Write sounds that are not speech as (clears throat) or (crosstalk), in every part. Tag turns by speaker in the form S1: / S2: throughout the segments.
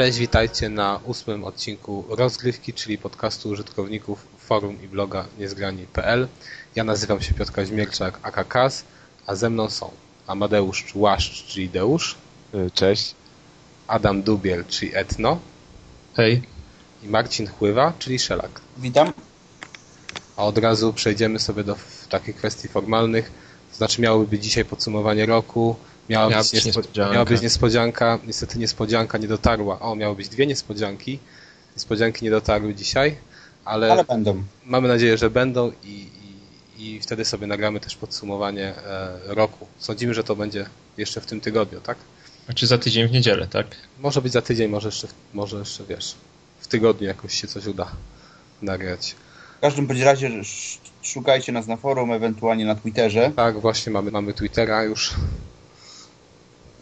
S1: Cześć, witajcie na ósmym odcinku Rozgrywki, czyli podcastu użytkowników forum i bloga niezgrani.pl. Ja nazywam się Piotr Kaźmierczak, AKKAS, a ze mną są Amadeusz Łaszcz, czyli Deusz.
S2: E, cześć.
S1: Adam Dubiel, czyli Etno.
S3: Hej.
S1: I Marcin Chływa, czyli Szelak.
S4: Witam.
S1: A od razu przejdziemy sobie do takich kwestii formalnych. To znaczy miałoby być dzisiaj podsumowanie roku, Miała, miała być, być niespodzianka. miała być niespodzianka. Niestety niespodzianka nie dotarła. O, miały być dwie niespodzianki. Niespodzianki nie dotarły dzisiaj, ale,
S4: ale będą.
S1: Mamy nadzieję, że będą i, i, i wtedy sobie nagramy też podsumowanie e, roku. Sądzimy, że to będzie jeszcze w tym tygodniu, tak?
S3: A czy za tydzień w niedzielę, tak?
S1: Może być za tydzień, może jeszcze, może jeszcze wiesz, w tygodniu jakoś się coś uda nagrać.
S4: W każdym bądź razie szukajcie nas na forum, ewentualnie na Twitterze.
S1: Tak, właśnie mamy, mamy Twittera już.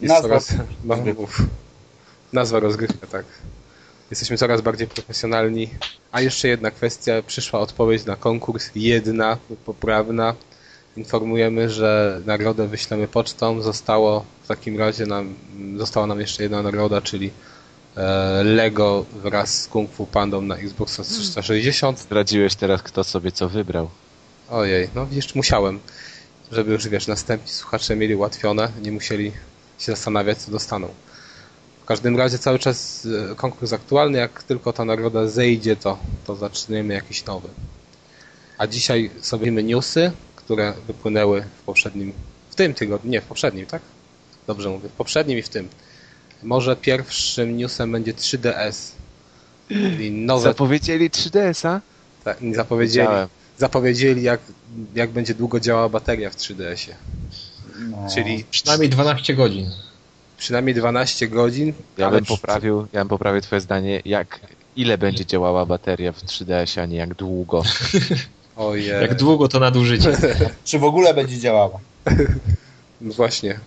S4: Jest nazwa, coraz,
S1: no, nazwa rozgrywka, tak. Jesteśmy coraz bardziej profesjonalni. A jeszcze jedna kwestia, przyszła odpowiedź na konkurs, jedna, poprawna. Informujemy, że nagrodę wyślemy pocztą. Zostało w takim razie nam, została nam jeszcze jedna nagroda, czyli e, Lego wraz z Kung Fu Pandą na Xbox 360.
S2: Zdradziłeś teraz, kto sobie co wybrał.
S1: Ojej, no wiesz, musiałem, żeby już, wiesz, następni słuchacze mieli ułatwione, nie musieli się zastanawiać, co dostaną. W każdym razie cały czas e, konkurs aktualny, jak tylko ta nagroda zejdzie, to, to zaczniemy jakiś nowy. A dzisiaj sobie newsy, które wypłynęły w poprzednim, w tym tygodniu, nie w poprzednim, tak? Dobrze mówię, w poprzednim i w tym. Może pierwszym newsem będzie 3DS.
S2: Czyli nowe... Zapowiedzieli 3DS-a?
S1: Tak, zapowiedzieli, zapowiedzieli jak, jak będzie długo działała bateria w 3DS-ie.
S3: No, Czyli przynajmniej 12 godzin.
S1: Przynajmniej 12 godzin.
S2: Ja bym poprawił, ja bym poprawił twoje zdanie, jak ile będzie działała bateria w 3DS, a nie jak długo. (laughs)
S3: Ojej. Jak długo to nadużycie. (laughs)
S4: Czy w ogóle będzie działała? (laughs)
S1: No właśnie.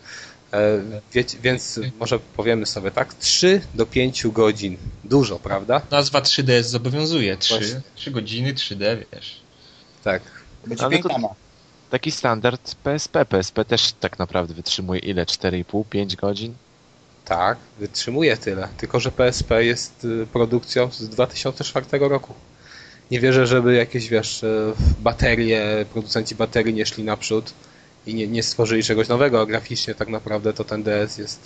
S1: E, wiecie, więc może powiemy sobie tak, 3 do 5 godzin. Dużo, prawda?
S3: Nazwa 3DS zobowiązuje. 3, 3 godziny, 3D, wiesz.
S1: Tak.
S4: Będzie piękna
S2: taki standard PSP. PSP też tak naprawdę wytrzymuje ile? 4,5-5 godzin?
S1: Tak, wytrzymuje tyle. Tylko, że PSP jest y, produkcją z 2004 roku. Nie wierzę, żeby jakieś, wiesz, y, baterie, producenci baterii nie szli naprzód i nie, nie stworzyli czegoś nowego, a graficznie tak naprawdę to ten DS jest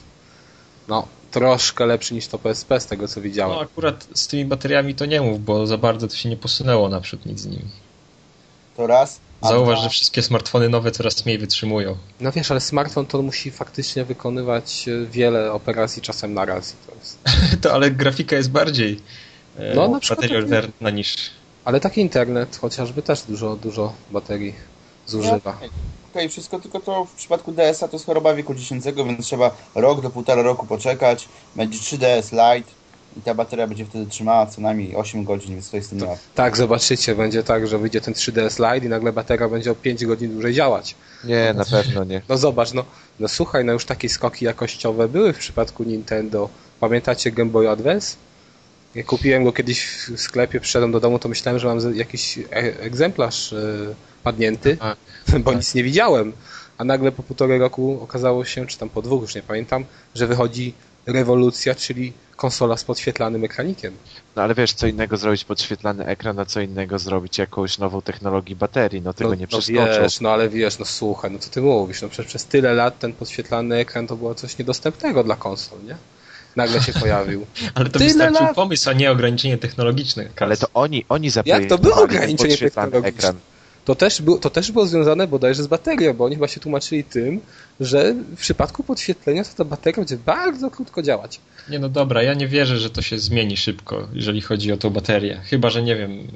S1: no, troszkę lepszy niż to PSP z tego co widziałem.
S3: No akurat z tymi bateriami to nie mów, bo za bardzo to się nie posunęło naprzód nic z nimi.
S4: To raz.
S3: Zauważ, że wszystkie smartfony nowe coraz mniej wytrzymują.
S1: No wiesz, ale smartfon to musi faktycznie wykonywać e, wiele operacji czasem na raz.
S3: To, jest... (laughs) to ale grafika jest bardziej e, no, na bateriowerna niż...
S1: Ale taki internet chociażby też dużo, dużo baterii zużywa. No, Okej,
S4: okay, wszystko, tylko to w przypadku DS-a to jest choroba wieku dziecięcego, więc trzeba rok do półtora roku poczekać. Będzie 3DS Lite i ta bateria będzie wtedy trzymała co najmniej 8 godzin, więc to jest tym to,
S1: Tak, zobaczycie, będzie tak, że wyjdzie ten 3DS Lite i nagle bateria będzie o 5 godzin dłużej działać.
S2: Nie, na pewno nie.
S1: No zobacz, no, no słuchaj, no już takie skoki jakościowe były w przypadku Nintendo. Pamiętacie Game Boy Advance? Jak kupiłem go kiedyś w sklepie, przyszedłem do domu, to myślałem, że mam jakiś e egzemplarz yy, padnięty, A, (laughs) bo tak. nic nie widziałem. A nagle po półtorej roku okazało się, czy tam po dwóch, już nie pamiętam, że wychodzi rewolucja, czyli konsola z podświetlanym ekranikiem.
S2: No ale wiesz, co innego zrobić podświetlany ekran, a co innego zrobić jakąś nową technologię baterii, no tego
S1: no,
S2: nie
S1: przeskoczą. No wiesz, no ale wiesz, no słuchaj, no co ty mówisz, no przecież przez tyle lat ten podświetlany ekran to było coś niedostępnego dla konsol, nie? Nagle się pojawił. (laughs)
S3: ale to tyle wystarczył lat... pomysł, a nie ograniczenie technologiczne.
S2: Ale to oni, oni
S1: Jak to było ograniczenie technologiczne? Ekran. To też, był, to też było związane bodajże z baterią, bo oni chyba się tłumaczyli tym, że w przypadku podświetlenia to ta bateria będzie bardzo krótko działać.
S3: Nie no dobra, ja nie wierzę, że to się zmieni szybko, jeżeli chodzi o tą baterię. Chyba, że nie wiem,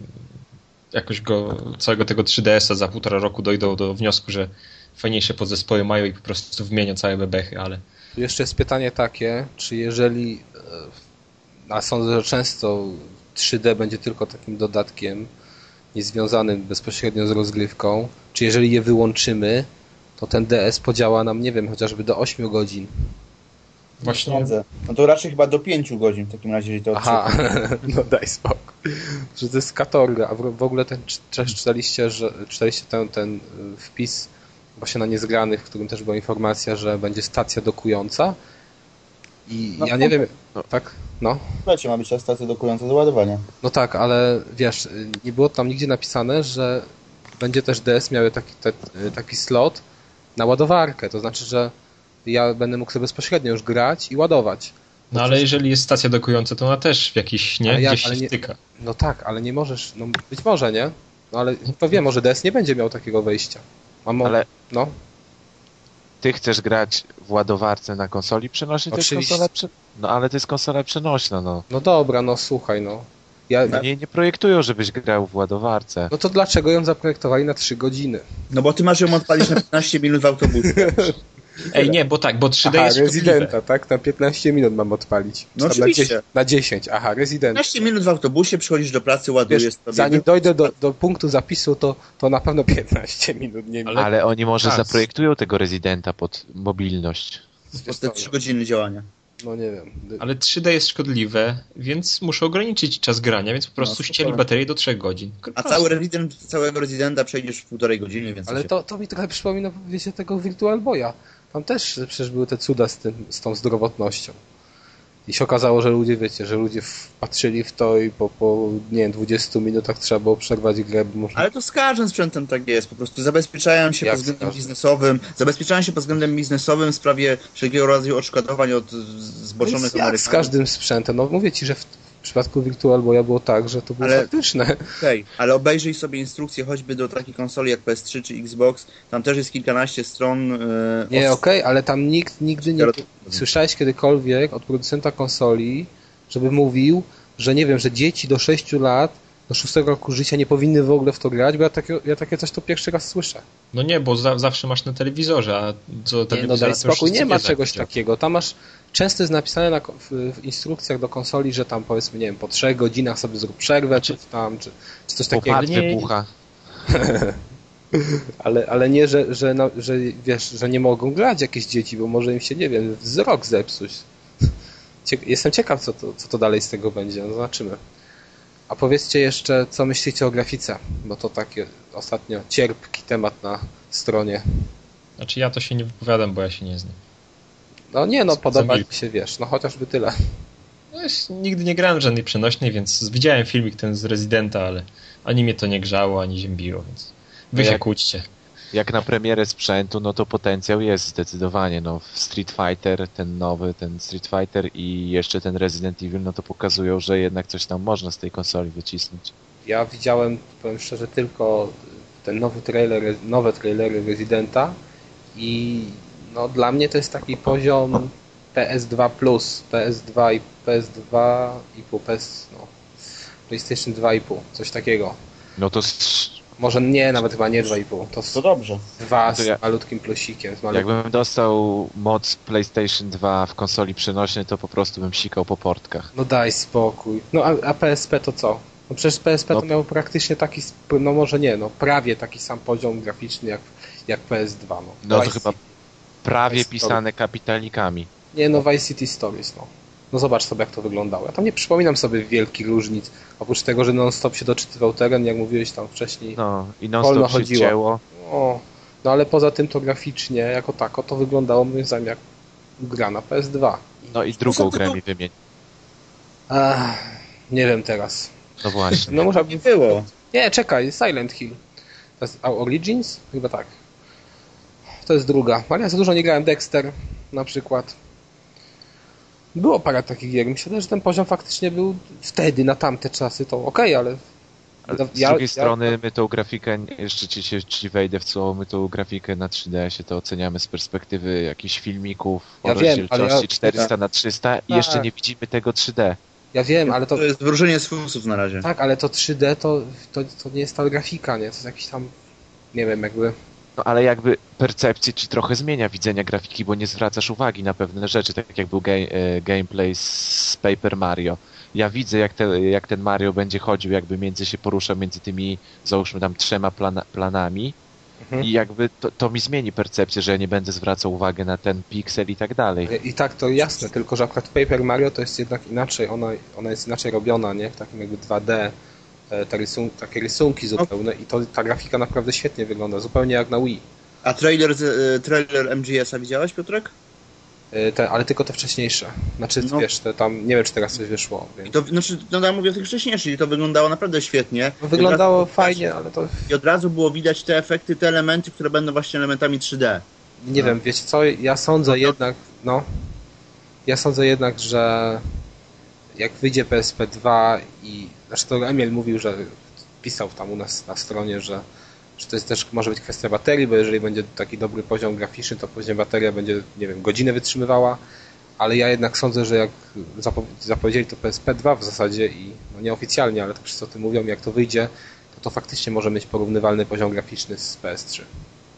S3: jakoś go, całego tego 3DS-a za półtora roku dojdą do wniosku, że fajniejsze podzespoły mają i po prostu wymienią całe bebechy, ale...
S1: Jeszcze jest pytanie takie, czy jeżeli, e, a sądzę, że często 3D będzie tylko takim dodatkiem, niezwiązanym bezpośrednio z rozgrywką, czy jeżeli je wyłączymy, to ten DS podziała nam, nie wiem, chociażby do 8 godzin.
S4: Właśnie. No to raczej chyba do 5 godzin w takim razie, jeżeli to
S1: Aha, (laughs) no daj spokój. Że to jest katorga, a w ogóle ten, czytaliście, że, czytaliście ten, ten y, wpis właśnie na niezgranych, w którym też była informacja, że będzie stacja dokująca I
S4: No,
S1: ja nie wiem,
S2: no.
S1: tak? No.
S4: Lecie ma być ta stacja dokująca do ładowania.
S1: No tak, ale wiesz, nie było tam nigdzie napisane, że będzie też DS miały taki, te, taki slot na ładowarkę. To znaczy, że ja będę mógł sobie bezpośrednio już grać i ładować.
S3: No ale jeżeli jest stacja dokująca, to ona też w jakiś, nie?
S1: Ale jak?
S3: Gdzieś
S1: Ale
S3: się
S1: nie-
S3: styka.
S1: No tak, ale nie możesz, no być może, nie? No ale to wiem, może DS nie będzie miał takiego wejścia. Mo-
S2: Ale
S1: No,
S2: ty chcesz grać w ładowarce na konsoli przenośnej? To jest
S1: Oczywiście.
S2: konsola prze... No ale to jest konsola przenośna, no.
S1: no dobra, no słuchaj, no. Ja,
S2: No Nie, nie projektują, żebyś grał w ładowarce.
S1: no to dlaczego ją zaprojektowali na 3 godziny?
S4: No bo ty masz ją odpalić na 15 minut w autobusie. (laughs)
S3: Ej, nie, bo tak, bo 3D
S1: Aha,
S3: jest szkodliwe.
S1: Rezydenta, tak? Na 15 minut mam odpalić.
S4: No
S1: tam
S4: oczywiście.
S1: Na 10, na 10. aha, Rezydenta.
S4: 15 minut w autobusie, przychodzisz do pracy, ładujesz
S1: Wiesz,
S4: sobie.
S1: zanim dojdę do, do punktu zapisu, to, to na pewno 15 minut, nie
S3: Ale-
S2: Ale oni może
S3: Tak.
S2: zaprojektują tego rezydenta pod mobilność.
S4: Po te 3 godziny działania.
S1: No nie wiem.
S3: Ale 3D jest szkodliwe, więc muszę ograniczyć czas grania, więc po prostu
S4: No,
S3: ścieli baterię do 3 godzin.
S4: A cały rezydent, całego rezydenta przejdziesz w półtorej godziny, więc...
S1: Ale to, to mi trochę przypomina, wiecie, tego Virtual Boya. Tam też przecież były te cuda z, tym, z tą zdrowotnością. I się okazało, że ludzie, wiecie, że ludzie patrzyli w to i po, po nie wiem, 20 minutach trzeba było przerwać grę, bo można...
S4: Ale to z każdym sprzętem tak jest. Po prostu zabezpieczają się
S1: Jak
S4: pod względem biznesowym. Zabezpieczają się pod względem biznesowym w sprawie wszelkiego rodzaju odszkodowań od
S1: No
S4: zboczonych
S1: jak z każdym sprzętem. No mówię ci, że w, w przypadku Virtual Boya było tak, że to było
S4: Ale-
S1: faktyczne.
S4: Okej, ale obejrzyj sobie instrukcję choćby do takiej konsoli jak PS3 czy Xbox. Tam też jest kilkanaście stron. e,
S1: Nie, okej, ale tam nikt nigdy nie... Słyszałeś kiedykolwiek od producenta konsoli, żeby mówił, że nie wiem, że dzieci do 6 lat, do 6 roku życia nie powinny w ogóle w to grać, bo ja takie, ja takie coś to pierwszy raz słyszę.
S3: No nie, bo za, zawsze masz na telewizorze, a co
S1: Nie, no daj spokój, nie ma czegoś takiego. Tam masz, często jest napisane na, w, w instrukcjach do konsoli, że tam powiedzmy, nie wiem, po 3 godzinach sobie zrób przerwę, czy tam, czy, czy coś takiego.
S3: Nie-
S2: wybucha. (laughs)
S1: Ale, ale nie, że, że, no, że wiesz, że nie mogą grać jakieś dzieci, bo może im się, nie wiem, wzrok zepsuć. Jestem ciekaw, co to, co to dalej z tego będzie. No zobaczymy. A powiedzcie jeszcze, co myślicie o grafice, bo to taki ostatnio cierpki temat na stronie.
S3: Znaczy ja to się nie wypowiadam, bo ja się nie znam.
S1: No nie, no podoba mi się, wiesz, no chociażby tyle.
S3: No, nigdy nie grałem w żadnej przenośnej, więc widziałem filmik ten z Residenta, ale ani mnie to nie grzało, ani ziębiło, więc wy
S2: No
S3: się
S2: jak-
S3: kłóćcie.
S2: Jak na premierę sprzętu, no to potencjał jest zdecydowanie. No, Street Fighter, ten nowy, ten Street Fighter i jeszcze ten Resident Evil, no to pokazują, że jednak coś tam można z tej konsoli wycisnąć.
S1: Ja widziałem, powiem szczerze, tylko ten nowy trailer, nowe trailery Residenta i no dla mnie to jest taki poziom PS2 plus, PS2 i PS2 i pół, PS, no, PlayStation 2,5, coś takiego.
S2: No to
S1: Może nie, nawet chyba nie 2,5, to
S4: To dobrze.
S1: dwa
S2: No
S1: z
S2: ja-
S1: malutkim plusikiem. Z malutkim.
S2: jakbym dostał moc PlayStation 2 w konsoli przenośnej, to po prostu bym sikał po portkach.
S1: No daj spokój. No a, a PSP to co? No przecież PSP
S2: No.
S1: to miał praktycznie taki, no może nie, no prawie taki sam poziom graficzny jak, jak PS2. No,
S2: No to chyba. Prawie pisane kapitalnikami.
S1: Nie, no Vice City Stories, no. No zobacz sobie jak to wyglądało. Ja tam nie przypominam sobie wielkich różnic. Oprócz tego, że non-stop się doczytywał teren, jak mówiłeś tam wcześniej.
S2: No i non-stop się
S1: chodziło.
S2: dzieło.
S1: O, no ale poza tym to graficznie, jako tako, to wyglądało moim zdaniem jak gra na PS2.
S2: No i drugą
S4: tylko-
S2: grę mi wymień.
S1: Ach, nie wiem teraz.
S2: No właśnie.
S1: No może
S4: Nie było.
S1: Nie, czekaj, Silent Hill. To jest a, Origins? Chyba tak. To jest druga. Ale ja za dużo nie grałem Dexter na przykład. Było parę takich gier. Myślę, że ten poziom faktycznie był wtedy, na tamte czasy, to okej, ale...
S2: Ale
S1: Ja-
S2: z
S1: ja-
S2: drugiej
S1: ja-
S2: strony my tą grafikę, jeszcze ci, się, ci wejdę w słowo, my tą grafikę na 3DS-ie to oceniamy z perspektywy jakichś filmików
S1: Ja
S2: o
S1: wiem, ale
S2: rozdzielczości
S1: ja-
S2: 400 na 300 i
S1: Tak.
S2: jeszcze nie widzimy tego 3D.
S1: Ja wiem, ale to...
S4: To jest wróżenie z fusów na razie.
S1: Tak, ale to 3D to, to, to nie jest ta grafika, nie? To jest jakiś tam... Nie wiem, jakby...
S2: No ale jakby percepcję ci trochę zmienia widzenia grafiki, bo nie zwracasz uwagi na pewne rzeczy, tak jak był e, gameplay z Paper Mario. Ja widzę jak, te, jak ten Mario będzie chodził, jakby między się porusza między tymi, załóżmy tam trzema plana, planami
S1: Mhm.
S2: i jakby to, to mi zmieni percepcję, że ja nie będę zwracał uwagi na ten piksel i tak dalej.
S1: I tak to jasne, tylko że akurat Paper Mario to jest jednak inaczej, ona, ona jest inaczej robiona, nie? W takim jakby 2D, e, te rysun takie rysunki zupełne i to, ta grafika naprawdę świetnie wygląda, zupełnie jak na Wii.
S4: A trailer, z, e, trailer MGS-a widziałeś, Piotrek?
S1: Y, Te, ale tylko te wcześniejsze. Znaczy,
S4: No.
S1: wiesz, te tam, nie wiem, czy teraz coś wyszło.
S4: I
S1: Więc...
S4: to, znaczy, no ja mówię o tych wcześniejszych i to wyglądało naprawdę świetnie.
S1: No, wyglądało fajnie, ale to
S4: I od razu było widać te efekty, te elementy, które będą właśnie elementami 3D.
S1: nie
S4: No.
S1: wiem, wiecie co, ja sądzę
S4: No
S1: jednak, no, ja sądzę jednak, że jak wyjdzie PSP 2 i, znaczy to Emil mówił, że pisał tam u nas na stronie, że, że to jest też może być kwestia baterii, bo jeżeli będzie taki dobry poziom graficzny, to później bateria będzie, nie wiem, godzinę wytrzymywała, ale ja jednak sądzę, że jak zapo- zapowiedzieli to PSP 2 w zasadzie i no nieoficjalnie, ale to wszyscy o tym mówią, jak to wyjdzie, to to faktycznie może mieć porównywalny poziom graficzny z PS3.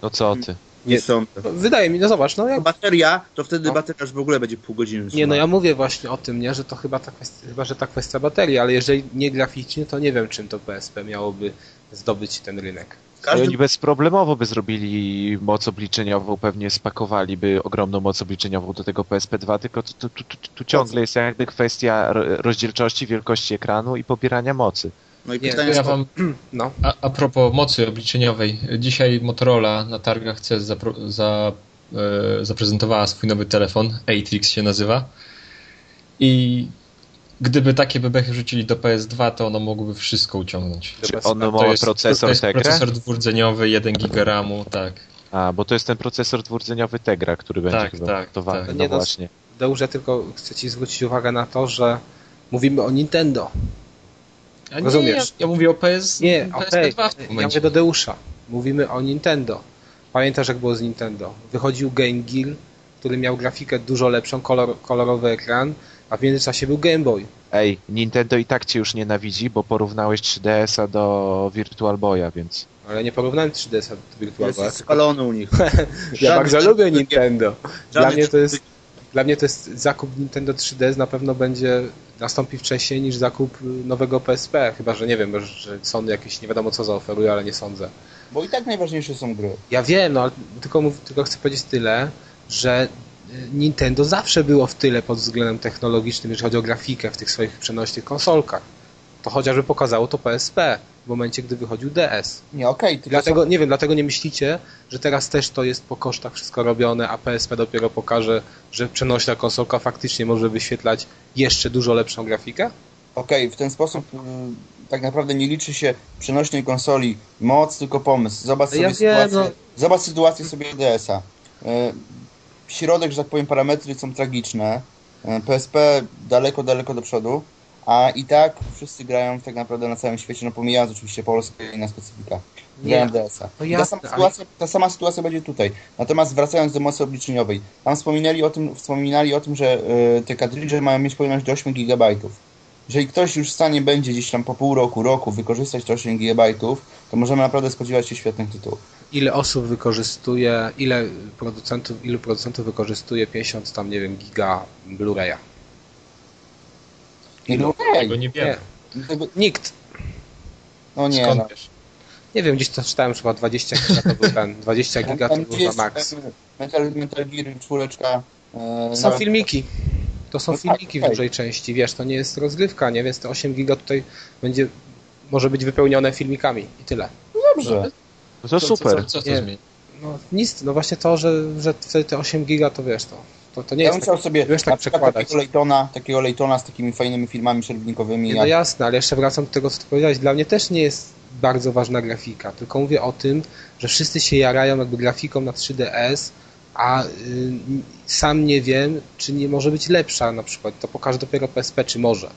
S2: No co ty?
S4: Nie są.
S1: No, wydaje mi, no zobacz, no jak
S4: Bateria, to wtedy
S1: No.
S4: bateria już w ogóle będzie pół godziny.
S1: Nie, no ja mówię właśnie o tym, nie, że to chyba ta kwestia, chyba, że ta kwestia baterii, ale jeżeli nie graficznie, to nie wiem, czym to PSP miałoby zdobyć ten rynek.
S4: Każdy-
S2: Oni bezproblemowo by zrobili moc obliczeniową, pewnie spakowaliby ogromną moc obliczeniową do tego PSP2, tylko tu, tu, tu, tu, ciągle jest jakby kwestia ro- rozdzielczości, wielkości ekranu i pobierania mocy.
S4: No i
S1: Nie,
S4: pytanie
S3: Ja
S4: jest,
S3: wam (clears throat)
S1: No,
S3: A, a propos mocy obliczeniowej, dzisiaj Motorola na targach CES zapro, za, e, zaprezentowała swój nowy telefon, Atrix się nazywa. I gdyby takie bebechy wrzucili do PS2, to ono mogłoby wszystko uciągnąć.
S2: Czy ono ma
S3: jest,
S2: procesor
S3: to jest
S2: Tegra?
S3: procesor dwurdzeniowy, 1 GB RAMu, tak.
S2: A, bo to jest ten procesor dwurdzeniowy Tegra, który będzie
S3: Tak,
S2: chyba
S3: tak,
S2: montowany.
S3: tak.
S2: No
S1: Nie, no,
S2: właśnie.
S1: Deusz, ja tylko chcę Ci zwrócić uwagę na to, że mówimy o Nintendo.
S3: A nie,
S1: Rozumiesz?
S3: Ja, ja mówię o PS,
S1: Nie,
S3: PSP2
S1: okej,
S3: w tym
S1: ja mówię do Deusza. Mówimy o Nintendo. Pamiętasz, jak było z Nintendo? Wychodził Game Gear, który miał grafikę dużo lepszą, kolor, kolorowy ekran, a w międzyczasie był Game Boy.
S2: Ej, Nintendo i tak cię już nienawidzi, bo porównałeś 3DS-a do Virtual Boya, więc...
S1: Ale nie porównałem 3DS do Virtual
S4: jest
S1: Boya.
S4: spalony u nich. (laughs)
S1: Ja bardzo lubię Nintendo. Dla mnie to jest dla mnie to jest zakup Nintendo 3DS na pewno będzie nastąpi wcześniej niż zakup y, nowego PSP, chyba że nie wiem, że Sony jakieś nie wiadomo co zaoferuje, ale nie sądzę.
S4: Bo i tak najważniejsze są gry.
S1: Ja wiem, no ale tylko, tylko chcę powiedzieć tyle, że y, Nintendo zawsze było w tyle pod względem technologicznym, jeżeli chodzi o grafikę w tych swoich przenośnych konsolkach. To chociażby pokazało to PSP w momencie, gdy wychodził DS.
S4: Nie, okej, tylko
S1: Dlatego, nie wiem, dlatego nie myślicie, że teraz też to jest po kosztach wszystko robione, a PSP dopiero pokaże, że przenośna konsolka faktycznie może wyświetlać jeszcze dużo lepszą grafikę?
S4: Okej, w ten sposób y, tak naprawdę nie liczy się przenośnej konsoli moc, tylko pomysł. Zobacz
S1: Ja
S4: sobie
S1: wiem,
S4: sytuację,
S1: no.
S4: zobacz sytuację sobie DS-a. Y, środek, że tak powiem, parametry są tragiczne. Y, PSP daleko, daleko do przodu, a i tak wszyscy grają tak naprawdę na całym świecie, no pomijając oczywiście Polskę i na specyfika. Grają DS-a.
S1: No
S4: ta, sama sytuacja, ta sama sytuacja będzie tutaj. Natomiast wracając do mocy obliczeniowej, tam wspominali o tym, wspominali o tym że y, te kartridże mają mieć pojemność do 8 GB. Jeżeli ktoś już w stanie będzie gdzieś tam po pół roku, roku wykorzystać te 8 GB, to możemy naprawdę spodziewać się świetnych tytułów.
S1: Ile osób wykorzystuje, ile producentów, ilu producentów wykorzystuje 50 tam, nie wiem, giga Blu-raya?
S4: I no,
S3: Tego nie wiemy.
S4: Tego-
S1: Nikt.
S4: no nie,
S3: Skąd
S4: no.
S3: wiesz?
S1: Nie wiem, gdzieś to czytałem, chyba 20 giga to był ten, 20 (laughs) giga to był na max.
S4: Metal, Metal Gear 4, e,
S1: Są filmiki. To są
S4: No tak,
S1: filmiki w
S4: okej.
S1: dużej części, wiesz, to nie jest rozgrywka, nie? Więc te 8 giga tutaj będzie, może być wypełnione filmikami i tyle.
S4: Dobrze.
S2: No to
S3: Co-
S2: super.
S3: Co, co, co
S1: Nie.
S3: to zmieni?
S1: No nic, no właśnie to, że, że wtedy te 8 giga to wiesz, to, to, to nie
S4: Ja
S1: jest
S4: bym
S1: tak,
S4: chciał sobie
S1: wiesz, tak przekładać.
S4: takiego Laytona, takiego Laytona z takimi fajnymi filmami przerwnikowymi.
S1: Nie, no
S4: jak-
S1: jasne, ale jeszcze wracam do tego, co ty powiedziałeś. Dla mnie też nie jest bardzo ważna grafika, tylko mówię o tym, że wszyscy się jarają jakby grafiką na 3DS, a y, sam nie wiem, czy nie może być lepsza na przykład. To pokaże dopiero PSP, czy może.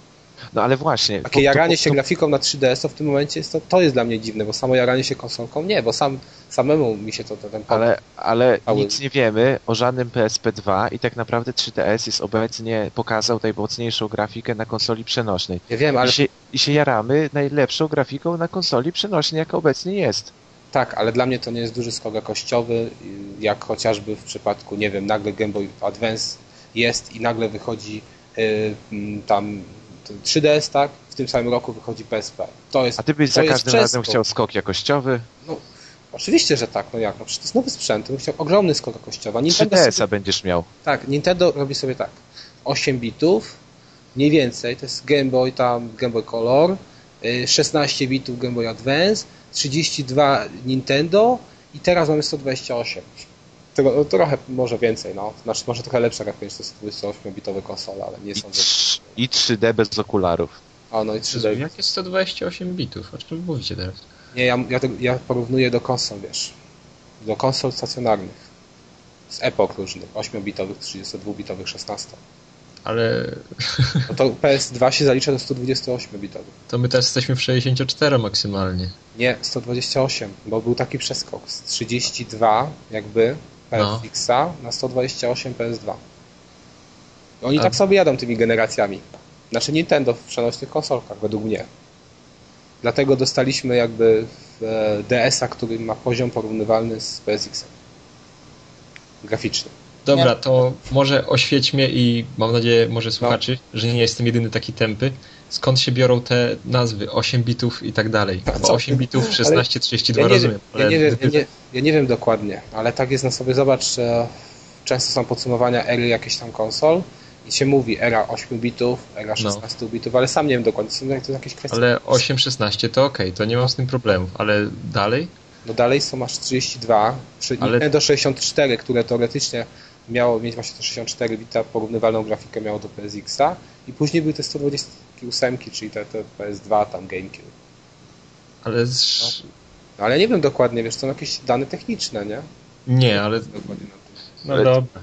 S2: No ale właśnie.
S1: Takie
S2: to- to-
S1: jaranie się
S2: to-
S1: grafiką na 3DS to w tym momencie jest to, to jest dla mnie dziwne, bo samo jaranie się konsolką nie, bo sam samemu mi się to, to ten
S2: Ale, ale
S1: Cały-
S2: nic nie wiemy o żadnym PSP2 i tak naprawdę 3DS jest obecnie, pokazał najmocniejszą grafikę na konsoli przenośnej.
S1: Ja wiem, ale
S2: I, się, I się jaramy najlepszą grafiką na konsoli przenośnej, jaka obecnie jest.
S1: tak, ale dla mnie to nie jest duży skok jakościowy, jak chociażby w przypadku, nie wiem, nagle Game Boy Advance jest i nagle wychodzi y, mm, tam 3DS, tak? W tym samym roku wychodzi PSP. To jest,
S2: A ty byś za każdym razem chciał skok jakościowy?
S1: No, oczywiście, że tak, no jak, no przecież to jest nowy sprzęt, bym chciał ogromny skok jakościowy. Nintendo
S2: 3DS-a
S1: sobie,
S2: będziesz miał.
S1: tak, Nintendo robi sobie tak, 8 bitów, mniej więcej, to jest Game Boy tam, Game Boy Color, y, 16 bitów Game Boy Advance, 32 Nintendo i teraz mamy 128. Tego, no, trochę może więcej, no. Znaczy może trochę lepsza grafika niż to 128-bitowe konsole, ale nie
S2: I,
S1: sądzę.
S2: trz- I 3D bez okularów.
S1: A no i 3D.
S3: Jak jest 128 bitów? O czym mówicie teraz?
S1: Nie, ja, ja, ja porównuję do konsol, wiesz. Do konsol stacjonarnych. Z epok różnych. 8-bitowych, 32-bitowych, 16.
S3: Ale
S1: No to PS2 się zalicza do 128-bitowych.
S3: to my teraz jesteśmy w 64 maksymalnie.
S1: Nie, 128, bo był taki przeskok z 32 jakby
S3: No.
S1: PSX-a na 128 PS2. Oni
S3: A-
S1: tak sobie jadą tymi generacjami. Znaczy Nintendo w przenośnych konsolkach, według mnie. Dlatego dostaliśmy jakby e, DS-a, który ma poziom porównywalny z PSX-em. Graficzny.
S3: Dobra, to może oświeć mnie i mam nadzieję, może słuchaczy, że nie jestem jedyny taki tępy. Skąd się biorą te nazwy 8 bitów i tak dalej?
S1: A
S3: Bo
S1: co?
S3: 8 bitów, 16, 32
S1: ja nie,
S3: rozumiem.
S1: ja, nie wiem, ja, nie, ja nie wiem dokładnie, ale tak jest na sobie. Zobacz, e, często są podsumowania ery jakichś tam konsol i się mówi era 8 bitów, era 16 bitów, ale sam nie wiem dokładnie. Są to jakieś kwestie.
S3: Ale 8, 16 to okej, to nie mam z tym problemów, ale dalej?
S1: No dalej są masz 32, przy
S3: Ale-
S1: Nintendo 64, które teoretycznie miało mieć właśnie to 64 bita, porównywalną grafikę miało do PSX-a i później były te 128, czyli te, te PS2, tam GameCube.
S3: Ale z...
S1: No, ale ja nie wiem dokładnie, wiesz, są jakieś dane techniczne, nie?
S3: nie, ale
S1: Dokładnie na tym.
S3: no
S2: Ale-
S3: dobra.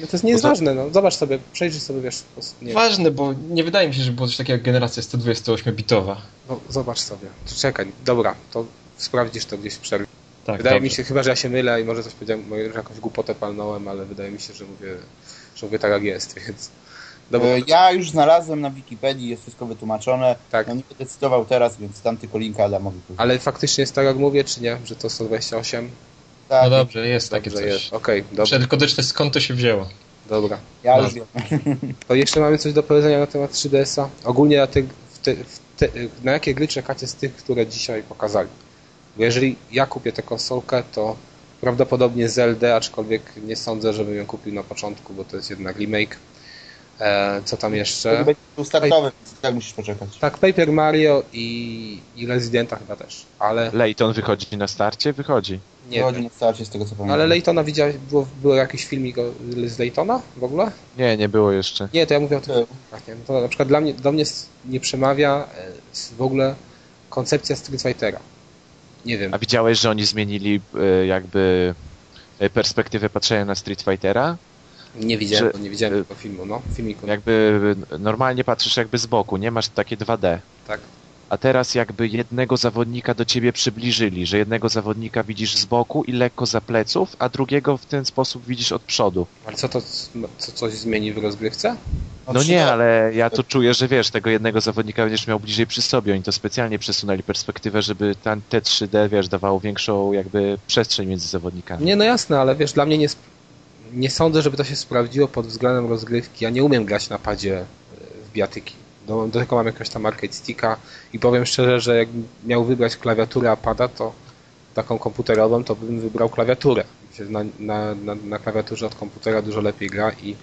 S1: No to jest nie jest
S3: Bo to-
S1: ważne, no zobacz sobie, przejrzyj sobie, wiesz, nie
S3: Ważne, bo nie wydaje mi się, że było coś takiego jak generacja 128-bitowa.
S1: no, zobacz sobie. Czekaj, dobra, to sprawdzisz to gdzieś w przerwie.
S3: Tak,
S1: wydaje
S3: dobrze.
S1: mi się, chyba że ja się mylę i może coś powiedziałem, może jakąś głupotę palnąłem, ale wydaje mi się, że mówię, że mówię tak jak jest, (laughs) więc... Dobra,
S4: E, Ja już znalazłem na Wikipedii, jest wszystko wytłumaczone.
S1: tak.
S4: No nie będę cytował teraz, więc dam tylko linka Adamowi. później.
S1: Ale faktycznie jest tak jak mówię, czy nie? Że to 128?
S4: Tak,
S3: No dobrze, jest takie
S1: Dobrze
S3: coś.
S1: jest. Okej,
S3: Muszę
S1: dobra,
S3: tylko doczytać skąd to się wzięło.
S1: dobra.
S4: ja
S3: no.
S4: już wiem. (laughs)
S1: To jeszcze mamy coś do powiedzenia na temat 3DS-a? Ogólnie na, te, w te, w te, na jakie gry czekacie z tych, które dzisiaj pokazali? Bo jeżeli ja kupię tę konsolkę, to prawdopodobnie Zelda, aczkolwiek nie sądzę, żebym ją kupił na początku, bo to jest jednak remake. E, co tam
S4: To
S1: jeszcze?
S4: będzie tu startowy, tak musisz poczekać.
S1: Tak, Paper Mario i, i Residenta chyba też, ale
S2: Layton wychodzi na starcie? Wychodzi.
S1: nie
S4: Chodzi
S1: wiem.
S4: na starcie z tego co pamiętam.
S1: Ale Laytona widziałeś, było, było jakiś filmik z Laytona w ogóle?
S2: Nie, nie było jeszcze.
S1: Nie, to ja mówię o tym. Tak, nie? To na przykład dla mnie, do mnie nie przemawia e, w ogóle koncepcja Street Fightera. Nie wiem.
S2: A widziałeś, że oni zmienili e, jakby e, perspektywę patrzenia na Street Fightera?
S1: Nie widziałem,
S2: że-
S1: bo nie widziałem tego filmu, no. Filmiku.
S2: Jakby e, normalnie patrzysz jakby z boku, nie masz takie 2D.
S1: Tak.
S2: A teraz jakby jednego zawodnika do ciebie przybliżyli, że jednego zawodnika widzisz z boku i lekko za pleców, a drugiego w ten sposób widzisz od przodu.
S1: Ale co to, co coś zmieni w rozgrywce?
S2: No
S4: 3D.
S2: nie, ale ja to czuję, że wiesz, tego jednego zawodnika będziesz miał bliżej przy sobie. Oni to specjalnie przesunęli perspektywę, żeby tam te 3D, wiesz, dawało większą jakby przestrzeń między zawodnikami.
S1: Nie, no jasne, ale wiesz, dla mnie nie, sp- nie sądzę, żeby to się sprawdziło pod względem rozgrywki. Ja nie umiem grać na padzie e, w biatyki. Do, do tego mam jakiegoś tam arcade sticka i powiem szczerze, że jakbym miał wybrać klawiaturę a pada, to taką komputerową, to bym wybrał klawiaturę. Na, na, na, na klawiaturze od komputera dużo lepiej gra i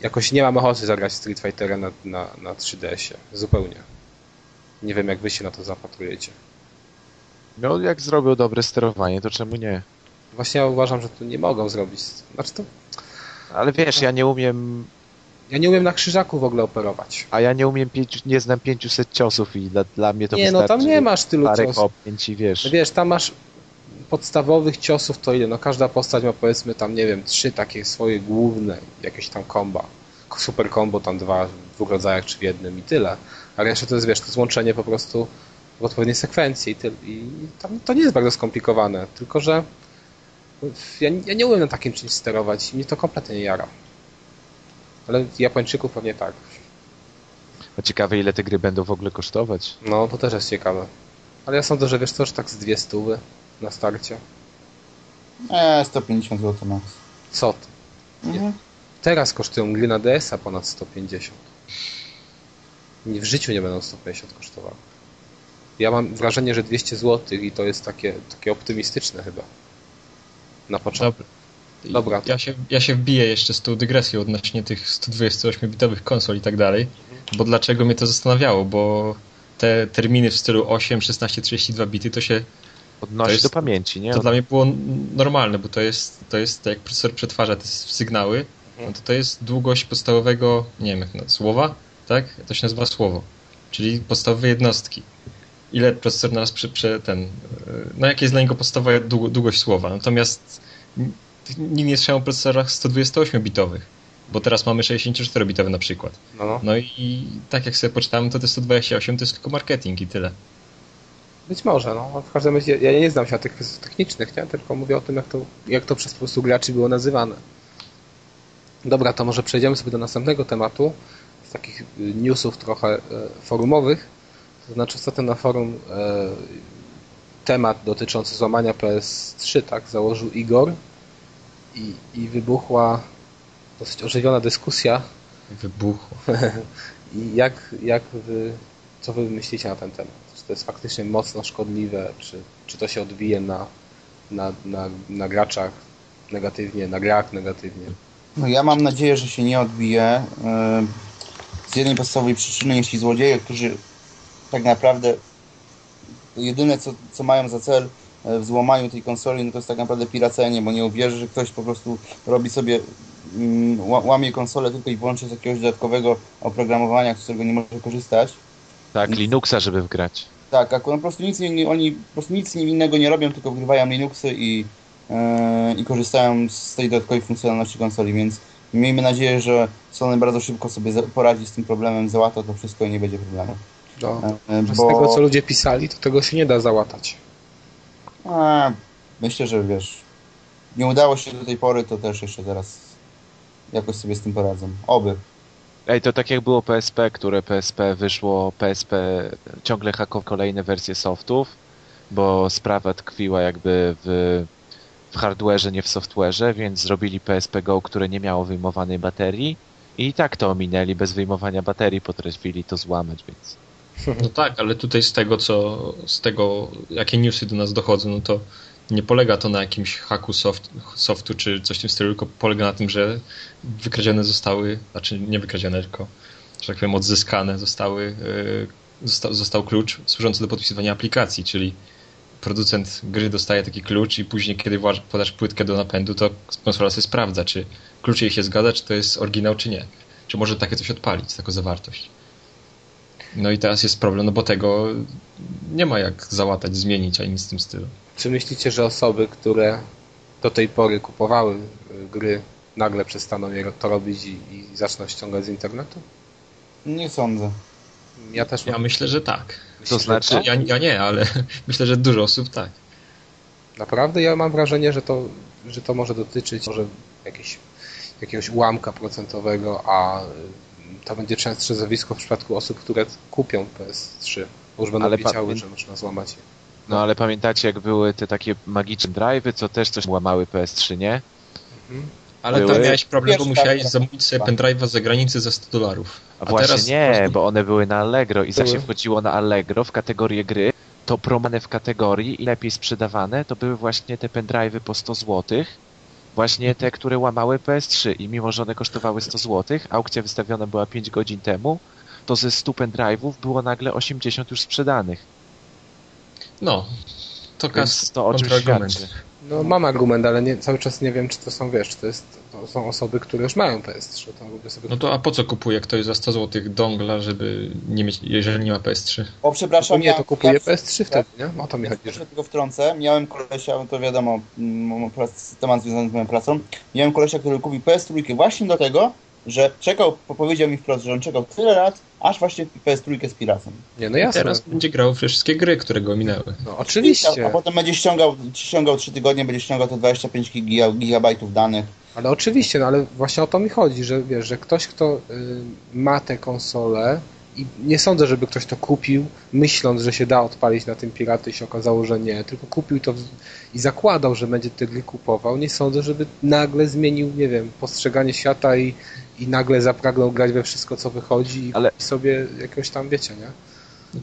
S1: jakoś nie mam ochoty zagrać Street Fightera na, na, na 3DS-ie. Zupełnie. Nie wiem, jak wy się na to zapatrujecie.
S2: No jak zrobił dobre sterowanie, to czemu nie?
S1: Właśnie ja uważam, że tu nie mogą zrobić. Znaczy to
S2: Ale wiesz, ja nie umiem,
S1: Ja nie umiem na krzyżaku w ogóle operować.
S2: a ja nie umiem pięciu, nie znam 500 ciosów i dla, dla mnie to
S1: nie, no
S2: wystarczy
S1: tam nie masz tylu ciosów.
S2: i wiesz.
S1: No Wiesz, tam masz podstawowych ciosów to ile? No każda postać ma powiedzmy tam, nie wiem, trzy takie swoje główne, jakieś tam komba. Super combo tam dwa w dwóch rodzajach czy w jednym i tyle. A reszta to jest, wiesz, to złączenie po prostu w odpowiedniej sekwencji i, ty, i tam to nie jest bardzo skomplikowane, tylko że ja, ja nie umiem na takim czymś sterować i mnie to kompletnie nie jara. Ale Japończyków pewnie tak.
S2: No ciekawe ile te gry będą w ogóle kosztować.
S1: No, to też jest ciekawe. Ale ja sądzę, że wiesz co, że tak z dwie stówy na starcie.
S4: Nie, 150 zł max.
S1: Co ty?
S4: Mhm.
S1: Teraz kosztują gry na DS-a ponad 150. Nie, w życiu nie będą 150 kosztowały. Ja mam wrażenie, że 200 zł i to jest takie, takie optymistyczne chyba. Na początku.
S3: Dobra.
S1: Dobra,
S3: Ja się, ja się wbiję jeszcze z tą dygresją odnośnie tych 128-bitowych konsol i tak dalej, bo dlaczego mnie to zastanawiało, bo te terminy w stylu 8, 16, 32 bity to się
S2: Odnosi
S3: jest-
S2: do pamięci, nie?
S3: To dla mnie było normalne, bo to jest, to jest jak procesor przetwarza te sygnały, no to to jest długość podstawowego, nie wiem jak na słowa, tak? To się nazywa słowo, czyli podstawowe jednostki. Ile procesor nas prze, prze ten, e, no jakie jest dla niego podstawowa dłu- długość słowa. Natomiast nikt nie słyszał o procesorach 128-bitowych, bo teraz mamy 64-bitowe na przykład.
S1: No, no.
S3: No i tak jak sobie poczytałem, to te 128 to jest tylko marketing i tyle.
S1: Być może, no. W każdym razie ja nie znam się na tych kwestiach technicznych, nie? tylko mówię o tym, jak to, jak to przez po prostu graczy było nazywane. Dobra, to może przejdziemy sobie do następnego tematu, z takich y, newsów trochę e, forumowych. To znaczy ostatnio na forum e, temat dotyczący złamania PS3, tak, założył Igor i, i wybuchła dosyć ożywiona dyskusja
S3: Wybuchło. (laughs)
S1: i jak, jak wy, co wy myślicie na ten temat? Czy to jest faktycznie mocno szkodliwe, czy, czy to się odbije na, na, na, na graczach negatywnie, na grach negatywnie?
S4: No ja mam nadzieję, że się nie odbije. yy, Z jednej podstawowej przyczyny, jeśli złodzieje, którzy tak naprawdę jedyne co, co mają za cel e, w złamaniu tej konsoli, no to jest tak naprawdę piracenie, bo nie uwierzy, że ktoś po prostu robi sobie, mm, ła- łamie konsolę tylko i wyłącznie z jakiegoś dodatkowego oprogramowania, z którego nie może korzystać.
S2: Tak, Linuxa, żeby wgrać.
S4: Tak, akurat po prostu nic, nie, oni po prostu nic innego nie robią, tylko wgrywają Linuxy i, e, i korzystają z tej dodatkowej funkcjonalności konsoli, więc miejmy nadzieję, że Sony bardzo szybko sobie poradzi z tym problemem, załata to wszystko i nie będzie problemu.
S1: No,
S4: E,
S1: że z
S4: bo-
S1: tego, co ludzie pisali, to tego się nie da załatać.
S4: Myślę, że wiesz, nie udało się do tej pory, to też jeszcze teraz jakoś sobie z tym poradzą. Oby.
S2: Ej, to tak jak było PSP, które PSP wyszło, PSP ciągle hakował kolejne wersje softów, bo sprawa tkwiła jakby w, w hardware'ze, nie w software'ze, więc zrobili PSP Go, które nie miało wyjmowanej baterii i tak to ominęli, bez wyjmowania baterii potrafili to złamać, więc...
S3: No tak, ale tutaj z tego, co z tego, jakie newsy do nas dochodzą, no to nie polega to na jakimś haku soft, softu czy coś w tym stylu, tylko polega na tym, że wykradzione zostały, znaczy nie wykradzione, tylko, że tak powiem, odzyskane zostały, yy, zosta, został klucz służący do podpisywania aplikacji, czyli producent gry dostaje taki klucz i później, kiedy podasz płytkę do napędu, to konsola sobie sprawdza, czy klucz jej się zgadza, czy to jest oryginał, czy nie. Czy może takie coś odpalić, taką zawartość. No i teraz jest problem, no bo tego nie ma jak załatać, zmienić, ani nic w tym stylu.
S1: Czy myślicie, że osoby, które do tej pory kupowały y, gry, nagle przestaną je- to robić i, i zaczną ściągać z internetu?
S4: Nie sądzę.
S1: Ja też
S3: Ja myślę, że tak.
S1: Myślę,
S2: To znaczy-
S3: Ja, ja nie, ale (laughs) myślę, że dużo osób tak.
S1: Naprawdę ja mam wrażenie, że to, że to może dotyczyć może jakieś, jakiegoś ułamka procentowego, a y, to będzie częstsze zjawisko w przypadku osób, które kupią PS3, bo już będą
S2: Ale
S1: wiedziały, że można złamać je.
S2: No ale pamiętacie, jak były te takie magiczne drive'y, co też coś łamały PS3, nie?
S1: Mhm.
S3: Ale
S2: Były.
S3: tam miałeś problem, bo musiałeś
S4: tak.
S3: zamówić sobie pendrive'a z zagranicy za 100 dolarów.
S2: A, właśnie
S3: teraz
S2: nie,
S3: można-
S2: bo one były na Allegro i jak
S1: Były.
S2: się wchodziło na Allegro w kategorię gry, to promane w kategorii i lepiej sprzedawane to były właśnie te pendrive'y po 100 zł. Właśnie te, które łamały PS3 i mimo, że one kosztowały 100 zł, aukcja wystawiona była 5 godzin temu, to ze 100 pendrive'ów było nagle 80 już sprzedanych.
S3: No, to
S2: Więc
S3: kas
S2: to o czym świadczy.
S1: No mam argument, ale nie, cały czas nie wiem, czy to są, wiesz, czy to, jest, to są osoby, które już mają PS3, to sobie...
S3: No to a po co kupuje ktoś za 100 zł dongla, żeby nie mieć, jeżeli nie ma PS3?
S4: O, przepraszam.
S1: nie, to kupuję
S4: ja-
S1: PS3 wtedy, nie? O to mi
S4: Ja
S1: chodzi, że...
S4: tylko wtrącę. Miałem kolesia, to wiadomo, mm, temat związany z moją pracą. Miałem kolesia, który kupił PS3 właśnie do tego, że czekał, po- powiedział mi wprost, że on czekał tyle lat, aż właśnie PS3 z piratem.
S1: Nie, no jasne.
S3: teraz będzie grał we wszystkie gry, które go minęły.
S1: No
S4: A
S1: oczywiście,
S4: potem będzie ściągał, ściągał 3 tygodnie, będzie ściągał te 25 giga, gigabajtów danych.
S1: ale oczywiście, no ale właśnie o to mi chodzi, że wiesz, że ktoś, kto y, ma tę konsolę i nie sądzę, żeby ktoś to kupił, myśląc, że się da odpalić na tym piraty i się okazało, że nie, tylko kupił to w, i zakładał, że będzie te gry kupował. Nie sądzę, żeby nagle zmienił, nie wiem, postrzeganie świata i, i nagle zapragnął grać we wszystko, co wychodzi i
S2: Ale-
S1: sobie jakiegoś tam, wiecie, nie?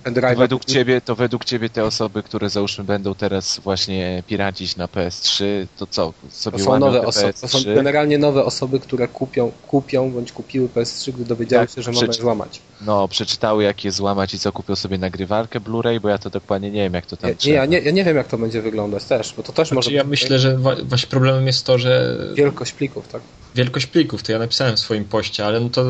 S1: Pendrive'a
S2: według, ciebie, to według ciebie te osoby, które załóżmy będą teraz właśnie piracić na PS3, to co? Sobie
S1: To są nowe osoby, to są
S2: PS3?
S1: generalnie nowe osoby, które kupią, kupią bądź kupiły PS3, gdy dowiedziały
S2: Tak,
S1: się, że można je
S2: przeczy-
S1: złamać.
S2: No, przeczytały jak je złamać i co, kupią sobie nagrywarkę Blu-ray, bo ja to dokładnie nie wiem jak to tam
S1: Nie, nie,
S2: trzeba.
S1: ja, nie, ja nie wiem, jak to będzie wyglądać też, bo to też może
S3: Znaczy, ja
S1: być
S3: myślę, że właśnie problemem jest to, że
S1: wielkość plików, tak?
S3: wielkość plików, to ja napisałem w swoim poście, ale no to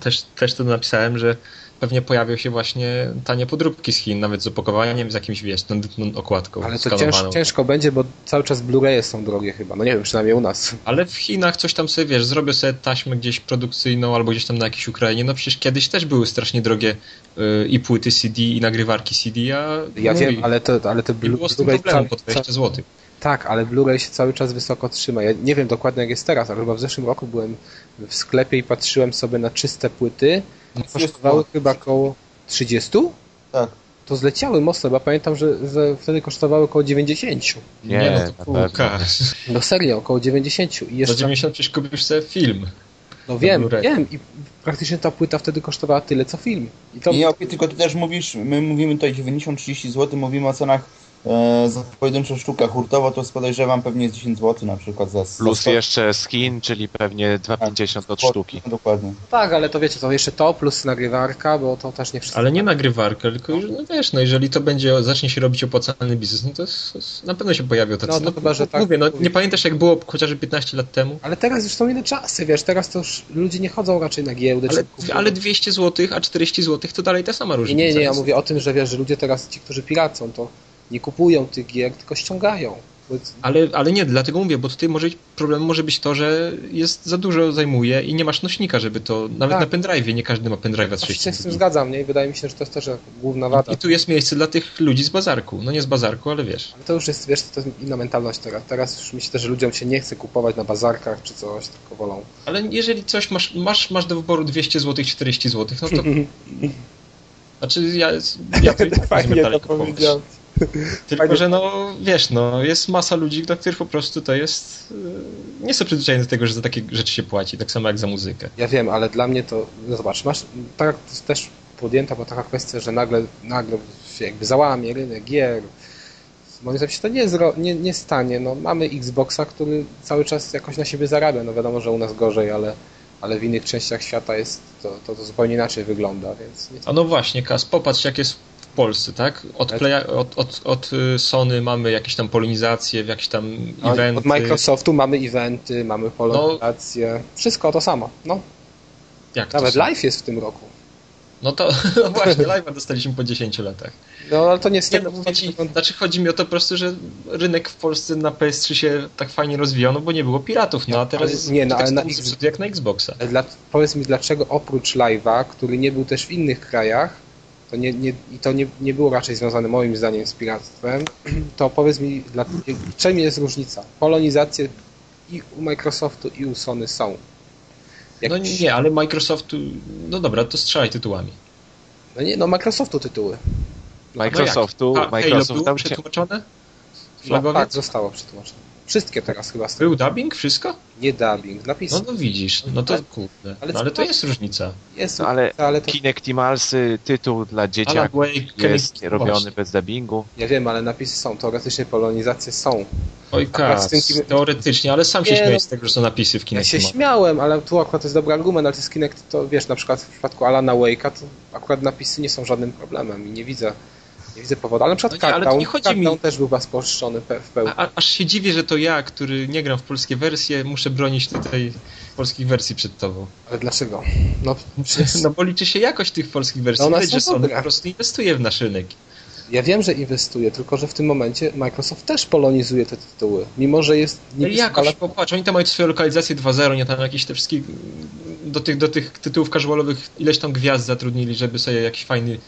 S3: też, też to napisałem, że pewnie pojawią się właśnie tanie podróbki z Chin, nawet z opakowaniem, z jakimś, wiesz, tętną okładką
S1: Ale to cięż, ciężko będzie, bo cały czas Blu-raye są drogie chyba. No nie wiem, przynajmniej u nas.
S3: Ale w Chinach coś tam sobie, wiesz, zrobię sobie taśmę gdzieś produkcyjną albo gdzieś tam na jakiejś Ukrainie, no przecież kiedyś też były strasznie drogie y, i płyty CD i nagrywarki CD, a
S1: Ja
S3: no
S1: wiem,
S3: i
S1: ale to, ale te
S3: nie było z tym
S1: Blu-ray cały-
S3: po 20 zł.
S1: Tak, ale Blu-ray się cały czas wysoko trzyma. Ja nie wiem dokładnie jak jest teraz, ale chyba w zeszłym roku byłem w sklepie i patrzyłem sobie na czyste płyty.
S3: No,
S1: Kosztowały chyba około 30?
S4: Tak.
S1: To zleciały mocno, bo pamiętam, że, że wtedy kosztowały około 90.
S2: Nie,
S3: Nie, no to.
S1: No serio, około 90. I
S3: Za
S1: jeszcze,
S3: 90 przecież kupisz sobie film.
S1: no wiem, wiem. I praktycznie ta płyta wtedy kosztowała tyle, co film. I to,
S4: Nie, opie, tylko ty też mówisz, my mówimy tutaj 90-30 zł, mówimy o cenach za pojedynczą sztukę. Hurtowo to podejrzewam pewnie jest 10 zł na przykład za
S2: Plus
S4: za
S2: jeszcze skin, czyli pewnie 2,50 od
S4: spot-
S2: sztuki.
S4: Dokładnie.
S1: tak, ale to wiecie, to jeszcze to plus nagrywarka, bo to też nie wszystko.
S3: Ale nie nagrywarkę, tylko już, no wiesz, no jeżeli to będzie, zacznie się robić opłacalny biznes, no to, na pewno się pojawią tacy.
S1: No to chyba, że tak.
S3: Mówię, no nie pamiętasz jak było chociażby 15 lat temu?
S1: Ale teraz już są inne czasy, wiesz, teraz to już ludzie nie chodzą raczej na giełdę.
S3: Ale, ale 200 zł, a 40 zł to dalej ta sama
S1: Nie,
S3: różnica.
S1: nie, nie, ja
S3: jest.
S1: mówię o tym, że wiesz, że ludzie teraz, ci, którzy piracą, to nie kupują tych gier, tylko ściągają.
S3: Ale, ale nie, dlatego mówię, bo tutaj może problemem może być to, że jest za dużo zajmuje i nie masz nośnika, żeby to, nawet
S1: Tak.
S3: na pendrive, nie każdy ma pendrive'a
S1: Oczywiście
S3: 30
S1: się z tym zgadzam, nie? I wydaje mi się, że to jest też główna wada.
S3: I tu jest miejsce dla tych ludzi z bazarku. No nie z bazarku, ale wiesz.
S1: Ale to już jest, wiesz, to jest inna mentalność teraz. Teraz już myślę, że ludziom się nie chce kupować na bazarkach czy coś, tylko wolą.
S3: Ale jeżeli coś masz, masz, masz do wyboru 200 zł, 40 zł, no to... (laughs) Znaczy ja, ja (laughs) to
S1: Fajnie to
S3: kupować. (laughs) Tylko, że no, wiesz, no, jest masa ludzi, dla których po prostu to jest... yy, Nie są przyzwyczajeni do tego, że za takie rzeczy się płaci, tak samo jak za muzykę.
S1: Ja wiem, ale dla mnie to, no zobacz, masz, tak jest też podjęta była taka kwestia, że nagle, nagle się jakby załamie rynek gier. Moim zdaniem się to nie, zro, nie, nie stanie. No, mamy Xboxa, który cały czas jakoś na siebie zarabia. No wiadomo, że u nas gorzej, ale, ale w innych częściach świata jest to, to, to zupełnie inaczej wygląda, więc
S3: A no właśnie, Kas, popatrz jak jest w Polsce, tak? Od,
S1: Ale-
S3: playa, od, od, od y, Sony mamy jakieś tam polonizacje, jakieś tam
S1: No,
S3: eventy.
S1: Od Microsoftu mamy eventy, mamy polonizację, wszystko to samo. No,
S3: Jak
S1: nawet live jest w tym roku.
S3: No to (laughs) no właśnie, live'a dostaliśmy po 10 latach.
S1: No ale to nie z
S3: Nie, no, ci, znaczy chodzi mi o to po prostu, że rynek w Polsce na PS3 się tak fajnie rozwijał, no bo nie było piratów, no a teraz
S1: nie, no,
S3: tak
S1: ale na X-
S3: jak na Xboxa.
S1: Dla, powiedz mi, dlaczego oprócz live'a, który nie był też w innych krajach, to nie, nie, i to nie, nie było raczej związane moim zdaniem z piractwem, (clears throat) to powiedz mi, dla, czym jest różnica? Polonizacje i u Microsoftu i u Sony są. Jak-
S3: No nie, ale Microsoftu, no dobra, to strzelaj tytułami.
S1: No nie, no Microsoftu tytuły.
S2: Microsoftu,
S3: No jak? A, Halo
S2: Microsoft
S3: było przetłumaczone?
S1: No, tak, zostało przetłumaczone. Wszystkie teraz chyba z
S3: Był dubbing? Wszystko?
S1: Nie dubbing, napisy.
S3: No to widzisz, no to kurde.
S1: ale
S3: No, ale to jest różnica.
S1: Jest,
S2: No, ale
S1: ale to,
S2: Kinectimalsy, tytuł dla dzieciaków jest
S3: Kenny-
S2: robiony
S3: właśnie.
S2: bez dubbingu.
S1: ja wiem, ale napisy są, teoretycznie polonizacje są.
S3: Oj, kas, teoretycznie, ale sam się
S1: Nie,
S3: śmieję
S1: no.
S3: z tego, że są napisy w
S1: Ja
S3: Kinectie.
S1: się śmiałem, ale tu akurat to jest dobry argument, ale to jest Kinect, to wiesz, na przykład w przypadku Alana Wake'a to akurat napisy nie są żadnym problemem i nie widzę, nie widzę powodu. Ale na przykład
S3: No nie,
S1: Crackdown,
S3: nie chodzi mi-
S1: też był spolszczony w pełni.
S3: A, aż się dziwię, że to ja, który nie gram w polskie wersje, muszę bronić tutaj polskich wersji przed tobą.
S1: Ale dlaczego? No przecież (laughs)
S3: No bo liczy się jakość tych polskich wersji.
S1: No
S3: Widać, że Sony po prostu inwestuje w nasz rynek.
S1: ja wiem, że inwestuje, tylko że w tym momencie Microsoft też polonizuje te tytuły. Mimo, że jest
S3: No jakoś,
S1: skala...
S3: popatrz, oni tam mają swoją lokalizację 2.0, nie tam jakieś te wszystkie do tych, do tych tytułów casualowych ileś tam gwiazd zatrudnili, żeby sobie jakiś fajny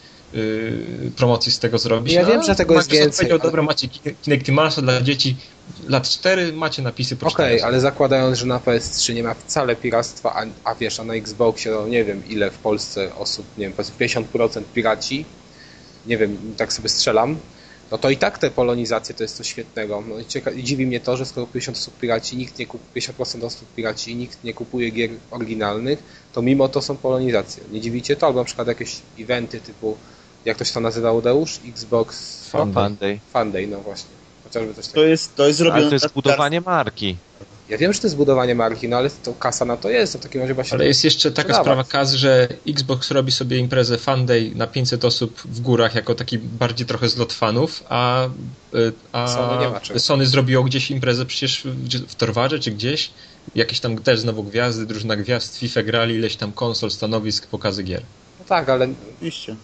S3: promocji z tego zrobić.
S1: Ja
S3: No,
S1: wiem, że tego jest więcej, ale-
S3: dobra, macie Kinectimasa dla dzieci lat 4, macie napisy po
S1: Okej,
S3: 4.
S1: ale zakładając, że na PS3 nie ma wcale piractwa, a, a wiesz, a na Xboxie, no nie wiem ile w Polsce osób, nie wiem, powiedzmy 50% piraci, nie wiem, tak sobie strzelam, no to i tak te polonizacje to jest coś świetnego. No i, cieka- dziwi mnie to, że skoro 50 osób piraci, nikt nie kupuje, 50% osób piraci, nikt nie kupuje gier oryginalnych, to mimo to są polonizacje. Nie dziwicie to? Albo na przykład jakieś eventy typu jak to się to nazywa Udeusz? Xbox
S3: Fun
S1: no,
S2: Monday.
S1: Fun Day, no właśnie. Chociażby coś
S4: To
S1: takiego.
S4: jest, to jest zrobione...
S2: Ale to jest budowanie marki.
S1: Ja wiem, że to jest budowanie marki, no ale to kasa na to jest, to w takim razie właśnie...
S3: Ale jest jeszcze taka
S1: sprzedawać.
S3: sprawa Kaz, że Xbox robi sobie imprezę Fan Day na 500 osób w górach jako taki bardziej trochę zlot fanów, a, y, a
S1: Sony.
S3: Sony zrobiło gdzieś imprezę przecież w, w Torwarze czy gdzieś. Jakieś tam też znowu gwiazdy, drużyna gwiazd, FIFA grali, ileś tam konsol, stanowisk, pokazy gier.
S1: No tak, ale
S4: Oczywiście.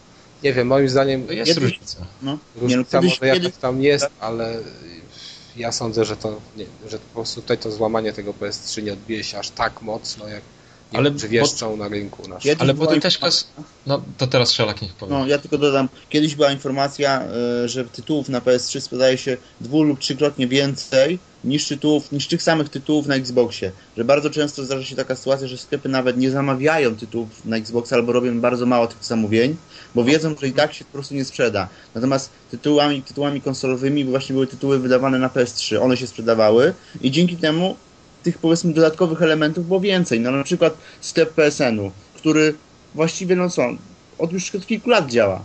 S1: Nie wiem, moim zdaniem
S3: To jest różnica.
S4: No. Nie, no,
S1: różnica
S4: kiedyś,
S1: może jakaś tam jest, ale ja sądzę, że to nie, że po prostu tutaj to złamanie tego PS3 nie odbije się aż tak mocno, jak
S3: Ale
S1: niektórzy wieszczą na rynku.
S4: Kiedyś
S3: Ale potem też Kaz... No to teraz Szelak niech powie.
S4: No, ja tylko dodam, kiedyś była informacja, y, że tytułów na PS3 sprzedaje się dwu lub trzykrotnie więcej niż tytułów, niż tych samych tytułów na Xboxie. Że bardzo często zdarza się taka sytuacja, że sklepy nawet nie zamawiają tytułów na Xboxa albo robią bardzo mało tych zamówień, bo wiedzą, że i tak się po prostu nie sprzeda. Natomiast tytułami, tytułami konsolowymi właśnie były tytuły wydawane na PS3, one się sprzedawały i dzięki temu tych powiedzmy dodatkowych elementów było więcej. No na przykład sklep PSN-u, który właściwie no co, od już od kilku lat działa.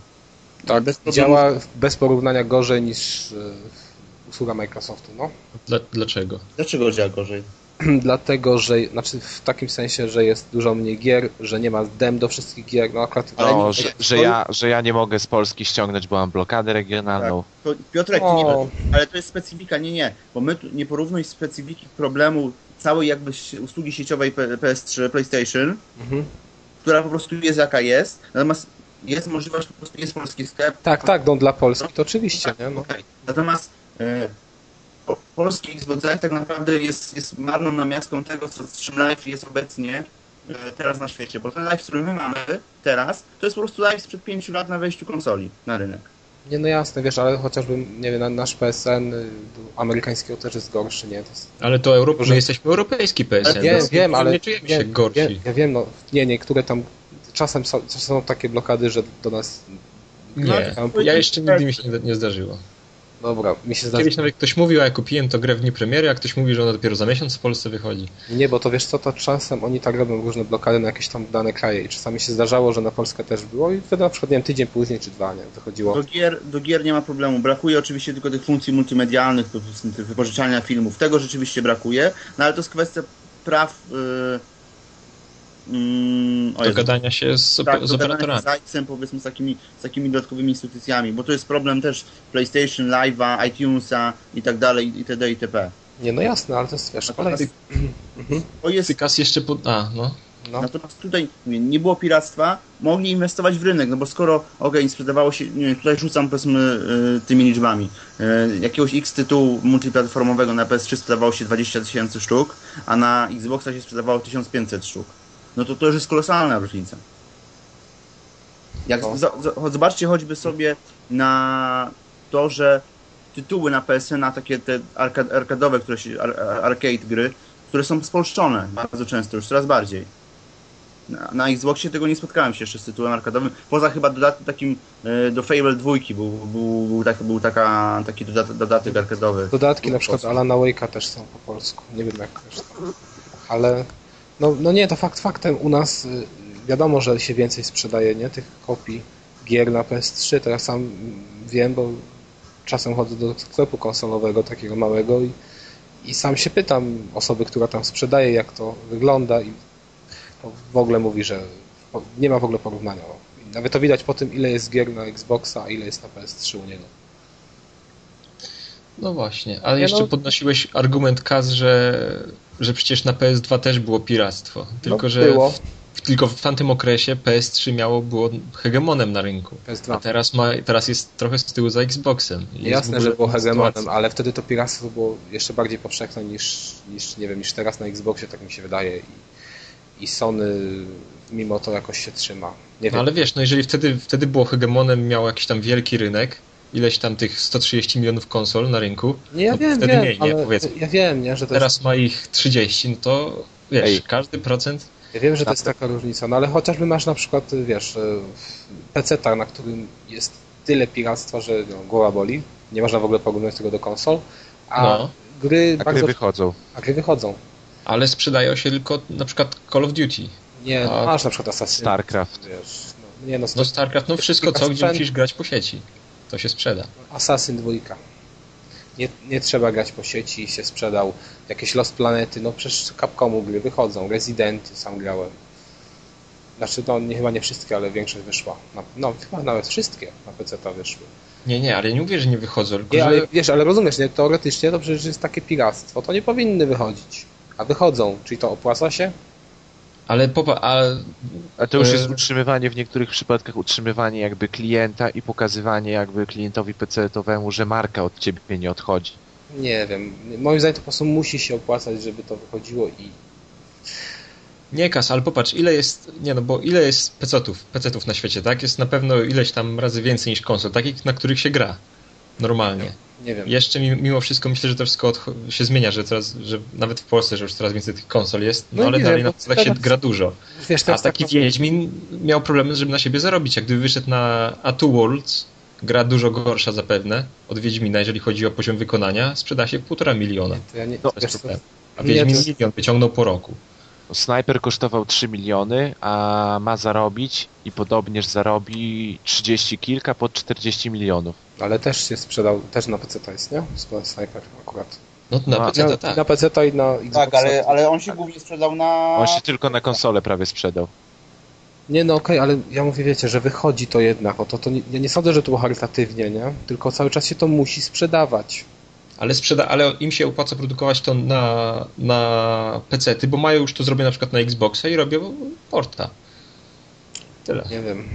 S1: Tak,
S4: bez
S1: działa bez porównania gorzej niż e, usługa Microsoftu, no.
S3: Dla, dlaczego?
S4: Dlaczego działa gorzej? (clears throat)
S1: Dlatego, że, znaczy w takim sensie, że jest dużo mniej gier, że nie ma dem do wszystkich gier, no akurat...
S2: No,
S4: nie-
S2: że, że, ja, że ja nie mogę z Polski ściągnąć, bo mam blokadę regionalną.
S4: To, Piotrek, ty nie, ale to jest specyfika, nie, nie, bo my tu nie porównuj specyfiki problemu całej jakby usługi sieciowej P- PS3, PlayStation,
S1: Mhm.
S4: która po prostu jest jaka jest, natomiast jest możliwość, po prostu jest polski sklep.
S1: Tak, tak, no dla Polski to oczywiście, nie? No.
S4: Okej. Natomiast e, po- polski Xbox Live tak naprawdę jest, jest marną namiastką tego, co z czym live jest obecnie e, teraz na świecie, bo ten live, który my mamy teraz, to jest po prostu live sprzed 5 lat na wejściu konsoli na rynek.
S1: Nie, no jasne, wiesz, ale chociażby, nie wiem, na- nasz PSN y, amerykańskiego też jest gorszy, nie? To jest...
S3: Ale to Europ...
S1: Może-
S3: my jesteśmy europejski PSN.
S1: Wiem,
S3: więc
S1: wiem, ale
S3: nie czujemy
S1: wiem,
S3: się gorsi.
S1: Wiem, ja wiem, no, nie, niektóre tam czasem są, są takie blokady, że do nas...
S3: Nie, ja jeszcze nigdy mi się nie, nie zdarzyło.
S1: Dobra, mi się zdarza.
S3: Kiedyś nawet ktoś mówił, a ja kupiłem to grę w dniu premiery, a ktoś mówi, że ona dopiero za miesiąc w Polsce wychodzi.
S1: Nie, bo to wiesz co, to czasem oni tak robią różne blokady na jakieś tam dane kraje i czasami się zdarzało, że na Polskę też było i wtedy na przykład, nie wiem, tydzień później czy dwa, nie, wychodziło.
S4: Do gier, do gier nie ma problemu. Brakuje oczywiście tylko tych funkcji multimedialnych, tych wypożyczania filmów. Tego rzeczywiście brakuje, no ale to jest kwestia praw. Yy, mm,
S3: Do gadania się z,
S4: tak,
S3: z operatorami.
S4: z Zajcem, powiedzmy z takimi, z takimi dodatkowymi instytucjami, bo to jest problem też PlayStation, Live'a, iTunesa i tak dalej, itd. itp.
S1: Nie, no jasne, ale to jest, wiesz,
S4: Natomiast
S1: kolej. (clears throat) Mhm.
S4: to jest
S3: Cykas jeszcze po... A, no.
S1: No.
S4: Natomiast tutaj mówię, nie było piractwa, mogli inwestować w rynek, no bo skoro okej, sprzedawało się, nie wiem, tutaj rzucam powiedzmy y, tymi liczbami, y, jakiegoś X tytułu multiplatformowego na PS3 sprzedawało się 20 tysięcy sztuk, a na Xboxa się sprzedawało 1500 sztuk. No to to już jest kolosalna różnica. Jak
S1: No.
S4: za, za, zobaczcie choćby sobie na to, że tytuły na PSN, na takie te arka- arkadowe, które się, ar, ar- arcade gry, które są spolszczone bardzo często, już coraz bardziej. Na, na Xboxie tego nie spotkałem się jeszcze z tytułem arkadowym, poza chyba dodatkiem takim e, do Fable 2 był, był, był, tak, był taka, taki dodatek, dodatek arkadowy.
S1: Dodatki na przykład Alana Wake'a też są po polsku. Nie wiem jak też. Ale no, no nie, to fakt faktem u nas y, wiadomo, że się więcej sprzedaje, nie? Tych kopii gier na PS3. Teraz sam wiem, bo czasem chodzę do sklepu konsolowego takiego małego i, i sam się pytam osoby, która tam sprzedaje, jak to wygląda i w ogóle mówi, że nie ma w ogóle porównania. Nawet to widać po tym, ile jest gier na Xboxa, a ile jest na PS3 u niego.
S3: No właśnie, ale jeszcze
S1: no-
S3: podnosiłeś argument Kaz, że, że przecież na PS2 też było piractwo. Tylko,
S1: no,
S3: że
S1: było.
S3: W, tylko w tamtym okresie PS3 miało, było hegemonem na rynku.
S1: PS2.
S3: A teraz, ma, teraz jest trochę z tyłu za Xboxem.
S1: Jasne,
S3: ogóle
S1: że było hegemonem,
S3: sytuacja.
S1: ale wtedy to piractwo było jeszcze bardziej powszechne niż, niż nie wiem, niż teraz na Xboxie, tak mi się wydaje. I, i Sony mimo to jakoś się trzyma. Nie
S3: No ale wiesz, no jeżeli wtedy, wtedy było hegemonem, miał jakiś tam wielki rynek, ileś tam tych 130 milionów konsol na rynku,
S1: nie, ja
S3: no
S1: wiem,
S3: wtedy
S1: wiem,
S3: mniej, nie? Powiedzmy.
S1: ja wiem, nie, że to
S3: teraz ma ich 30, no to wiesz,
S2: Ej.
S3: każdy procent
S1: jest, ja wiem, że to jest taka różnica, no ale chociażby masz na przykład, wiesz, PC, na którym jest tyle piractwa, że no, głowa boli, nie można w ogóle porównać tego do konsol, a
S3: No.
S1: gry
S2: A
S1: bardzo...
S2: gry wychodzą.
S1: A gry wychodzą.
S3: ale sprzedają się tylko na przykład Call of Duty.
S1: Nie,
S3: A-
S1: masz na przykład Assassin's
S2: StarCraft.
S1: wiesz, no, Nie no,
S3: No StarCraft, no wszystko co, gdzie
S1: Sprzęt-
S3: musisz grać po sieci. To się sprzeda.
S1: Assassin 2. Nie, nie trzeba grać po sieci, się sprzedał. Jakieś Lost Planety, no przecież Capcomu gry wychodzą. Resident sam grałem. Znaczy, no nie, chyba nie wszystkie, ale większość wyszła. Na, no chyba nawet wszystkie na PC to wyszły.
S3: Nie, nie, ale ja nie mówię, że nie wychodzą, tylko
S1: Nie,
S3: że...
S1: ale wiesz, ale rozumiesz, nie? teoretycznie to przecież jest takie piractwo. To nie powinny wychodzić. A wychodzą, czyli to opłaca się?
S3: Ale popa, a
S2: A to już
S3: E,
S2: jest utrzymywanie w niektórych przypadkach, utrzymywanie jakby klienta i pokazywanie jakby klientowi PC-owemu, że marka od ciebie nie odchodzi.
S1: Nie wiem. Moim zdaniem to po prostu musi się opłacać, żeby to wychodziło i
S3: Nie kas, ale popatrz, ile jest, nie no, bo ile jest pecetów, pecetów na świecie, tak? Jest na pewno ileś tam razy więcej niż konsol, takich, na których się gra. Normalnie.
S1: Nie wiem.
S3: Jeszcze mi- mimo wszystko myślę, że to wszystko się zmienia, że teraz, że nawet w Polsce, że już coraz więcej tych konsol jest, no,
S1: No
S3: ale
S1: nie
S3: dalej na tak się gra dużo.
S1: Wiesz,
S3: A taki
S1: tak,
S3: Wiedźmin miał problemy, żeby na siebie zarobić. Jak gdyby wyszedł na A2 Worlds, gra dużo gorsza zapewne od Wiedźmina, jeżeli chodzi o poziom wykonania, sprzeda się półtora miliona.
S1: to ja nie,
S2: No,
S1: wiesz.
S3: A
S1: Nie,
S3: Wiedźmin
S1: to-
S3: milion wyciągnął po roku.
S2: Sniper kosztował 3 miliony, a ma zarobić i podobnież zarobi 30 kilka pod 40 milionów.
S1: Ale też się sprzedał, też na PC to jest, nie? Sniper akurat.
S3: No na
S2: No,
S3: PC
S1: Na,
S3: tak.
S1: na PC to i na Xbox.
S4: Tak, ale, ale on się głównie sprzedał na...
S2: On się tylko na konsolę prawie sprzedał.
S1: Nie no okej, ale ja mówię, wiecie, że wychodzi to jednak, o to, to nie, ja nie sądzę, że to było charytatywnie, nie? Tylko cały czas się to musi sprzedawać.
S3: Ale, sprzeda, ale im się opłaca produkować to na, na PC-ty, bo mają już to zrobione na przykład na Xboxa i robią porta. Tyle.
S1: Nie wiem.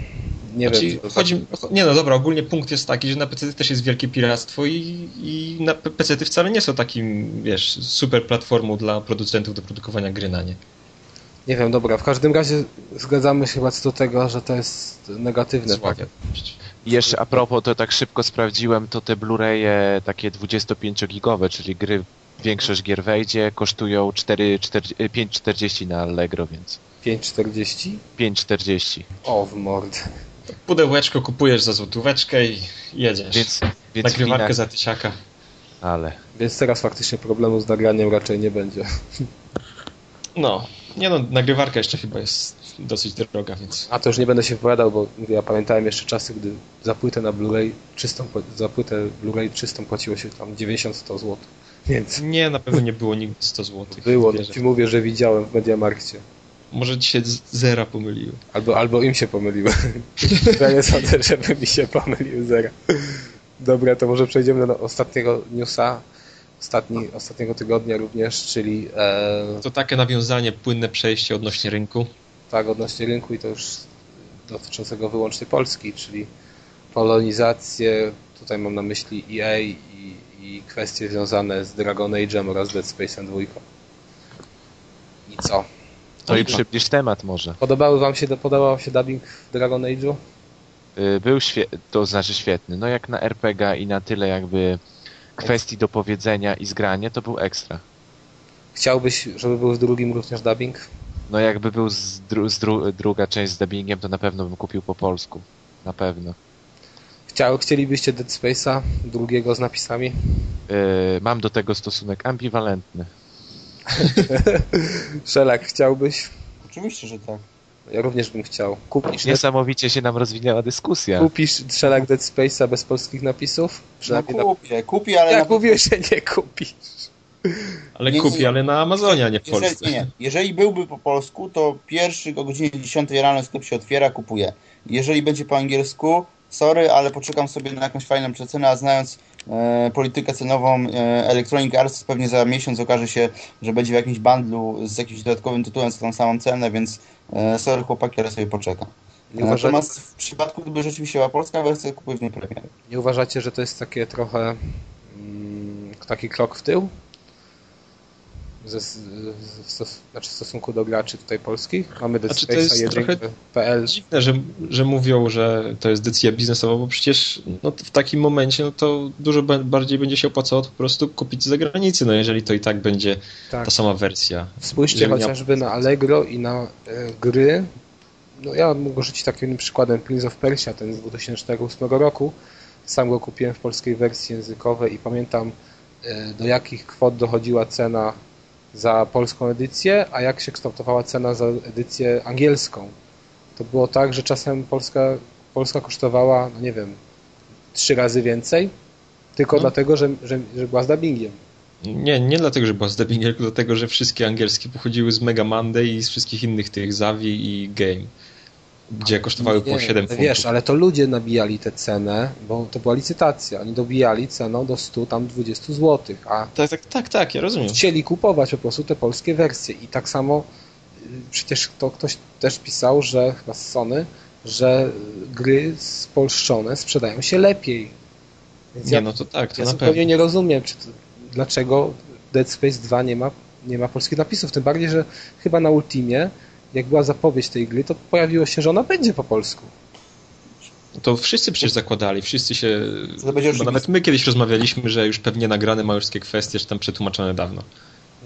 S1: Nie
S3: Znaczy,
S1: wiem.
S3: chodzi, nie no dobra, ogólnie punkt jest taki, że na PC też jest wielkie piractwo i, i na PC wcale nie są takim, wiesz, super platformą dla producentów do produkowania gry na nie.
S1: Nie wiem, dobra, w każdym razie zgadzamy się chyba co do tego, że to jest negatywne. Tak?
S2: I jeszcze a propos, to tak szybko sprawdziłem, to te Blu-raye takie 25-gigowe, czyli gry, większość gier wejdzie, kosztują 4, 4, 5,40 na Allegro, więc
S1: 5,40?
S2: 5,40.
S1: O, w mordę.
S3: Pudełeczko kupujesz za złotóweczkę i jedziesz.
S2: Więc, więc
S3: Nagrywarkę
S2: wina,
S3: za tysiaka.
S2: ale
S1: Więc teraz faktycznie problemu z nagraniem raczej nie będzie. (laughs)
S3: No, nie no, nagrywarka jeszcze chyba jest dosyć droga, więc...
S1: A to już nie będę się wypowiadał, bo mówię, ja pamiętałem jeszcze czasy, gdy za płytę na Blu-ray czystą, za płytę Blu-ray czystą płaciło się tam 90-100 zł. Więc
S3: Nie, na pewno nie było nigdy 100 zł.
S1: było, no ci mówię, że widziałem w Mediamarkcie.
S3: Może ci się zera pomyliły.
S1: Albo, albo im się pomyliły. (laughs) ja nie sądzę, żeby mi się pomyliły zera. Dobra, to może przejdziemy do ostatniego newsa, ostatni, ostatniego tygodnia również, czyli e,
S3: To takie nawiązanie, płynne przejście odnośnie rynku.
S1: tak odnośnie rynku i to już dotyczącego wyłącznie Polski, czyli polonizację, tutaj mam na myśli EA i, i kwestie związane z Dragon Age'em oraz Dead Space'em 2. I co?
S2: To i przybliż temat może.
S1: Podobały wam się, podobał wam się dubbing w Dragon Age'u?
S2: Y, Był świe- to znaczy świetny. No jak na RPG i na tyle jakby kwestii do powiedzenia i zgranie, to był ekstra.
S1: Chciałbyś, żeby był w drugim również dubbing?
S2: No jakby był z, dru- z dru- druga część z dubbingiem, to na pewno bym kupił po polsku. Na pewno.
S1: Chciał, chcielibyście Dead Space'a drugiego z napisami?
S2: Y, mam do tego stosunek ambiwalentny. (laughs)
S1: Szelak, chciałbyś?
S4: Oczywiście, że tak.
S1: Ja również bym chciał. Kupisz,
S2: Niesamowicie się nam rozwinęła dyskusja.
S1: kupisz Szelak Dead Space'a bez polskich napisów?
S4: No
S1: Przynajmniej na...
S4: kupię, kupię, ale...
S1: Jak
S4: na...
S1: mówiłeś, że nie kupisz?
S3: Ale
S4: Nie, nie,
S3: kupi,
S4: nie.
S3: ale na Amazonie, a nie w
S4: Jeżeli,
S3: Polsce.
S4: nie, nie. Jeżeli byłby po polsku, to pierwszy o godzinie 10 rano sklep się otwiera, kupuję. Jeżeli będzie po angielsku, sorry, ale poczekam sobie na jakąś fajną przecenę, a znając politykę cenową e, Electronic Arts, pewnie za miesiąc okaże się, że będzie w jakimś bundlu z jakimś dodatkowym tytułem za tą samą cenę, więc e, sorry chłopaki, ale sobie poczekam.
S1: Nie, uważa...
S4: Natomiast w przypadku, gdyby rzeczywiście była polska wersja, kupuję w niej premierę.
S1: nie uważacie, że to jest takie trochę mm, taki krok w tył? Ze, z, w, stos, znaczy w stosunku do graczy tutaj polskich? Mamy Dead
S3: Znaczy, to jest trochę
S1: 1.pl
S3: Dziwne, że, że mówią, że to jest decyzja biznesowa, bo przecież no, w takim momencie no, to dużo ba- bardziej będzie się opłacało po prostu kupić z zagranicy, no jeżeli to i tak będzie
S1: tak.
S3: ta sama wersja.
S1: Spójrzcie
S3: miał-
S1: chociażby na Allegro i na e, gry. No ja mogę rzucić takim przykładem Prince of Persia, ten z 2008 roku. Sam go kupiłem w polskiej wersji językowej i pamiętam e, do jakich kwot dochodziła cena za polską edycję, a jak się kształtowała cena za edycję angielską. to było tak, że czasem Polska, Polska kosztowała, no nie wiem, trzy razy więcej, tylko
S3: No.
S1: dlatego, że, że, że była z dubbingiem.
S3: Nie, nie dlatego, że była z dubbingiem, tylko dlatego, że wszystkie angielskie pochodziły z Mega Monday i z wszystkich innych tych Zawi i Game, gdzie kosztowały po
S1: Nie,
S3: 7
S1: no
S3: funtów.
S1: Wiesz, ale to ludzie nabijali tę cenę, bo to była licytacja. Oni dobijali ceną do 100, tam 20 zł, a
S3: Tak, tak, tak, tak, ja rozumiem.
S1: chcieli kupować po prostu te polskie wersje. I tak samo y, przecież to ktoś też pisał, że chyba z Sony, że gry spolszczone sprzedają się lepiej. Więc
S3: Nie,
S1: ja,
S3: no to tak, to
S1: ja
S3: na
S1: zupełnie
S3: pewno.
S1: nie rozumiem, to, dlaczego Dead Space 2 nie ma, nie ma polskich napisów. Tym bardziej, że chyba na Ultimie, jak była zapowiedź tej gry, to pojawiło się, że ona będzie po polsku.
S3: To wszyscy przecież zakładali, wszyscy się...
S4: To będzie
S3: Bo nawet my kiedyś rozmawialiśmy, że już pewnie nagrane ma wszystkie kwestie, że tam przetłumaczone dawno.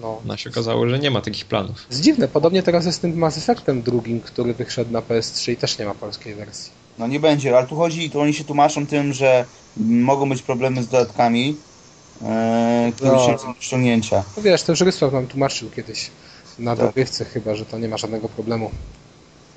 S1: No.
S3: No się okazało, że nie ma takich planów.
S1: Jest dziwne, podobnie teraz jest z tym Mass Effectem drugim, który wyszedł na PS3 i też nie ma polskiej wersji.
S4: No nie będzie, ale tu chodzi, tu oni się tłumaczą tym, że mogą być problemy z dodatkami, e, które
S1: No.
S4: się są do ściągnięcia.
S1: No wiesz, to już Rysław nam tłumaczył kiedyś na
S4: Tak.
S1: dogrywce chyba, że to nie ma żadnego problemu.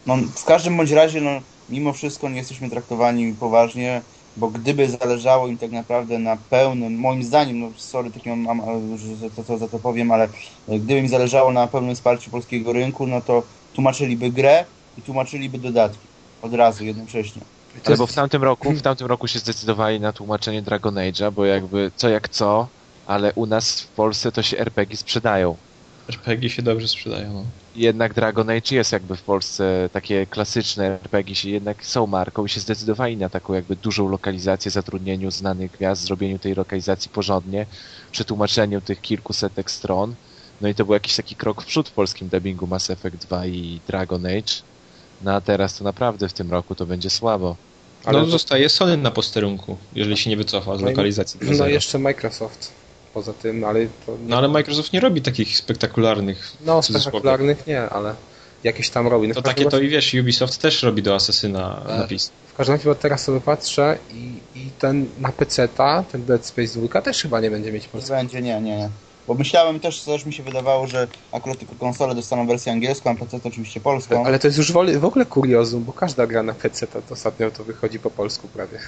S4: No, w każdym bądź razie, no, mimo wszystko nie jesteśmy traktowani poważnie, bo gdyby zależało im tak naprawdę na pełnym, moim zdaniem, no sorry, takim, mam, mam, że to, to, za to powiem, ale gdyby im zależało na pełnym wsparciu polskiego rynku, no to tłumaczyliby grę i tłumaczyliby dodatki. Od razu, jednocześnie.
S2: Ale bo w tamtym roku, w tamtym roku się zdecydowali na tłumaczenie Dragon Age'a, bo jakby co jak co, ale u nas w Polsce to się RPG sprzedają.
S3: RPG się dobrze sprzedają. No.
S2: Jednak Dragon Age jest jakby w Polsce takie klasyczne RPG się jednak są marką i się zdecydowali na taką jakby dużą lokalizację, zatrudnieniu znanych gwiazd, zrobieniu tej lokalizacji porządnie, przetłumaczeniu tych kilkusetek stron. No i to był jakiś taki krok w przód w polskim dubbingu Mass Effect 2 i Dragon Age. No a teraz to naprawdę w tym roku to będzie słabo.
S1: Ale
S3: no zostaje Sony na posterunku, jeżeli się nie wycofa z
S1: No
S3: lokalizacji.
S1: No
S3: zera.
S1: jeszcze Microsoft poza tym, ale to
S3: No ale Microsoft nie robi takich spektakularnych
S1: no spektakularnych nie, ale jakieś tam robi. No,
S3: To takie
S1: każdym
S3: to i wiesz, Ubisoft też robi do Asasyna
S1: E,
S3: napis.
S1: w każdym razie bo teraz sobie patrzę i, i ten na PC-ta, ten Dead Space 2 też chyba nie będzie mieć
S4: Nie
S1: polskiego.
S4: będzie, nie, nie, nie. Bo myślałem też, też mi się wydawało, że akurat tylko konsole dostaną wersję angielską, a PC to oczywiście polską.
S1: Ale to jest już w ogóle kuriozum, bo każda gra na PC to ostatnio to wychodzi po polsku prawie.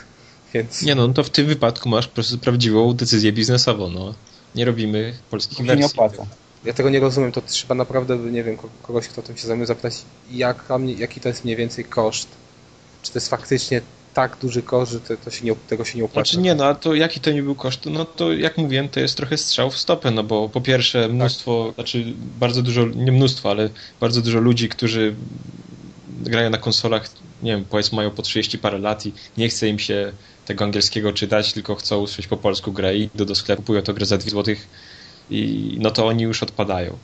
S1: Więc
S3: Nie no, no to w tym wypadku masz po prostu prawdziwą decyzję biznesową, no. Nie robimy polskich
S4: To się nie
S3: wersji.
S4: opłaca.
S1: ja tego nie rozumiem, to trzeba naprawdę, nie wiem, ko- kogoś, kto tym się zajmuje, zapytać, mnie- jaki to jest mniej więcej koszt. Czy to jest faktycznie tak duży koszt, że to, to się nie, tego się nie opłaca.
S3: Znaczy nie, no a to jaki to nie był koszt? No to jak mówiłem, to jest trochę strzał w stopę, no bo po pierwsze mnóstwo, znaczy bardzo dużo, nie mnóstwo, ale bardzo dużo ludzi, którzy grają na konsolach, nie wiem, powiedzmy mają po 30 parę lat i nie chce im się tego angielskiego czytać, tylko chcą usłyszeć po polsku grę i idą do sklepu, kupują to grę za 2 zł i no to oni już odpadają.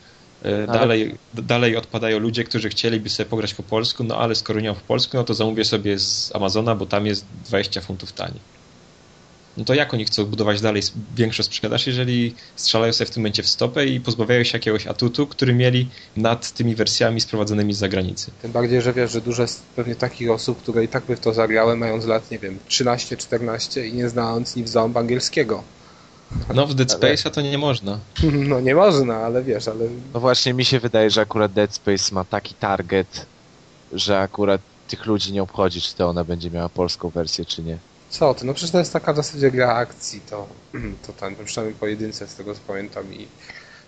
S3: E,
S2: Ale-
S3: Dalej, d- dalej odpadają ludzie, którzy chcieliby sobie pograć po polsku, no ale skoro nie mam po polsku, no to zamówię sobie z Amazona, bo tam jest 20 funtów taniej. No to jak oni chcą budować dalej większą sprzedaż, jeżeli strzelają sobie w tym momencie w stopę i pozbawiają się jakiegoś atutu, który mieli nad tymi wersjami sprowadzonymi z zagranicy?
S1: Tym bardziej, że wiesz, że dużo jest pewnie takich osób, które i tak by w to zagrały, mając lat, nie wiem, 13-14 i nie znając ni w ząb angielskiego.
S3: No w Dead
S1: Ale-
S3: Space'a to nie można. (laughs)
S1: No nie można, ale wiesz, ale
S2: No właśnie mi się wydaje, że akurat Dead Space ma taki target, że akurat tych ludzi nie obchodzi, czy to ona będzie miała polską wersję, czy nie.
S1: Co ty, no przecież to jest taka w zasadzie gra akcji, to, (clears throat) to ten, przynajmniej pojedynce z tego co pamiętam i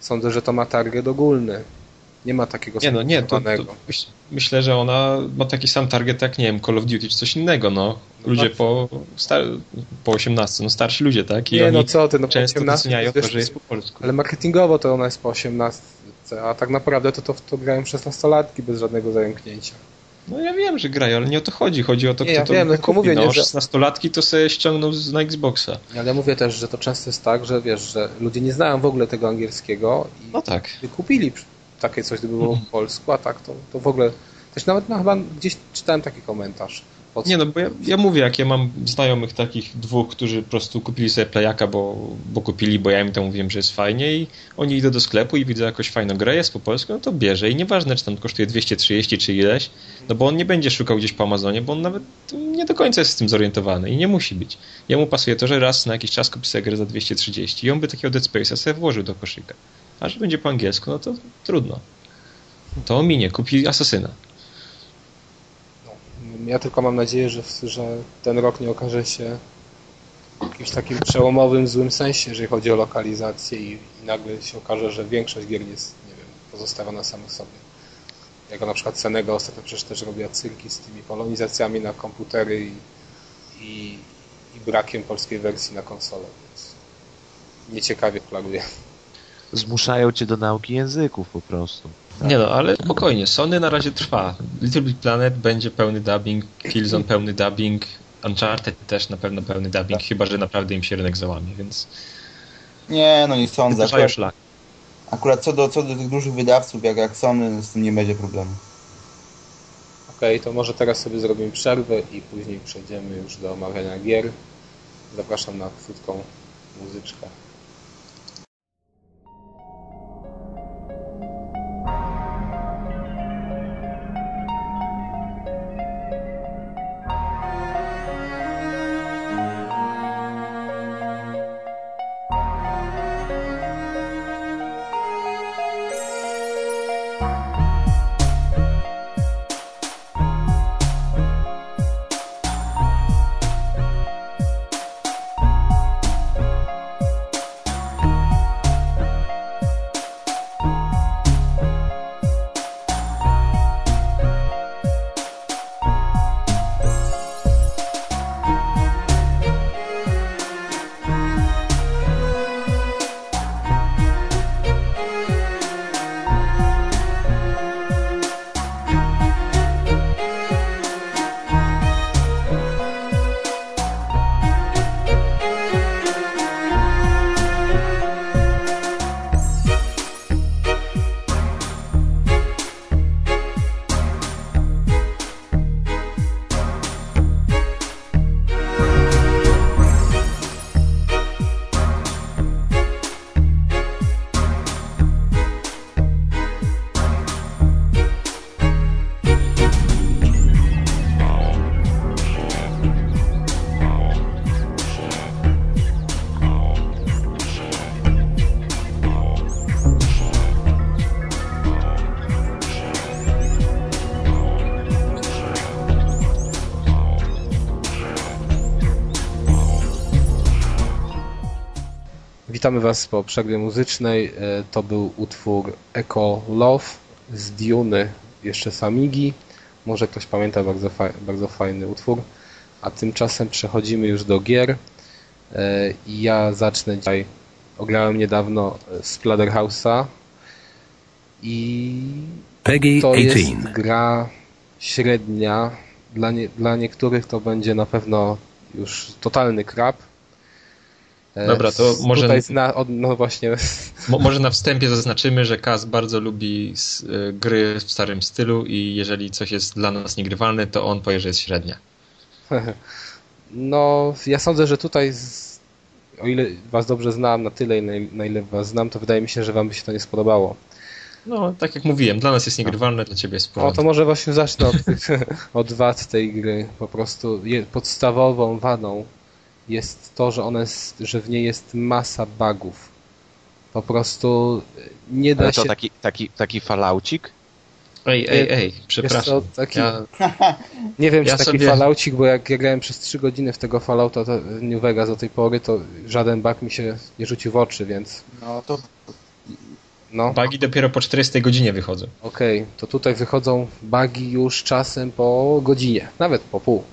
S1: sądzę, że to ma target ogólny. Nie ma takiego
S3: Nie no, nie, to, to myśl- myślę, że ona ma taki sam target jak, nie wiem, Call of Duty czy coś innego, no. Ludzie
S1: tak.
S3: po, star- po 18, no starsi ludzie, tak? I
S1: Nie no co ty, no po
S3: często
S1: 18
S3: doceniają to, że jest po polsku.
S1: Ale marketingowo to ona jest po 18, a tak naprawdę to, to, to grają 16-latki bez żadnego zająknięcia.
S3: No ja wiem, że grają, ale nie o to chodzi. Chodzi o to,
S1: Nie,
S3: kto
S1: ja
S3: to
S1: wiem, no, tylko mówię,
S3: no,
S1: nie, że-
S3: 16-latki to sobie ściągną z, na Xboxa.
S1: Ale ja mówię też, że to często jest tak, że wiesz, że ludzie nie znają w ogóle tego angielskiego i
S3: No tak.
S1: kupili takie coś, gdyby było po polsku, a tak to, to w ogóle... Też nawet no, chyba gdzieś czytałem taki komentarz.
S3: Nie no, bo ja, ja mówię, jak ja mam znajomych takich dwóch, którzy po prostu kupili sobie playaka, bo, bo kupili, bo ja im to mówiłem, że jest fajnie i oni idą do sklepu i widzą jakąś fajną grę, jest po polsku, no to bierze i nieważne, czy tam kosztuje 230 czy ileś, no bo on nie będzie szukał gdzieś po Amazonie, bo on nawet nie do końca jest z tym zorientowany i nie musi być. Jemu pasuje to, że raz na jakiś czas kupi sobie grę za 230 i on by takiego Dead Space'a sobie włożył do koszyka. A że będzie po angielsku, no to trudno. To minie, kupi Asasyna.
S1: Ja tylko mam nadzieję, że, że ten rok nie okaże się jakimś takim przełomowym, złym sensie, jeżeli chodzi o lokalizację i, i nagle się okaże, że większość gier jest, nie wiem, pozostawiona samych sobie. Jak na przykład Senego ostatnio przecież też robiła cyrki z tymi polonizacjami na komputery i, i, i brakiem polskiej wersji na konsolę, więc nieciekawie plaguje.
S2: Zmuszają cię do nauki języków po prostu.
S3: Nie no, ale spokojnie, Sony na razie trwa. Little Big Planet będzie pełny dubbing, Killzone pełny dubbing, Uncharted też na pewno pełny dubbing, chyba że naprawdę im się rynek załamie, więc
S4: Nie, no nie sądzę. Akurat,
S3: szlak.
S4: akurat co, do, co do tych dużych wydawców, jak, jak Sony, z tym nie będzie problemu.
S1: Okej, to może teraz sobie zrobimy przerwę i później przejdziemy już do omawiania gier. Zapraszam na krótką muzyczkę. Thank you. Witamy Was po przerwie muzycznej. E, To był utwór Echo Love z Duny, jeszcze z Amigi. Może ktoś pamięta, bardzo, fa bardzo fajny utwór. A tymczasem przechodzimy już do gier. E, I ja zacznę dzisiaj. Ograłem niedawno Splatterhouse'a i
S5: Peggy
S1: to jest
S5: 18.
S1: gra średnia. Dla, nie, dla niektórych to będzie na pewno już totalny krab. E,
S3: Dobra, to może-
S1: Tutaj od, no właśnie,
S3: Mo- może na wstępie zaznaczymy, że Kaz bardzo lubi y, gry w starym stylu i jeżeli coś jest dla nas niegrywalne, to on powie, że jest średnia. (laughs)
S1: no ja sądzę, że tutaj z, o ile was dobrze znam, na tyle na, na ile was znam, to wydaje mi się, że wam by się to nie spodobało.
S3: No, tak jak mówiłem, dla nas jest niegrywalne, dla ciebie jest
S1: No to może właśnie zacznę od, (laughs) tych, (laughs) od wad tej gry. Po prostu je, podstawową wadą jest to, że ona jest, że w niej jest masa bugów. Po prostu nie da
S2: Ale
S1: się...
S2: to taki, taki, taki falaucik?
S3: Ej, ej, ej, przepraszam.
S1: co, taki,
S3: Ja, (laughs)
S1: nie wiem,
S3: ja
S1: czy taki
S3: sobie-
S1: falaucik, bo jak ja grałem przez 3 godziny w tego Fallouta to New Vegas do tej pory, to żaden bug mi się nie rzucił w oczy, więc
S4: No to
S1: no.
S3: bugi dopiero po 40 godzinie wychodzą.
S1: Okej, to tutaj wychodzą bugi już czasem po godzinie, nawet po pół.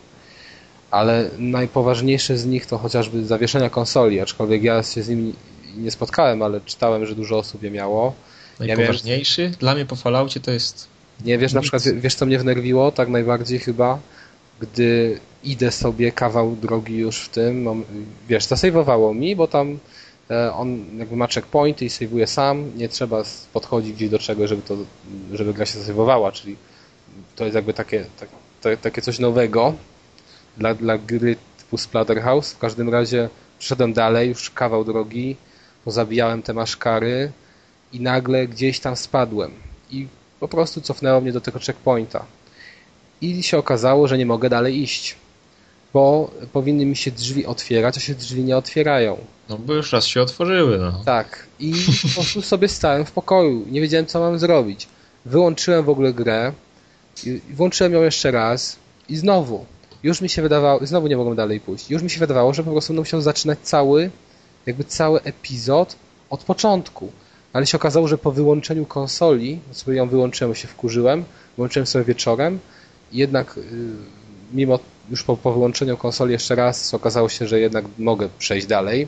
S1: Ale najpoważniejsze z nich to chociażby zawieszenia konsoli, aczkolwiek ja się z nimi nie spotkałem, ale czytałem, że dużo osób je miało. miałem-
S3: Najpoważniejszy? Dla mnie po Falloutie to jest
S1: Nie wiesz, na przykład, wiesz co mnie wnerwiło? Tak najbardziej chyba, gdy idę sobie kawał drogi już w tym, mam, wiesz, zasejwowało mi, bo tam e, on jakby ma checkpointy i sejwuje sam, nie trzeba podchodzić gdzieś do czegoś, żeby, to, żeby gra się zasejwowała, czyli to jest jakby takie, tak, ta- takie coś nowego dla, dla gry typu Splatterhouse. W każdym razie przeszedłem dalej, już kawał drogi, pozabijałem te maszkary i nagle gdzieś tam spadłem i po prostu cofnęło mnie do tego checkpointa. I się okazało, że nie mogę dalej iść, bo powinny mi się drzwi otwierać, a się drzwi nie otwierają.
S3: No bo już raz się otworzyły, no.
S1: Tak. I po prostu sobie stałem w pokoju. Nie wiedziałem, co mam zrobić. Wyłączyłem w ogóle grę. i Włączyłem ją jeszcze raz. I znowu, już mi się wydawało, znowu nie mogłem dalej pójść. Już mi się wydawało, że po prostu będę musiał zaczynać cały, jakby cały epizod od początku. Ale się okazało, że po wyłączeniu konsoli, sobie ją wyłączyłem, się wkurzyłem, wyłączyłem sobie wieczorem jednak y, mimo już po, po wyłączeniu konsoli jeszcze raz okazało się, że jednak mogę przejść dalej.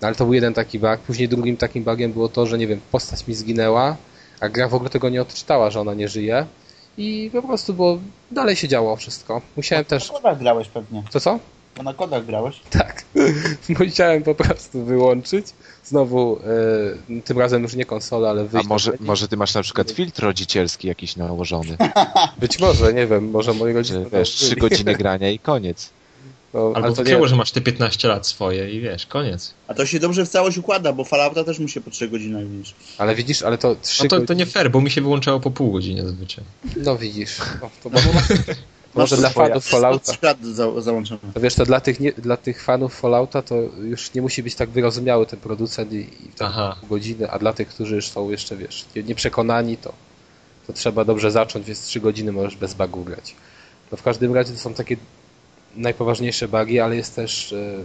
S1: No ale to był jeden taki bug. Później drugim takim bugiem było to, że nie wiem, postać mi zginęła, a gra w ogóle tego nie odczytała, że ona nie żyje. I po prostu było, dalej się działo wszystko. Musiałem też...
S4: Na kodach grałeś pewnie.
S1: Co, co?
S4: Bo na kodach grałeś.
S1: Tak. (laughs) Musiałem po prostu wyłączyć. Znowu, e, tym razem już nie konsolę, ale
S2: A
S1: wyjść.
S2: może,
S1: na-
S2: może ty masz na przykład filtr rodzicielski jakiś nałożony, (laughs)
S1: Być może, nie wiem, może moi rodzice...
S2: wiesz, trzy godziny (laughs) grania i koniec.
S1: No,
S3: Albo
S1: ale to nie,
S3: że masz te 15 lat swoje i wiesz, koniec.
S4: A to się dobrze w całość układa, bo Fallouta też mu się po 3 godzinach widzisz.
S1: ale widzisz, ale to trzy
S3: No to, to
S1: godziny-
S3: nie fair, bo mi się wyłączało po pół godziny zazwyczaj.
S1: No widzisz. No, to może, (laughs) może dla fanów Fallouta.
S4: 103 lat za, załączone.
S1: To wiesz, to dla tych, nie, dla tych fanów Fallouta to już nie musi być tak wyrozumiały ten producent i, i
S3: Aha.
S1: pół godziny, a dla tych, którzy już są jeszcze, wiesz, nie- nieprzekonani, to, to trzeba dobrze zacząć, więc trzy godziny możesz bez bugów grać. No w każdym razie to są takie najpoważniejsze bugi, ale jest też e,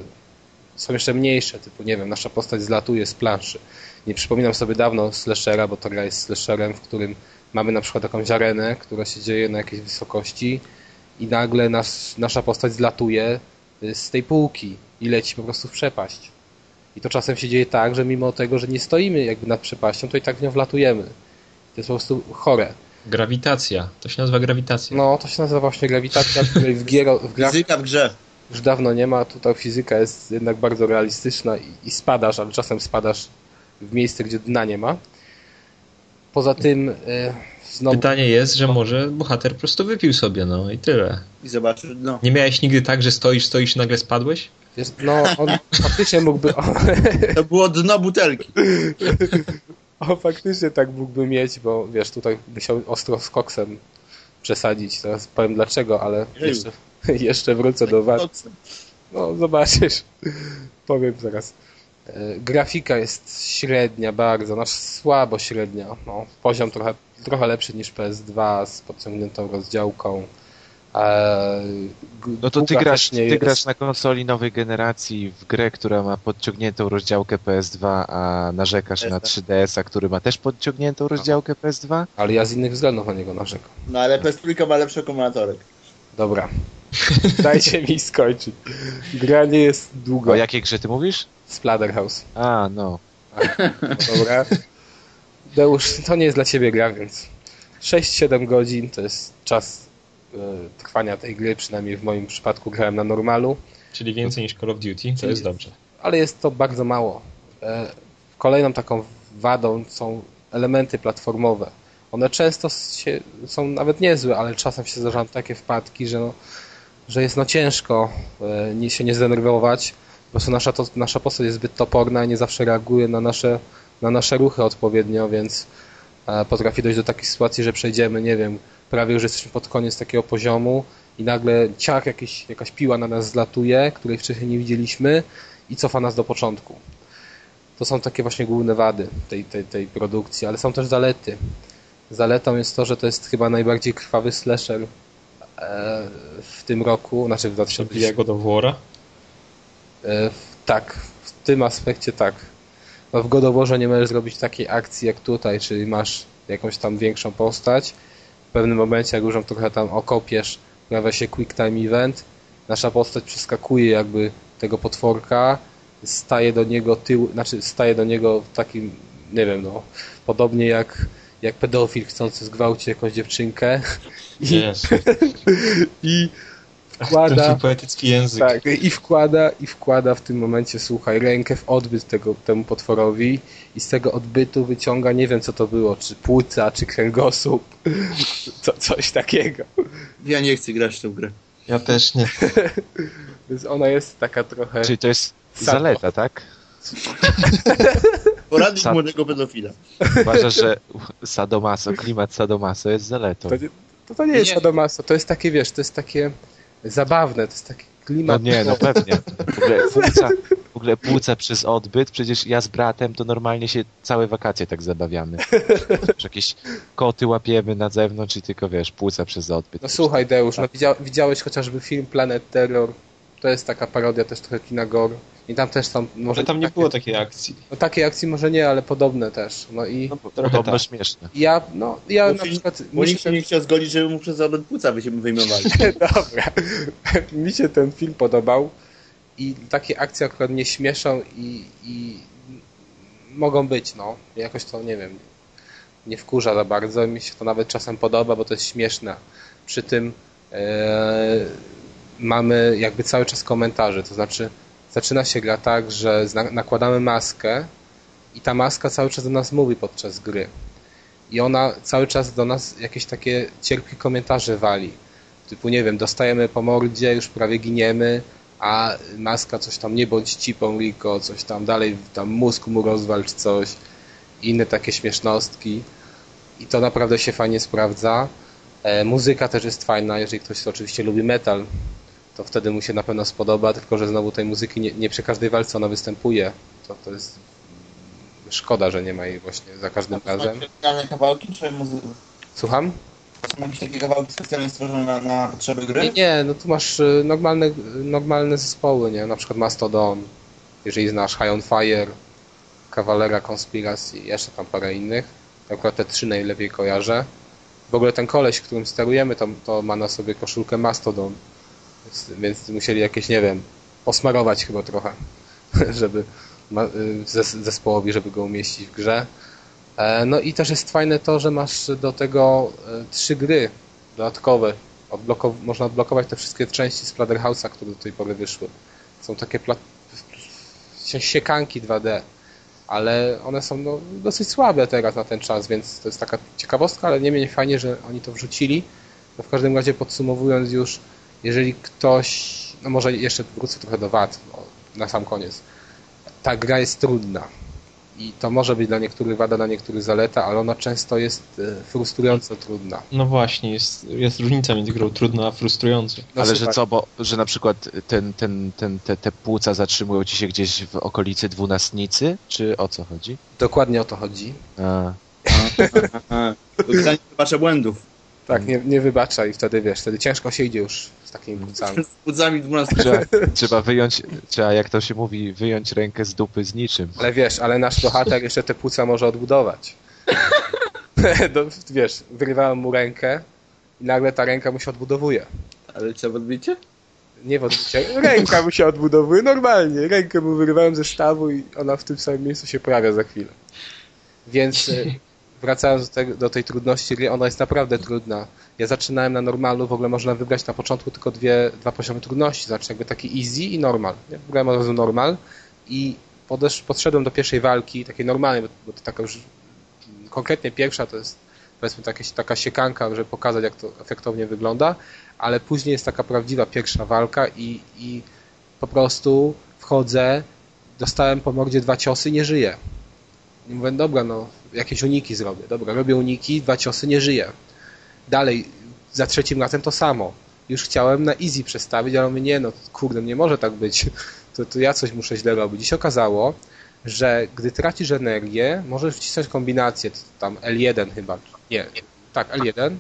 S1: są jeszcze mniejsze, typu nie wiem, nasza postać zlatuje z planszy. Nie przypominam sobie dawno slashera, bo to gra jest slasherem, w którym mamy na przykład jakąś arenę, która się dzieje na jakiejś wysokości i nagle nas, nasza postać zlatuje z tej półki i leci po prostu w przepaść. I to czasem się dzieje tak, że mimo tego, że nie stoimy jakby nad przepaścią, to i tak w nią wlatujemy. To jest po prostu chore.
S3: Grawitacja. To się nazywa grawitacja.
S1: No, to się nazywa właśnie grawitacja, której w, giero, w grach
S4: Fizyka w grze.
S1: już dawno nie ma. Tutaj fizyka jest jednak bardzo realistyczna i, i spadasz, ale czasem spadasz w miejsce, gdzie dna nie ma. Poza tym e, znowu...
S3: Pytanie jest, że może bohater po prostu wypił sobie, no i tyle.
S4: I zobaczysz, no.
S3: Nie miałeś nigdy tak, że stoisz, stoisz i nagle spadłeś?
S1: Wiesz, no, on faktycznie mógłby...
S4: To było dno butelki. (laughs)
S1: on faktycznie tak mógłby mieć, bo wiesz, tutaj musiał ostro z koksem przesadzić. Teraz powiem dlaczego, ale jeszcze, (laughs) jeszcze wrócę do was. No, zobaczysz. Powiem zaraz. E, Grafika jest średnia bardzo, znaczy słabo średnia. No, poziom trochę, trochę lepszy niż PS2 z podciągniętą rozdziałką.
S2: No to ty grasz, ty
S1: jest.
S2: grasz na konsoli nowej generacji w grę, która ma podciągniętą rozdziałkę PS2, a narzekasz na 3DS-a, który ma też podciągniętą rozdziałkę PS2?
S1: Ale ja z innych względów na niego narzekam.
S4: No ale PS3 ma lepszy akumulatorek.
S1: Dobra. (laughs) Dajcie mi skończyć. Gra nie jest długa.
S2: O jakiej grze ty mówisz?
S1: Splatterhouse.
S2: A, no.
S1: Dobra. Deusz, to nie jest dla ciebie gra, więc 6-7 godzin to jest czas trwania tej gry, przynajmniej w moim przypadku grałem na normalu,
S3: Czyli więcej niż Call of Duty, to jest dobrze.
S1: ale jest to bardzo mało. E, Kolejną taką wadą są elementy platformowe. One często się, są nawet niezłe, ale czasem się zdarzają takie wpadki, że, no, że jest no ciężko e, się nie zdenerwować. Po prostu nasza, to, nasza postać jest zbyt toporna i nie zawsze reaguje na nasze, na nasze ruchy odpowiednio, więc e, potrafi dojść do takiej sytuacji, że przejdziemy, nie wiem, prawie już jesteśmy pod koniec takiego poziomu i nagle ciach, jakiś, jakaś piła na nas zlatuje, której wcześniej nie widzieliśmy i cofa nas do początku. To są takie właśnie główne wady tej, tej, tej produkcji, ale są też zalety. Zaletą jest to, że to jest chyba najbardziej krwawy slasher e, w tym roku, znaczy w
S3: Czyli
S1: 2002.
S3: God of War'a?
S1: E, tak, w tym aspekcie tak. No w God of Warze nie możesz zrobić takiej akcji jak tutaj, czyli masz jakąś tam większą postać. W pewnym momencie, jak już ją trochę tam okopiesz, pojawia się quick time event. Nasza postać przeskakuje jakby tego potworka, staje do niego tył, znaczy staje do niego takim, nie wiem, no, podobnie jak, jak pedofil chcący zgwałcić jakąś dziewczynkę i,
S3: Jezu. (laughs)
S1: i wkłada...
S3: poetycki język.
S1: Tak, i wkłada, i wkłada w tym momencie, słuchaj, rękę w odbyt tego, temu potworowi i z tego odbytu wyciąga, nie wiem co to było, czy płuca, czy kręgosłup, (laughs) co, coś takiego.
S4: Ja nie chcę grać w tę grę.
S3: Ja też nie. (laughs)
S1: Więc ona jest taka trochę...
S2: Czyli to jest
S1: Sadko.
S2: zaleta, tak? (laughs)
S4: Poradnik
S2: Sad-
S4: młodego pedofila.
S2: Uważasz, że sadomaso, klimat sadomaso jest zaletą.
S1: To, nie- to, to nie jest
S4: Nie.
S1: sadomaso, to jest takie, wiesz, to jest takie zabawne, to jest taki
S2: No
S1: klimat...
S2: nie, no (laughs) pewnie. W ogóle płuca, w ogóle płuca przez odbyt, przecież ja z bratem to normalnie się całe wakacje tak zabawiamy. Że jakieś koty łapiemy na zewnątrz i tylko wiesz, płuca przez odbyt.
S1: No słuchaj Deusz, no widzia, widziałeś chociażby film Planet Terror? To jest taka parodia też trochę kina gore. I tam też są... Może
S3: Może tam nie
S1: takie,
S3: było takiej akcji.
S1: No takiej akcji może nie, ale podobne też. No i
S3: No, trochę
S2: Podobno
S3: tak.
S2: śmieszne.
S1: ja, no ja
S4: Bo
S1: na
S4: film-
S1: przykład...
S4: Bo nikt się nie chciał zgodzić, żeby mu przez płuca by się wyjmowali. (laughs)
S1: Dobra. (laughs) Mi się ten film podobał i takie akcje akurat mnie śmieszą i, i mogą być, no. Jakoś to, nie wiem, nie wkurza za bardzo. Mi się to nawet czasem podoba, bo to jest śmieszne. Przy tym e, mamy jakby cały czas komentarze, to znaczy zaczyna się gra tak, że nakładamy maskę i ta maska cały czas do nas mówi podczas gry. I ona cały czas do nas jakieś takie cierpkie komentarze wali. Typu, nie wiem, dostajemy po mordzie, już prawie giniemy, a maska coś tam, nie bądź cipą, coś tam dalej, tam mózg mu rozwal czy coś. Inne takie śmiesznostki. I to naprawdę się fajnie sprawdza. E, muzyka też jest fajna, jeżeli ktoś oczywiście lubi metal, to wtedy mu się na pewno spodoba, tylko że znowu tej muzyki nie, nie przy każdej walce ona występuje. To, to jest mm, szkoda, że nie ma jej właśnie za każdym razem.
S4: Specjalne kawałki, czy muzy...
S1: Słucham?
S4: są jakieś takie kawałki specjalnie stworzone na, na potrzeby gry?
S1: Nie, nie, no tu masz y, normalne, normalne zespoły, nie? Na przykład Mastodon, jeżeli znasz High on Fire, Kawalera Konspiracji, jeszcze tam parę innych. Akurat te trzy najlepiej kojarzę. W ogóle ten koleś, którym sterujemy, to, to ma na sobie koszulkę Mastodon. Więc, musieli jakieś, nie wiem, posmarować chyba trochę, (laughs) żeby y, zes- zespołowi, żeby go umieścić w grze. E, No i też jest fajne to, że masz do tego e, trzy gry dodatkowe. Można odblokować te wszystkie części z Splatterhouse'a, które do tej pory wyszły. Są takie siekanki 2D, ale one są no, dosyć słabe teraz na ten czas, więc to jest taka ciekawostka, ale nie mniej fajnie, że oni to wrzucili. No w każdym razie podsumowując już, jeżeli ktoś, no może jeszcze wrócę trochę do wad na sam koniec. Ta gra jest trudna i to może być dla niektórych wada, dla niektórych zaleta, ale ona często jest e, frustrująco trudna.
S3: No właśnie, jest, jest różnica między grą trudną a frustrującą.
S1: No
S2: Ale że
S1: słuchaj,
S2: co, bo że na przykład ten, ten, ten, te, te płuca zatrzymują ci się gdzieś w okolicy dwunastnicy? Czy o co chodzi?
S1: Dokładnie o to chodzi.
S2: A, (laughs)
S4: Aha. Pytanie zobaczę błędów.
S1: Tak, nie, nie wybacza i wtedy wiesz, wtedy ciężko się idzie już z takimi płucami. (laughs)
S4: Z płucami 12
S2: trzeba, (laughs) trzeba wyjąć, trzeba jak to się mówi, wyjąć rękę z dupy z niczym.
S1: Ale wiesz, ale nasz bohater jeszcze te płuca może odbudować. (laughs) no, wiesz, wyrywałem mu rękę i nagle ta ręka mu się odbudowuje.
S4: Ale co, w odbicie?
S1: Nie w odbicie, ręka mu się odbudowuje, normalnie. Rękę mu wyrywałem ze stawu i ona w tym samym miejscu się pojawia za chwilę. Więc y, wracając do, tego, do tej trudności gry, ona jest naprawdę trudna. Ja zaczynałem na normalu, w ogóle można wybrać na początku tylko dwie, dwa poziomy trudności, znaczy jakby taki easy i normal. Ja wybrałem od razu normal i podesz, podszedłem do pierwszej walki, takiej normalnej, bo, bo to taka już konkretnie pierwsza to jest powiedzmy taka, taka siekanka, żeby pokazać jak to efektownie wygląda, ale później jest taka prawdziwa pierwsza walka i, i po prostu wchodzę, dostałem po mordzie dwa ciosy, nie żyję. I mówię, dobra, no jakieś uniki zrobię. Dobra, robię uniki, dwa ciosy, nie żyję. Dalej, za trzecim razem to samo. Już chciałem na easy przestawić, ale mówię, nie no, kurde, nie może tak być. (laughs) To, to ja coś muszę źle robić. I się okazało, że gdy tracisz energię, możesz wcisnąć kombinację, tam L1 chyba, nie, tak, L1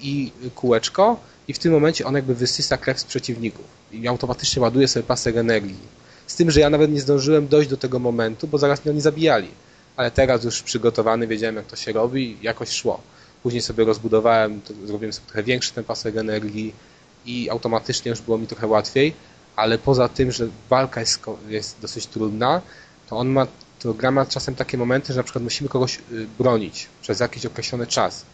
S1: i kółeczko i w tym momencie on jakby wysysa krew z przeciwników i automatycznie ładuje sobie pasek energii. Z tym, że ja nawet nie zdążyłem dojść do tego momentu, bo zaraz mnie oni zabijali. Ale teraz już przygotowany, wiedziałem jak to się robi jakoś szło. Później sobie rozbudowałem, zrobiłem sobie trochę większy ten pasek energii i automatycznie już było mi trochę łatwiej, ale poza tym, że walka jest, jest dosyć trudna, to on ma, to gra ma czasem takie momenty, że na przykład musimy kogoś y, bronić przez jakiś określony czas.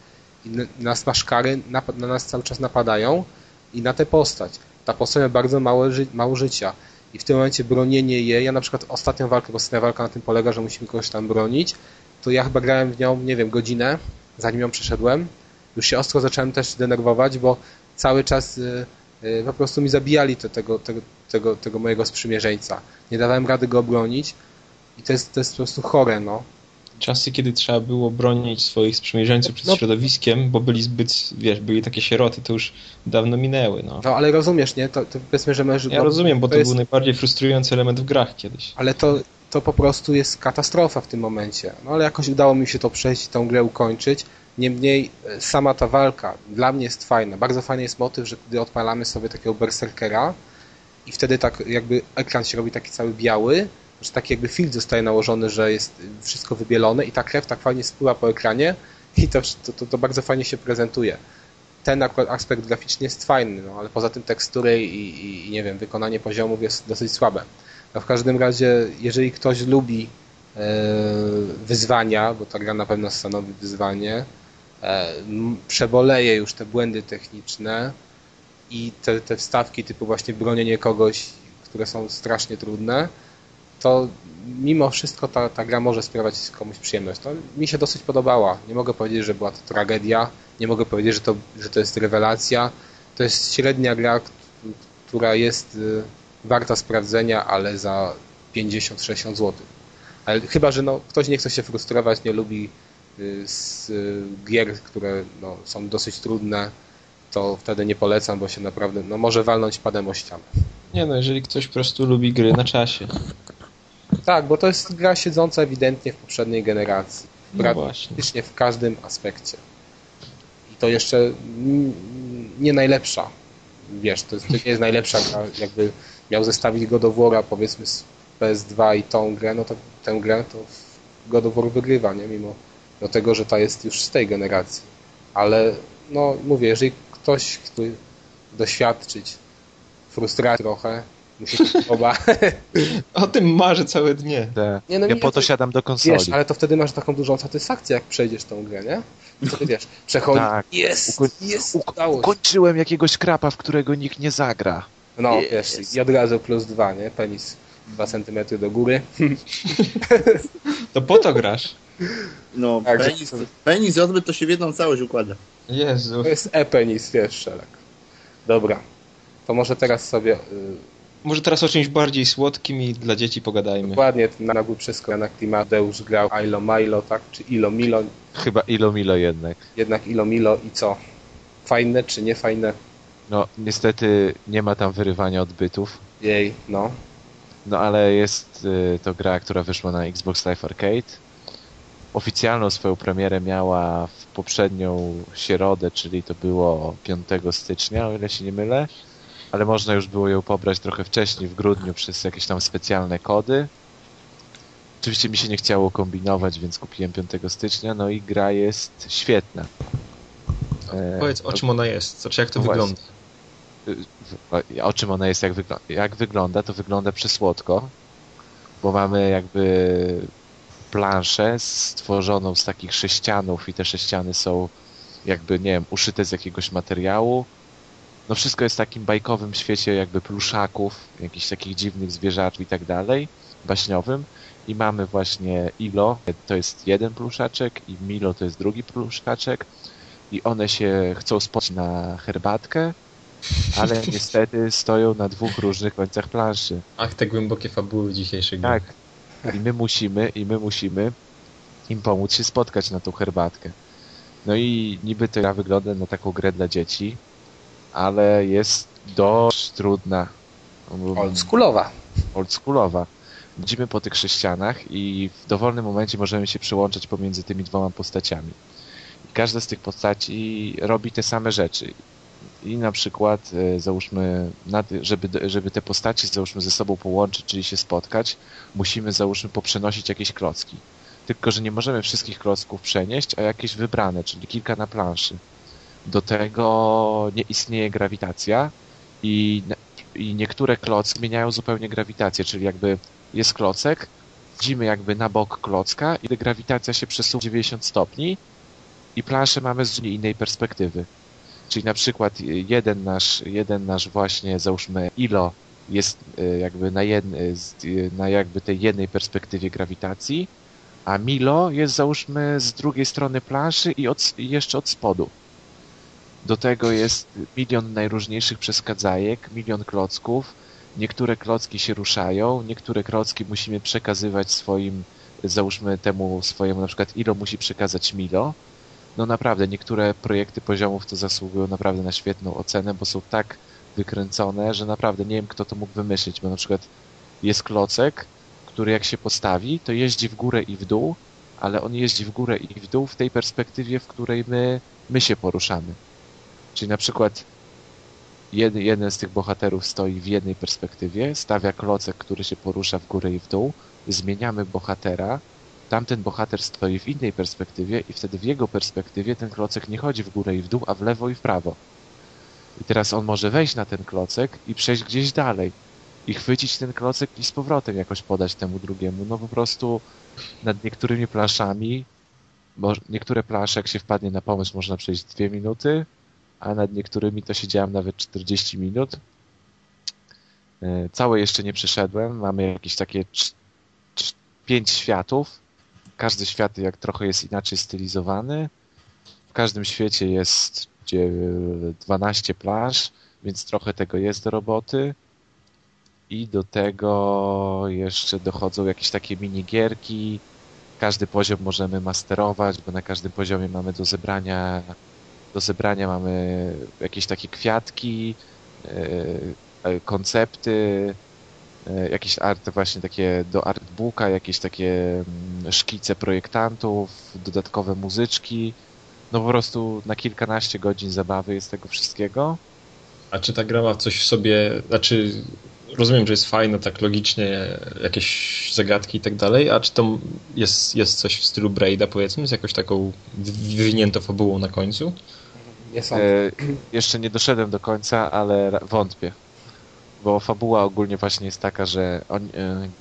S1: I nas maszkary nap- na nas cały czas napadają i na tę postać. Ta postać ma bardzo mało życia. I w tym momencie bronienie jej, ja na przykład ostatnią walkę, bo ostatnia walka na tym polega, że musimy kogoś tam bronić, to ja chyba grałem w nią, nie wiem, godzinę, zanim ją przeszedłem. Już się ostro zacząłem też denerwować, bo cały czas y, y, po prostu mi zabijali te, tego, tego, tego, tego mojego sprzymierzeńca. Nie dawałem rady go obronić i to jest, to jest po prostu chore, no.
S3: Czasy, kiedy trzeba było bronić swoich sprzymierzeńców przed
S1: No.
S3: środowiskiem, bo byli zbyt, wiesz, byli takie sieroty, to już dawno minęły, no.
S1: No ale rozumiesz, nie? To, to powiedzmy, że męż...
S3: Ja
S1: no,
S3: rozumiem, bo to,
S1: jest-
S3: był najbardziej frustrujący element w grach kiedyś.
S1: Ale to, to po prostu jest katastrofa w tym momencie. No ale jakoś udało mi się to przejść tą grę ukończyć. Niemniej e, sama ta walka dla mnie jest fajna. Bardzo fajny jest motyw, że gdy odpalamy sobie takiego berserkera i wtedy tak jakby ekran się robi taki cały biały, że taki jakby filtr zostaje nałożony, że jest wszystko wybielone i ta krew tak fajnie spływa po ekranie i to, to, to, bardzo fajnie się prezentuje. Ten akurat aspekt graficzny jest fajny, no, ale poza tym tekstury i, i, i nie wiem, wykonanie poziomów jest dosyć słabe. No w każdym razie, jeżeli ktoś lubi e, wyzwania, bo ta gra na pewno stanowi wyzwanie, e, przeboleje już te błędy techniczne i te, te wstawki typu właśnie bronienie kogoś, które są strasznie trudne, to mimo wszystko ta, ta gra może sprawiać komuś przyjemność. To mi się dosyć podobała. Nie mogę powiedzieć, że była to tragedia, nie mogę powiedzieć, że to, że to jest rewelacja. To jest średnia gra, która jest y, warta sprawdzenia, ale za 50-60 zł. Ale chyba, że no, ktoś nie chce się frustrować, nie lubi y, z y, gier, które no, są dosyć trudne, to wtedy nie polecam, bo się naprawdę no, może walnąć padem o ścianę.
S3: Nie no, jeżeli ktoś po prostu lubi gry na czasie.
S1: Tak, bo to jest gra siedząca ewidentnie w poprzedniej generacji.
S3: No.
S1: Praktycznie w każdym aspekcie. I to jeszcze nie najlepsza. Wiesz, to, jest, to nie jest najlepsza gra. Jakby miał zestawić God of War'a powiedzmy z PS2 i tą grę, no to tę grę to God of War wygrywa, nie? Mimo do tego, że ta jest już z tej generacji. Ale no mówię, jeżeli ktoś chce doświadczyć frustracji trochę, mu się to podoba, (laughs)
S3: O tym marzę całe dnie.
S2: Te,
S1: Nie, no
S2: ja po to siadam do konsoli.
S1: Wiesz, ale to wtedy masz taką dużą satysfakcję, jak przejdziesz tą grę, nie? Wtedy wiesz, przechodzi,
S2: Tak.
S1: jest,
S2: Ukoń-
S1: jest, udało się.
S2: Ukończyłem jakiegoś krapa, w którego nikt nie zagra.
S1: No,
S2: Jest.
S1: wiesz, i od razu plus dwa, nie? Penis 2 cm do góry.
S3: To po to grasz.
S4: No,
S1: Tak,
S4: penis,
S1: że-
S4: penis i odbyt to się w jedną całość układa.
S3: Jezu.
S1: To jest e-penis, wiesz, Szelek. Dobra, to może teraz sobie y,
S3: Może teraz o czymś bardziej słodkim i dla dzieci pogadajmy.
S1: dokładnie na nagły przeskok na Klimateusz grał Ilo Milo, tak? Czy Ilo Milo,
S2: Chyba ilo milo jednak.
S1: jednak Ilo Milo i co? Fajne czy nie fajne?
S2: No, niestety nie ma tam wyrywania odbytów.
S1: Jej, no.
S2: No ale jest y, to gra, która wyszła na Xbox Live Arcade. Oficjalną swoją premierę miała w poprzednią środę, czyli to było 5 stycznia, o ile się nie mylę. Ale można już było ją pobrać trochę wcześniej, w grudniu, przez jakieś tam specjalne kody. Oczywiście mi się nie chciało kombinować, więc kupiłem 5 stycznia, no i gra jest świetna. E,
S3: Powiedz o czym ona jest, znaczy jak to
S2: No
S3: wygląda.
S2: w- o czym ona jest, jak, wygl- jak wygląda, to wygląda przesłodko, bo mamy jakby planszę stworzoną z takich sześcianów i te sześciany są jakby, nie wiem, uszyte z jakiegoś materiału. No wszystko jest w takim bajkowym świecie jakby pluszaków, jakichś takich dziwnych zwierzaczków i tak dalej, baśniowym. I mamy właśnie Ilo, to jest jeden pluszaczek i Milo to jest drugi pluszaczek i one się chcą spotkać na herbatkę, ale (laughs) niestety stoją na dwóch różnych końcach planszy.
S3: Ach, te głębokie fabuły dzisiejszych gier.
S2: Tak. I my musimy, i my musimy im pomóc się spotkać na tą herbatkę. No i niby to ja wygląda na taką grę dla dzieci, ale jest dość trudna.
S1: Oldschoolowa.
S2: oldschoolowa. Chodzimy po tych sześcianach i w dowolnym momencie możemy się przełączać pomiędzy tymi dwoma postaciami. I każda z tych postaci robi te same rzeczy. I na przykład, e, załóżmy, żeby, żeby te postacie, załóżmy, ze sobą połączyć, czyli się spotkać, musimy, załóżmy, poprzenosić jakieś klocki. Tylko, że nie możemy wszystkich klocków przenieść, a jakieś wybrane, czyli kilka na planszy. Do tego nie istnieje grawitacja i, i niektóre klocki zmieniają zupełnie grawitację, czyli jakby jest klocek, widzimy jakby na bok klocka i grawitacja się przesuwa 90 stopni i planszę mamy z innej perspektywy. Czyli na przykład jeden nasz, jeden nasz właśnie, załóżmy ilo jest y, jakby na, jednej, na jakby tej jednej perspektywie grawitacji, a Milo jest załóżmy z drugiej strony planszy i, od, i jeszcze od spodu. Do tego jest milion najróżniejszych przeskadzajek, milion klocków. Niektóre klocki się ruszają, niektóre klocki musimy przekazywać swoim załóżmy temu swojemu na przykład ilo musi przekazać Milo, no naprawdę niektóre projekty poziomów to zasługują naprawdę na świetną ocenę, bo są tak wykręcone, że naprawdę nie wiem kto to mógł wymyślić, bo na przykład jest klocek, który jak się postawi, to jeździ w górę i w dół, ale on jeździ w górę i w dół w tej perspektywie, w której my, my się poruszamy. Czyli na przykład jeden, z tych bohaterów stoi w jednej perspektywie, stawia klocek, który się porusza w górę i w dół, zmieniamy bohatera, tamten bohater stoi w innej perspektywie i wtedy w jego perspektywie ten klocek nie chodzi w górę i w dół, a w lewo i w prawo. I teraz on może wejść na ten klocek i przejść gdzieś dalej. I chwycić ten klocek i z powrotem jakoś podać temu drugiemu. No po prostu nad niektórymi planszami, bo niektóre plansze jak się wpadnie na pomysł można przejść dwie minuty, a nad niektórymi to siedziałem nawet 40 minut. E, całe jeszcze nie przeszedłem. Mamy jakieś takie pięć światów. Każdy świat jak trochę jest inaczej stylizowany. W każdym świecie jest 12 plansz, więc trochę tego jest do roboty. I do tego jeszcze dochodzą jakieś takie minigierki. Każdy poziom możemy masterować, bo na każdym poziomie mamy do zebrania do zebrania mamy jakieś takie kwiatki, e, koncepty, e, jakieś arty właśnie takie do artbooka, jakieś takie mm, szkice projektantów, dodatkowe muzyczki. No po prostu na kilkanaście godzin zabawy jest tego wszystkiego.
S3: A czy ta gra ma coś w sobie, znaczy rozumiem, że jest fajne, tak logicznie, jakieś zagadki i tak dalej, a czy to jest, jest coś w stylu Braida powiedzmy, z jakąś taką wywiniętą fabułą na końcu?
S2: Nie sądzę. E, jeszcze nie doszedłem do końca, ale wątpię. Bo fabuła ogólnie właśnie jest taka, że on,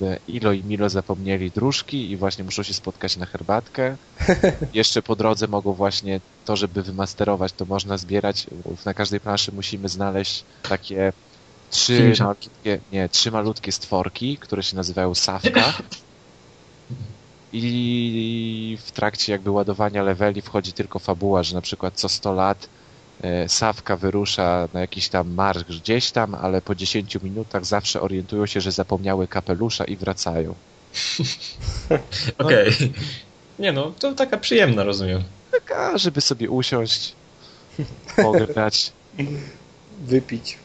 S2: e, Ilo i Milo zapomnieli dróżki i właśnie muszą się spotkać na herbatkę. (laughs) Jeszcze po drodze mogą właśnie to, żeby wymasterować, to można zbierać. Na każdej planszy musimy znaleźć takie trzy malutkie, nie, trzy malutkie stworki, które się nazywają Sawka i w trakcie jakby ładowania leveli wchodzi tylko fabuła, że na przykład co 100 lat Sawka wyrusza na jakiś tam marsz gdzieś tam, ale po 10 minutach zawsze orientują się, że zapomniały kapelusza i wracają. (laughs)
S3: Okej. Okay. Nie no, to taka przyjemna, rozumiem.
S2: Taka, żeby sobie usiąść, pograć.
S1: Wypić.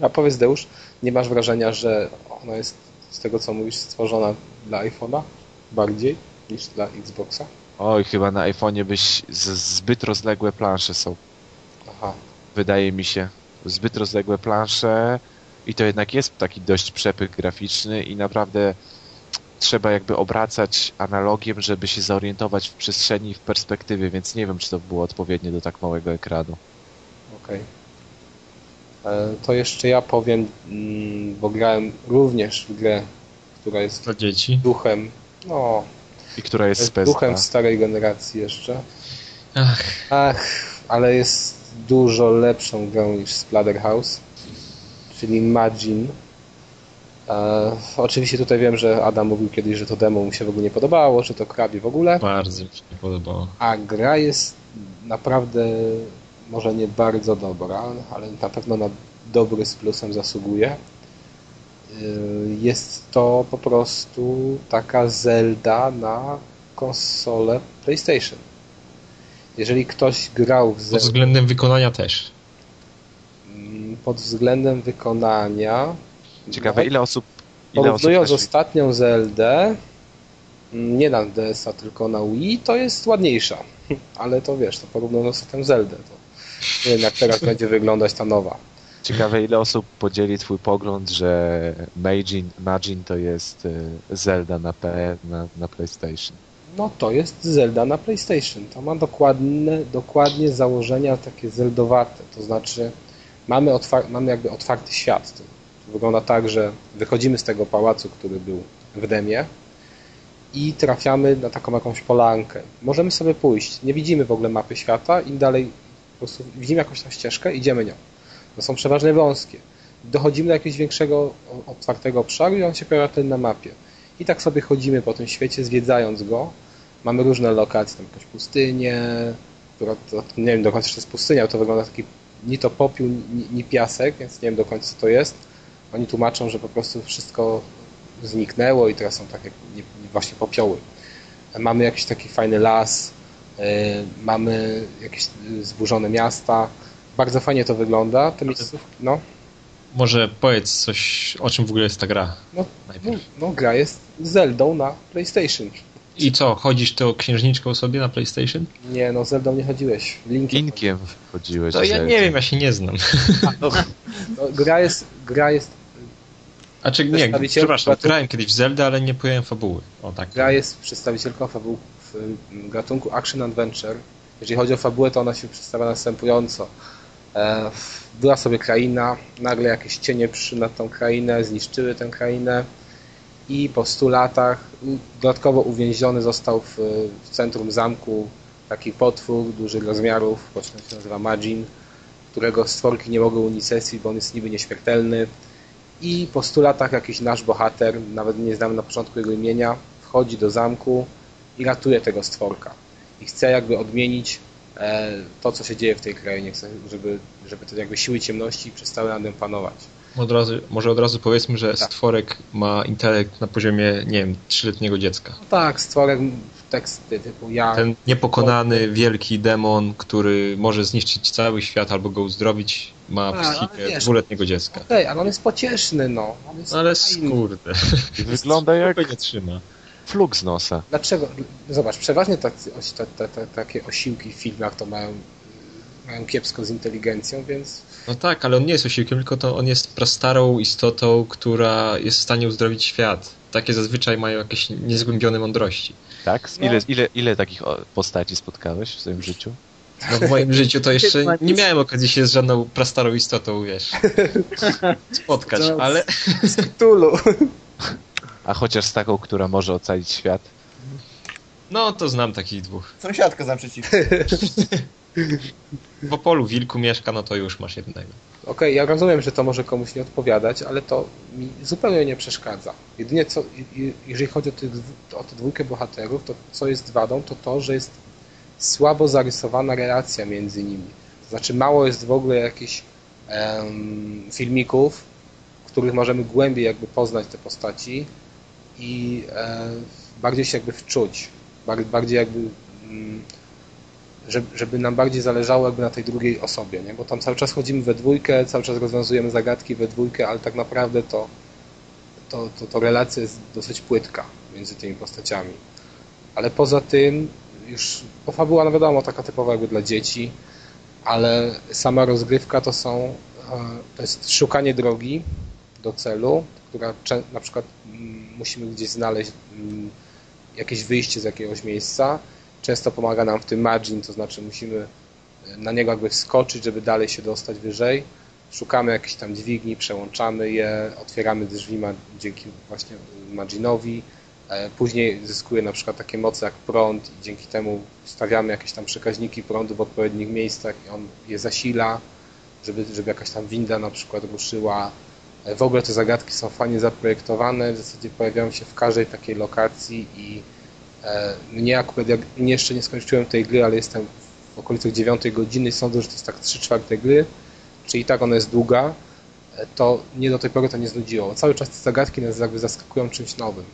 S1: A powiedz Deusz, nie masz wrażenia, że ona jest z tego co mówisz stworzona dla iPhone'a bardziej niż dla Xboxa?
S2: Oj, chyba na iPhone'ie byś zbyt rozległe plansze są.
S1: Aha.
S2: Wydaje mi się. Zbyt rozległe plansze i to jednak jest taki dość przepych graficzny i naprawdę trzeba jakby obracać analogiem, żeby się zorientować w przestrzeni i w perspektywie, więc nie wiem, czy to było odpowiednie do tak małego ekranu.
S1: Okej. Okay. E, to jeszcze ja powiem, mm, bo grałem również w grę która jest
S3: Dla dzieci.
S1: duchem, no...
S2: I która jest,
S1: jest duchem starej generacji jeszcze. Ach. Ach, ale jest dużo lepszą grą niż Splatterhouse, czyli Magin. E, oczywiście tutaj wiem, że Adam mówił kiedyś, że to demo mu się w ogóle nie podobało, że to krabi w ogóle.
S3: Bardzo mi się nie podobało.
S1: A gra jest naprawdę może nie bardzo dobra, ale na pewno na dobry z plusem zasługuje. Y, jest to po prostu taka Zelda na konsolę PlayStation. Jeżeli ktoś grał w
S3: Zelda... Pod względem wykonania też.
S1: Mm, pod względem wykonania...
S2: Ciekawe, ile osób...
S1: Ile porównując osób ostatnią Zeldę, mm, nie na DS-a, tylko na Wii, to jest ładniejsza. (laughs) Ale to wiesz, to porównując ostatnią Zeldę, to nie wiem jak teraz będzie wyglądać ta nowa.
S2: Ciekawe, ile osób podzieli twój pogląd, że Magin, Magin to jest y, Zelda na, P, na, na PlayStation.
S1: No to jest Zelda na PlayStation. To ma dokładne, dokładnie założenia takie zeldowate. To znaczy mamy, otwar- mamy jakby otwarty świat. To wygląda tak, że wychodzimy z tego pałacu, który był w demie i trafiamy na taką jakąś polankę. Możemy sobie pójść. Nie widzimy w ogóle mapy świata. Im dalej po prostu widzimy jakąś tam ścieżkę, idziemy nią. To są przeważnie wąskie. Dochodzimy do jakiegoś większego, otwartego obszaru i on się pojawia wtedy na mapie. I tak sobie chodzimy po tym świecie, zwiedzając go. Mamy różne lokacje, tam jakąś pustynię, która, to, nie wiem do końca, czy to jest pustynia, ale to wygląda taki ni to popiół, ni, ni piasek, więc nie wiem do końca co to jest. Oni tłumaczą, że po prostu wszystko zniknęło i teraz są takie nie, nie, właśnie popioły. Mamy jakiś taki fajny las, yy, mamy jakieś zburzone miasta. Bardzo fajnie to wygląda. Te miejscówki, no.
S3: Może powiedz coś, o czym w ogóle jest ta gra.
S1: No, no, no gra jest Zeldą na PlayStation.
S3: I co, chodzisz to księżniczką sobie na PlayStation?
S1: Nie, no Zeldą nie chodziłeś.
S2: Linkiem, Linkiem chodziłeś.
S3: To ja nie wiem, ja się nie znam.
S1: No, no, gra jest, gra jest
S3: a czy nie, przepraszam, gatunku... grałem kiedyś w Zelda, ale nie pojąłem fabuły. O, tak.
S1: Gra jest przedstawicielką fabuł w gatunku Action Adventure. Jeżeli chodzi o fabułę, to ona się przedstawia następująco. E, była sobie kraina, nagle jakieś cienie przyszły nad tą krainę, zniszczyły tę krainę i po 100 latach dodatkowo uwięziony został w, w centrum zamku taki potwór dużych rozmiarów, poczynając się nazywa Majin, którego stworki nie mogą unicestwić, bo on jest niby nieśmiertelny i po 100 latach jakiś nasz bohater, nawet nie znamy na początku jego imienia, wchodzi do zamku i ratuje tego stworka. I chce jakby odmienić to, co się dzieje w tej krainie, chce, żeby, żeby te jakby siły ciemności przestały nad nią panować.
S3: Od razu, może od razu powiedzmy, że tak. stworek ma intelekt na poziomie, nie wiem, trzyletniego dziecka.
S1: No tak, stworek teksty typu ja.
S3: Ten niepokonany, wielki demon, który może zniszczyć cały świat albo go uzdrowić, ma A, psychikę dwuletniego dziecka.
S1: Okej, okay, ale on jest pocieszny, no. Jest
S3: ale skurde.
S2: Wygląda (laughs) jak... nie trzyma. Fluk z nosa.
S1: Dlaczego? Zobacz, przeważnie tacy, te, te, te, takie osiłki w filmach to mają, mają kiepsko z inteligencją, więc...
S3: No tak, ale on nie jest osiłkiem, tylko to on jest prastarą istotą, która jest w stanie uzdrowić świat. Takie zazwyczaj mają jakieś niezgłębione mądrości.
S2: Tak? Ile, no. ile, ile takich postaci spotkałeś w swoim życiu?
S3: No w moim (laughs) życiu to jeszcze nie miałem okazji się z żadną prastarą istotą, wiesz, (laughs) spotkać, ale...
S1: Z Cthulhu. (laughs)
S2: A chociaż z taką, która może ocalić świat?
S3: No, to znam takich dwóch.
S4: Sąsiadka za przeciwko. (laughs)
S3: W polu wilku mieszka, no to już masz jednego.
S1: Okej, okay, ja rozumiem, że to może komuś nie odpowiadać, ale to mi zupełnie nie przeszkadza. Jedynie co, jeżeli chodzi o, tych, o tę dwójkę bohaterów, to co jest wadą, to to, że jest słabo zarysowana relacja między nimi. To znaczy mało jest w ogóle jakichś um, filmików, w których możemy głębiej jakby poznać te postaci i e, bardziej się jakby wczuć, bardziej jakby mm, żeby, nam bardziej zależało jakby na tej drugiej osobie, nie? bo tam cały czas chodzimy we dwójkę, cały czas rozwiązujemy zagadki we dwójkę, ale tak naprawdę to, to, to, to relacja jest dosyć płytka między tymi postaciami. Ale poza tym już bo fabuła, no wiadomo, taka typowa jakby dla dzieci, ale sama rozgrywka to są e, to jest szukanie drogi do celu, która na przykład musimy gdzieś znaleźć mm, jakieś wyjście z jakiegoś miejsca Często pomaga nam w tym margin, to znaczy musimy e, na niego jakby wskoczyć, żeby dalej się dostać wyżej. Szukamy jakichś tam dźwigni, przełączamy je, otwieramy drzwi dzięki właśnie marginowi. E, później zyskuje na przykład takie moce jak prąd i dzięki temu stawiamy jakieś tam przekaźniki prądu w odpowiednich miejscach i on je zasila, żeby, żeby jakaś tam winda na przykład ruszyła. W ogóle te zagadki są fajnie zaprojektowane, w zasadzie pojawiają się w każdej takiej lokacji i E, mnie akurat, jak jeszcze nie skończyłem tej gry, ale jestem w okolicach 9 godziny i sądzę, że to jest tak 3 czwarte gry, czyli tak ona jest długa, e, to nie do tej pory to nie znudziło. Cały czas te zagadki nas jakby zaskakują czymś nowym.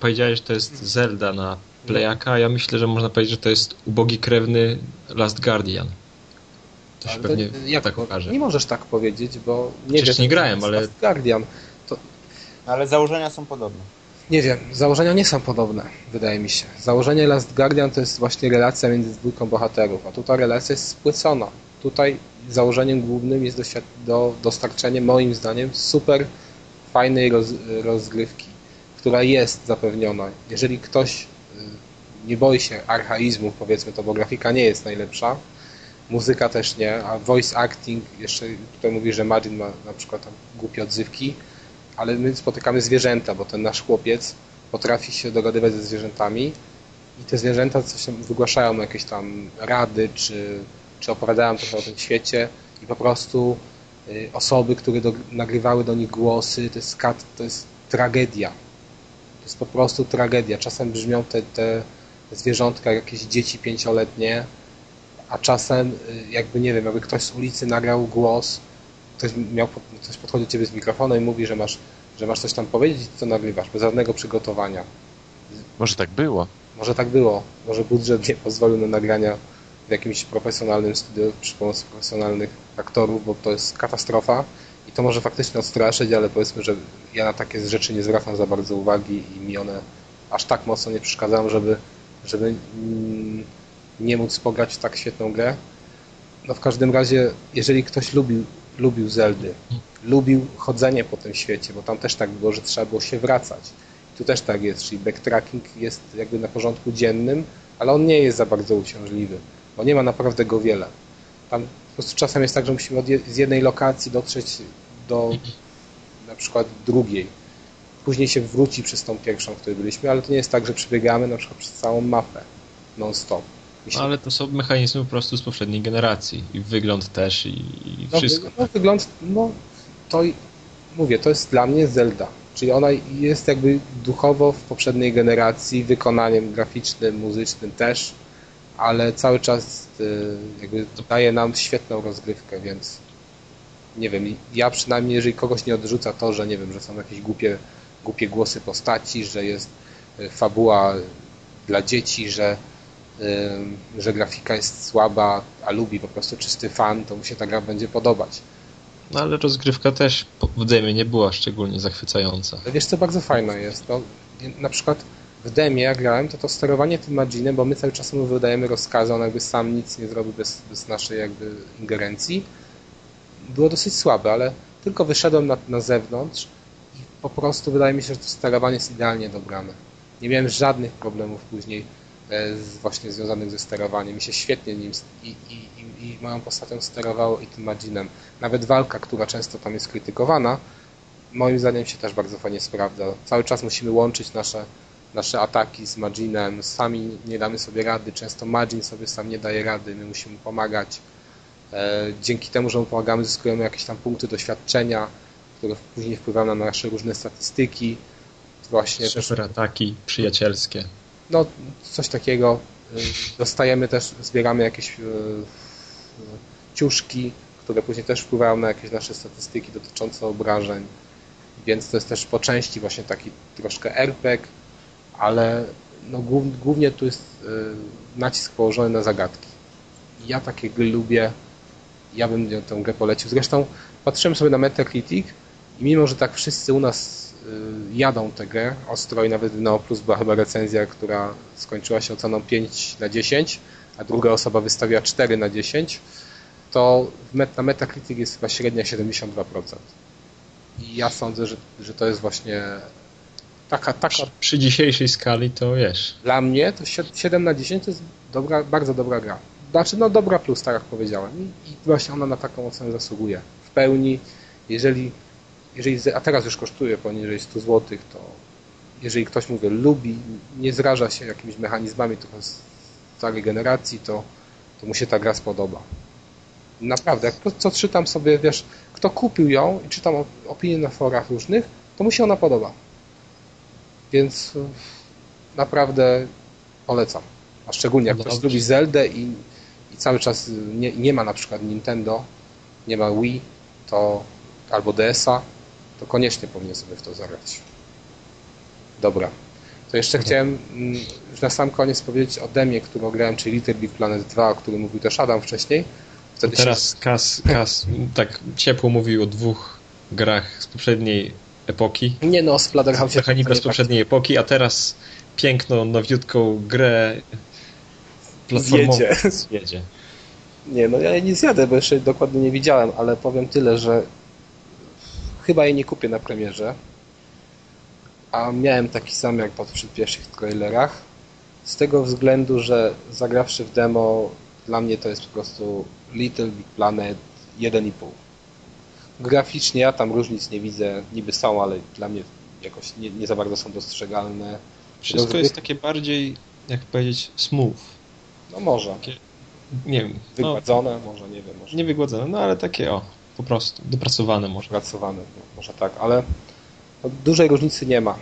S3: Powiedziałeś, że to jest Zelda na Playaka, ja myślę, że można powiedzieć, że to jest ubogi krewny Last Guardian. To się ale pewnie to, jak tak okaże.
S1: Nie możesz tak powiedzieć, bo
S3: nie Przecież nie grałem, ale... Last
S1: Guardian. To...
S4: Ale założenia są podobne.
S1: Nie wiem, założenia nie są podobne, wydaje mi się. Założenie Last Guardian to jest właśnie relacja między dwójką bohaterów, a tutaj relacja jest spłycona. Tutaj założeniem głównym jest do, dostarczenie, moim zdaniem, super fajnej roz, rozgrywki, która jest zapewniona. Jeżeli ktoś y, nie boi się archaizmu, powiedzmy to, bo grafika nie jest najlepsza, muzyka też nie, a voice acting, jeszcze tutaj mówi, że Margin ma na przykład tam głupie odzywki, ale my spotykamy zwierzęta, bo ten nasz chłopiec potrafi się dogadywać ze zwierzętami i te zwierzęta coś wygłaszają jakieś tam rady, czy, czy opowiadają trochę o tym świecie i po prostu y, osoby, które do, nagrywały do nich głosy, to jest, to jest tragedia. To jest po prostu tragedia. Czasem brzmią te, te zwierzątka jakieś dzieci pięcioletnie, a czasem y, jakby, nie wiem, jakby ktoś z ulicy nagrał głos, ktoś miał, ktoś podchodzi do ciebie z mikrofonem i mówi, że masz, że masz coś tam powiedzieć, co nagrywasz, bez żadnego przygotowania.
S2: Może tak było.
S1: Może tak było. Może budżet nie pozwolił na nagrania w jakimś profesjonalnym studiu przy pomocy profesjonalnych aktorów, bo to jest katastrofa i to może faktycznie odstraszyć, ale powiedzmy, że ja na takie rzeczy nie zwracam za bardzo uwagi i mi one aż tak mocno nie przeszkadzają, żeby, żeby mm, nie móc pograć w tak świetną grę. No w każdym razie, jeżeli ktoś lubił, lubił Zeldy, lubił chodzenie po tym świecie, bo tam też tak było, że trzeba było się wracać. Tu też tak jest, czyli backtracking jest jakby na porządku dziennym, ale on nie jest za bardzo uciążliwy, bo nie ma naprawdę go wiele. Tam po prostu czasem jest tak, że musimy z jednej lokacji dotrzeć do na przykład drugiej. Później się wróci przez tą pierwszą, w której byliśmy, ale to nie jest tak, że przebiegamy na przykład przez całą mapę non-stop.
S3: Myślę, ale to są mechanizmy po prostu z poprzedniej generacji. I wygląd też, i, i
S1: no,
S3: wszystko.
S1: No, wygląd, no to mówię, to jest dla mnie Zelda. Czyli ona jest jakby duchowo w poprzedniej generacji, wykonaniem graficznym, muzycznym też, ale cały czas y, jakby daje nam świetną rozgrywkę, więc nie wiem, ja przynajmniej, jeżeli kogoś nie odrzuca to, że nie wiem, że są jakieś głupie, głupie głosy postaci, że jest y, fabuła dla dzieci, że, że grafika jest słaba, a lubi po prostu czysty fan, to mu się ta gra będzie podobać.
S3: No ale rozgrywka też w demie nie była szczególnie zachwycająca.
S1: Wiesz co bardzo fajne jest? To, na przykład w demie jak grałem, to to sterowanie tym Maginem, bo my cały czas mu wydajemy rozkazy, on jakby sam nic nie zrobił bez, bez naszej jakby ingerencji, było dosyć słabe, ale tylko wyszedłem na, na zewnątrz i po prostu wydaje mi się, że to sterowanie jest idealnie dobrane. Nie miałem żadnych problemów później właśnie związanych ze sterowaniem. Mi się świetnie nim i, i, i, moją postacią sterowało i tym Maginem. Nawet walka, która często tam jest krytykowana, moim zdaniem się też bardzo fajnie sprawdza. Cały czas musimy łączyć nasze, nasze ataki z Maginem. Sami nie damy sobie rady. Często Magin sobie sam nie daje rady. My musimy pomagać. E, dzięki temu, że mu pomagamy, zyskujemy jakieś tam punkty doświadczenia, które później wpływają na nasze różne statystyki.
S3: Właśnie Super ataki przyjacielskie.
S1: No, coś takiego. E, dostajemy też, zbieramy jakieś e, ciuszki, które później też wpływają na jakieś nasze statystyki dotyczące obrażeń. Więc to jest też po części właśnie taki troszkę RPG, ale no, głównie tu jest nacisk położony na zagadki. Ja takie gry lubię, ja bym tę grę polecił. Zresztą patrzyłem sobie na Metacritic i mimo, że tak wszyscy u nas jadą tę grę ostro i nawet w Neo Plus była chyba recenzja, która skończyła się oceną 5 na 10, a druga osoba wystawiła 4 na 10, to na Metacritic jest chyba średnia 72%. I ja sądzę, że, że to jest właśnie taka, taka...
S3: Przy, przy dzisiejszej skali to wiesz.
S1: Dla mnie to 7 na 10 to jest dobra, bardzo dobra gra. Znaczy, no dobra plus, tak jak powiedziałem. I, i właśnie ona na taką ocenę zasługuje. W pełni, jeżeli, jeżeli, a teraz już kosztuje poniżej 100 zł, to jeżeli ktoś, mówię, lubi, nie zraża się jakimiś mechanizmami z starej generacji, to, to mu się ta gra spodoba. Naprawdę, jak to, co czytam sobie, wiesz, kto kupił ją i czytam opinie na forach różnych, to mu się ona podoba. Więc naprawdę polecam. A szczególnie jak ktoś lubi Zeldę i i cały czas nie, nie ma na przykład Nintendo, nie ma Wii, to albo DS-a, to koniecznie powinien sobie w to zagrać. Dobra. To jeszcze mhm. chciałem mm, już na sam koniec powiedzieć o demie, którą grałem, czyli Little Big Planet 2, o którym mówił też Adam wcześniej.
S3: Wtedy teraz się... Kas, Kas tak ciepło mówił o dwóch grach z poprzedniej epoki.
S1: Nie no, Splatterhouse.
S3: Mechanika z poprzedniej epoki, a teraz piękną, nowiutką grę
S1: platformowy zjedzie. Nie, no ja jej nie zjadę, bo jeszcze dokładnie nie widziałem, ale powiem tyle, że chyba jej nie kupię na premierze. A miałem taki sam jak przy pierwszych trailerach. Z tego względu, że zagrawszy w demo, dla mnie to jest po prostu Little Big Planet 1,5. Graficznie ja tam różnic nie widzę, niby są, ale dla mnie jakoś nie, nie za bardzo są dostrzegalne.
S3: Wszystko jest takie bardziej, jak powiedzieć, smooth.
S1: No może.
S3: Takie, nie wiem.
S1: Wygładzone, no, może, nie wiem. Może.
S3: Nie wygładzone, no ale takie o, po prostu, dopracowane może.
S1: Dopracowane, no, może tak, ale no, dużej różnicy nie ma.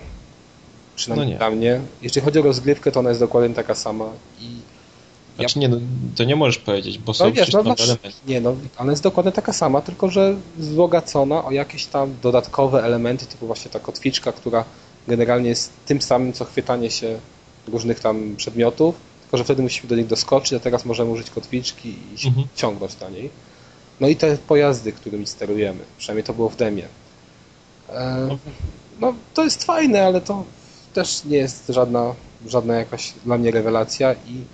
S1: Przynajmniej no nie. dla mnie. Jeśli chodzi o rozgrywkę, to ona jest dokładnie taka sama i
S3: Znaczy nie, no, to nie możesz powiedzieć, bo są
S1: No wiesz, no,
S3: elementy.
S1: nie no, ona jest dokładnie taka sama, tylko że wzbogacona o jakieś tam dodatkowe elementy, typu właśnie ta kotwiczka, która generalnie jest tym samym, co chwytanie się różnych tam przedmiotów, tylko że wtedy musimy do nich doskoczyć, a teraz możemy użyć kotwiczki i
S3: Mhm.
S1: ciągnąć na niej. No i te pojazdy, którymi sterujemy, przynajmniej to było w demie. E, no to jest fajne, ale to też nie jest żadna, żadna jakaś dla mnie rewelacja i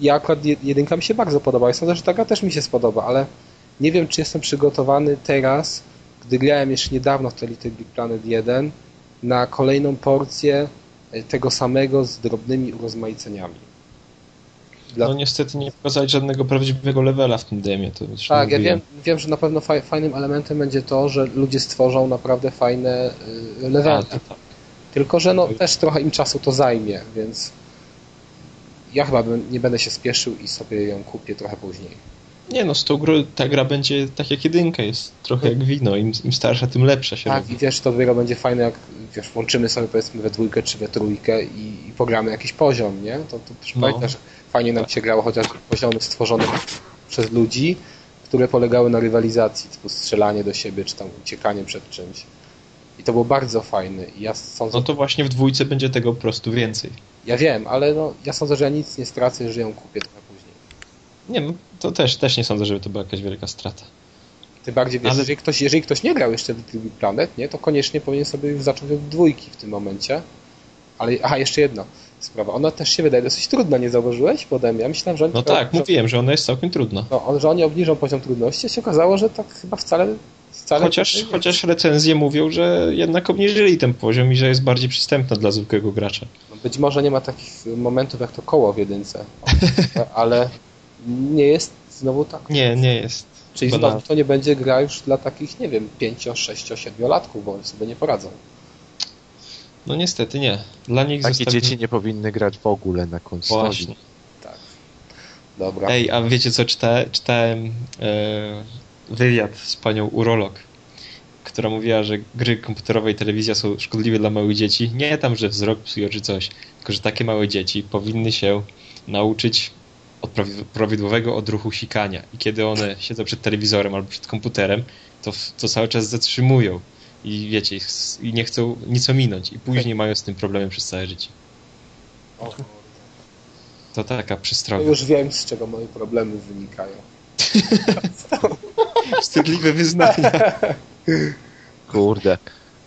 S1: ja akurat je- jedynka mi się bardzo podoba i sądzę, że ta gra też mi się spodoba, ale nie wiem, czy jestem przygotowany teraz, gdy grałem jeszcze niedawno w ten Little Big Planet 1 na kolejną porcję tego samego z drobnymi urozmaiceniami. Dla...
S3: No niestety nie pokazali żadnego prawdziwego levela w tym demie. To już
S1: tak, ja wiem, wiem, że na pewno faj, fajnym elementem będzie to, że ludzie stworzą naprawdę fajne y,
S3: A,
S1: levely.
S3: to tak.
S1: Tylko, że no, też trochę im czasu to zajmie, więc ja chyba bym, nie będę się spieszył i sobie ją kupię trochę później.
S3: Nie no, z tą grą ta gra będzie tak jak jedynka, jest trochę jak wino. Im, im starsza, tym lepsza się
S1: Tak,
S3: robi.
S1: i wiesz, to dopiero będzie fajne, jak wiesz, włączymy sobie powiedzmy we dwójkę czy we trójkę i, i pogramy jakiś poziom, nie? To, to też
S3: No.
S1: pamiętasz, fajnie nam się grało chociaż poziomy stworzone przez ludzi, które polegały na rywalizacji, typu strzelanie do siebie, czy tam uciekanie przed czymś. I to było bardzo fajne. I ja sądzę,
S3: No to właśnie w dwójce będzie tego po prostu więcej.
S1: ja wiem, ale no, ja sądzę, że ja nic nie stracę, jeżeli ją kupię trochę później.
S3: Nie no, to też, też nie sądzę, żeby to była jakaś wielka strata.
S1: Tym bardziej, wiesz,
S3: Ale-
S1: jeżeli, ktoś, jeżeli ktoś nie grał jeszcze w Little Planet, nie, to koniecznie powinien sobie już zacząć od dwójki w tym momencie. Ale, aha, jeszcze jedna sprawa. Ona też się wydaje dosyć trudna, nie zauważyłeś? Potem ja myślałem, że oni,
S3: No tak, mówiłem, że ona jest całkiem trudna.
S1: no, że oni obniżą poziom trudności, a się okazało, że tak chyba wcale... wcale
S3: Chociaż, chociaż recenzje mówią, że jednak obniżyli ten poziom i że jest bardziej przystępna dla zwykłego gracza.
S1: No, Być może nie ma takich momentów jak to koło w jedynce, (laughs) ale nie jest znowu tak.
S3: Nie, nie jest.
S1: Czyli znowu to nie będzie gra już dla takich, nie wiem, 5, 6, 7 latków, bo sobie nie poradzą.
S3: No niestety nie. Dla nich
S2: Takie
S3: zostawi-
S2: dzieci nie powinny grać w ogóle na konsoli.
S3: Właśnie.
S1: Tak. Dobra.
S3: Ej, a wiecie co, czyta, czytałem e, wywiad z panią urolog, która mówiła, że gry komputerowe i telewizja są szkodliwe dla małych dzieci. Nie tam, że wzrok psuje czy coś, tylko że takie małe dzieci powinny się nauczyć od prawi- prawidłowego odruchu sikania. I kiedy one siedzą przed telewizorem albo przed komputerem, to, to cały czas zatrzymują. I wiecie, i nie chcą nic ominąć. I później mają z tym problemy przez całe życie.
S1: O,
S3: To taka przystroga.
S1: już wiem, z czego moje problemy wynikają. (laughs)
S3: Wstydliwe wyznania. (laughs)
S2: Kurde.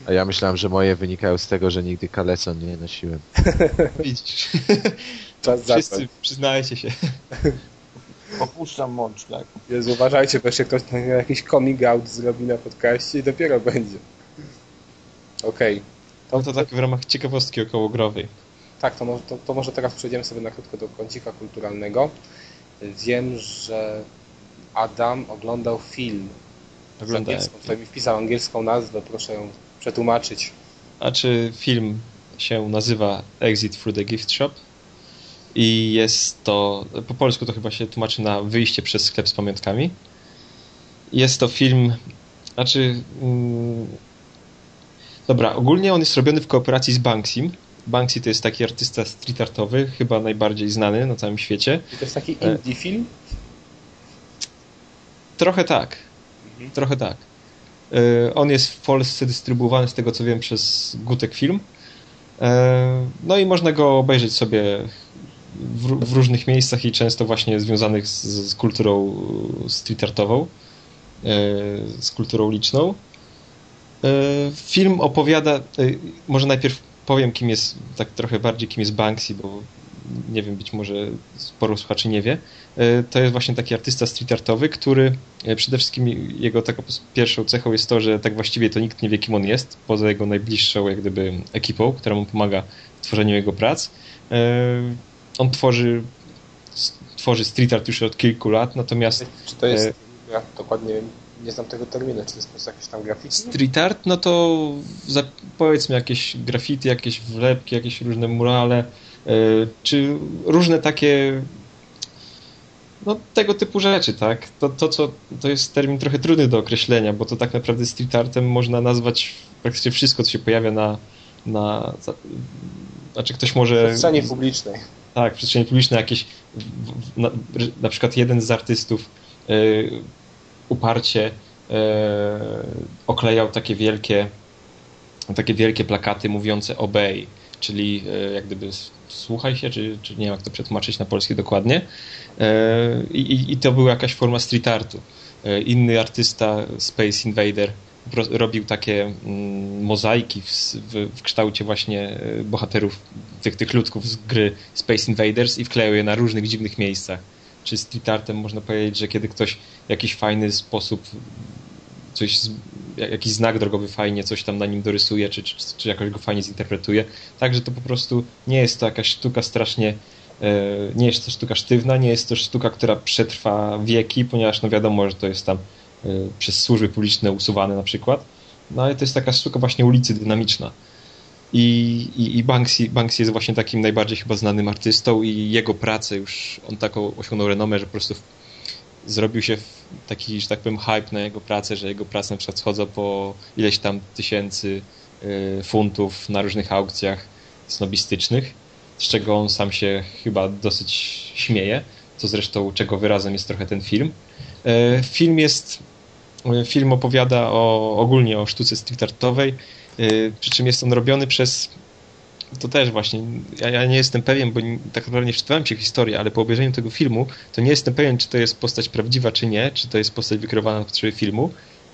S2: A ja myślałem, że moje wynikają z tego, że nigdy kaleson nie nosiłem. (laughs)
S3: Widzisz.
S1: Czas
S3: Wszyscy
S1: zacząć.
S3: przyznajcie się.
S4: Opuszczam mącz, tak?
S1: Jezu, uważajcie, bo jeszcze ktoś jakiś coming out zrobi na podcaście i dopiero będzie. Okej.
S3: No to tak w ramach ciekawostki okołogrowej.
S1: Tak, to może, to, to może teraz przejdziemy sobie na krótko do kącika Wiem, że Adam oglądał film z
S3: Oglądałem.
S1: angielską, tutaj mi wpisał angielską nazwę, proszę ją przetłumaczyć.
S3: A czy film się nazywa Exit Through the Gift Shop i jest to, po polsku to chyba się tłumaczy na wyjście przez sklep z pamiątkami. Jest to film, znaczy, mm, dobra, ogólnie on jest robiony w kooperacji z Banksim. Banksy to jest taki artysta street artowy, chyba najbardziej znany na całym świecie.
S1: I to jest taki
S3: E.
S1: indie film?
S3: Trochę tak.
S1: Mhm.
S3: Trochę tak. E, On jest w Polsce dystrybuowany, z tego co wiem, przez Gutek Film. E, No i można go obejrzeć sobie w, w różnych miejscach i często właśnie związanych z, z kulturą street artową, z kulturą liczną. E, Film opowiada, e, może najpierw powiem kim jest, tak trochę bardziej kim jest Banksy, bo nie wiem, być może sporo słuchaczy nie wie. E, To jest właśnie taki artysta street artowy, który przede wszystkim jego taką pierwszą cechą jest to, że tak właściwie to nikt nie wie kim on jest, poza jego najbliższą jak gdyby ekipą, która mu pomaga w tworzeniu jego prac. On tworzy tworzy street art już od kilku lat, natomiast
S1: Czy to jest, ja dokładnie nie znam tego terminu, czy to jest po prostu jakiś tam graficzny?
S3: Street art, no to za, powiedzmy jakieś graffiti, jakieś wlepki, jakieś różne murale, e, czy różne takie no tego typu rzeczy, tak? To, to, co, to jest termin trochę trudny do określenia, bo to tak naprawdę street artem można nazwać praktycznie wszystko, co się pojawia na, na znaczy ktoś
S1: W
S3: może
S1: przestrzeni publicznej.
S3: Tak, w przestrzeni publicznej jakieś, na, na przykład jeden z artystów y, uparcie y, oklejał takie wielkie, takie wielkie plakaty mówiące obey, czyli y, jak gdyby słuchaj się, czy, czy nie wiem jak to przetłumaczyć na polski dokładnie. I, I to była jakaś forma street artu. Inny artysta, Space Invader, robił takie mm, mozaiki w, w, w, kształcie właśnie e, bohaterów, tych, tych ludków z gry Space Invaders i wklejał je na różnych dziwnych miejscach. Czy street artem można powiedzieć, że kiedy ktoś w jakiś fajny sposób coś, jakiś znak drogowy fajnie coś tam na nim dorysuje, czy, czy, czy jakoś go fajnie zinterpretuje. Także to po prostu nie jest to jakaś sztuka strasznie e, nie jest to sztuka sztywna, nie jest to sztuka, która przetrwa wieki, ponieważ no wiadomo, że to jest tam Y, przez służby publiczne usuwane na przykład. No ale to jest taka sztuka właśnie ulicy dynamiczna. I, i, i Banksy, Banksy jest właśnie takim najbardziej chyba znanym artystą i jego pracę już, on taką osiągnął renomę, że po prostu zrobił się taki, że tak powiem, hype na jego pracę, że jego prace na przykład schodzą po ileś tam tysięcy y, funtów na różnych aukcjach snobistycznych, z czego on sam się chyba dosyć śmieje, co zresztą czego wyrazem jest trochę ten film. Y, film jest Film opowiada o, ogólnie o sztuce street artowej, y, przy czym jest on robiony przez to też właśnie, ja, ja, nie jestem pewien, bo tak naprawdę nie wczytałem się w historię, ale po obejrzeniu tego filmu, to nie jestem pewien, czy to jest postać prawdziwa, czy nie, czy to jest postać wykreowana na potrzeby filmu.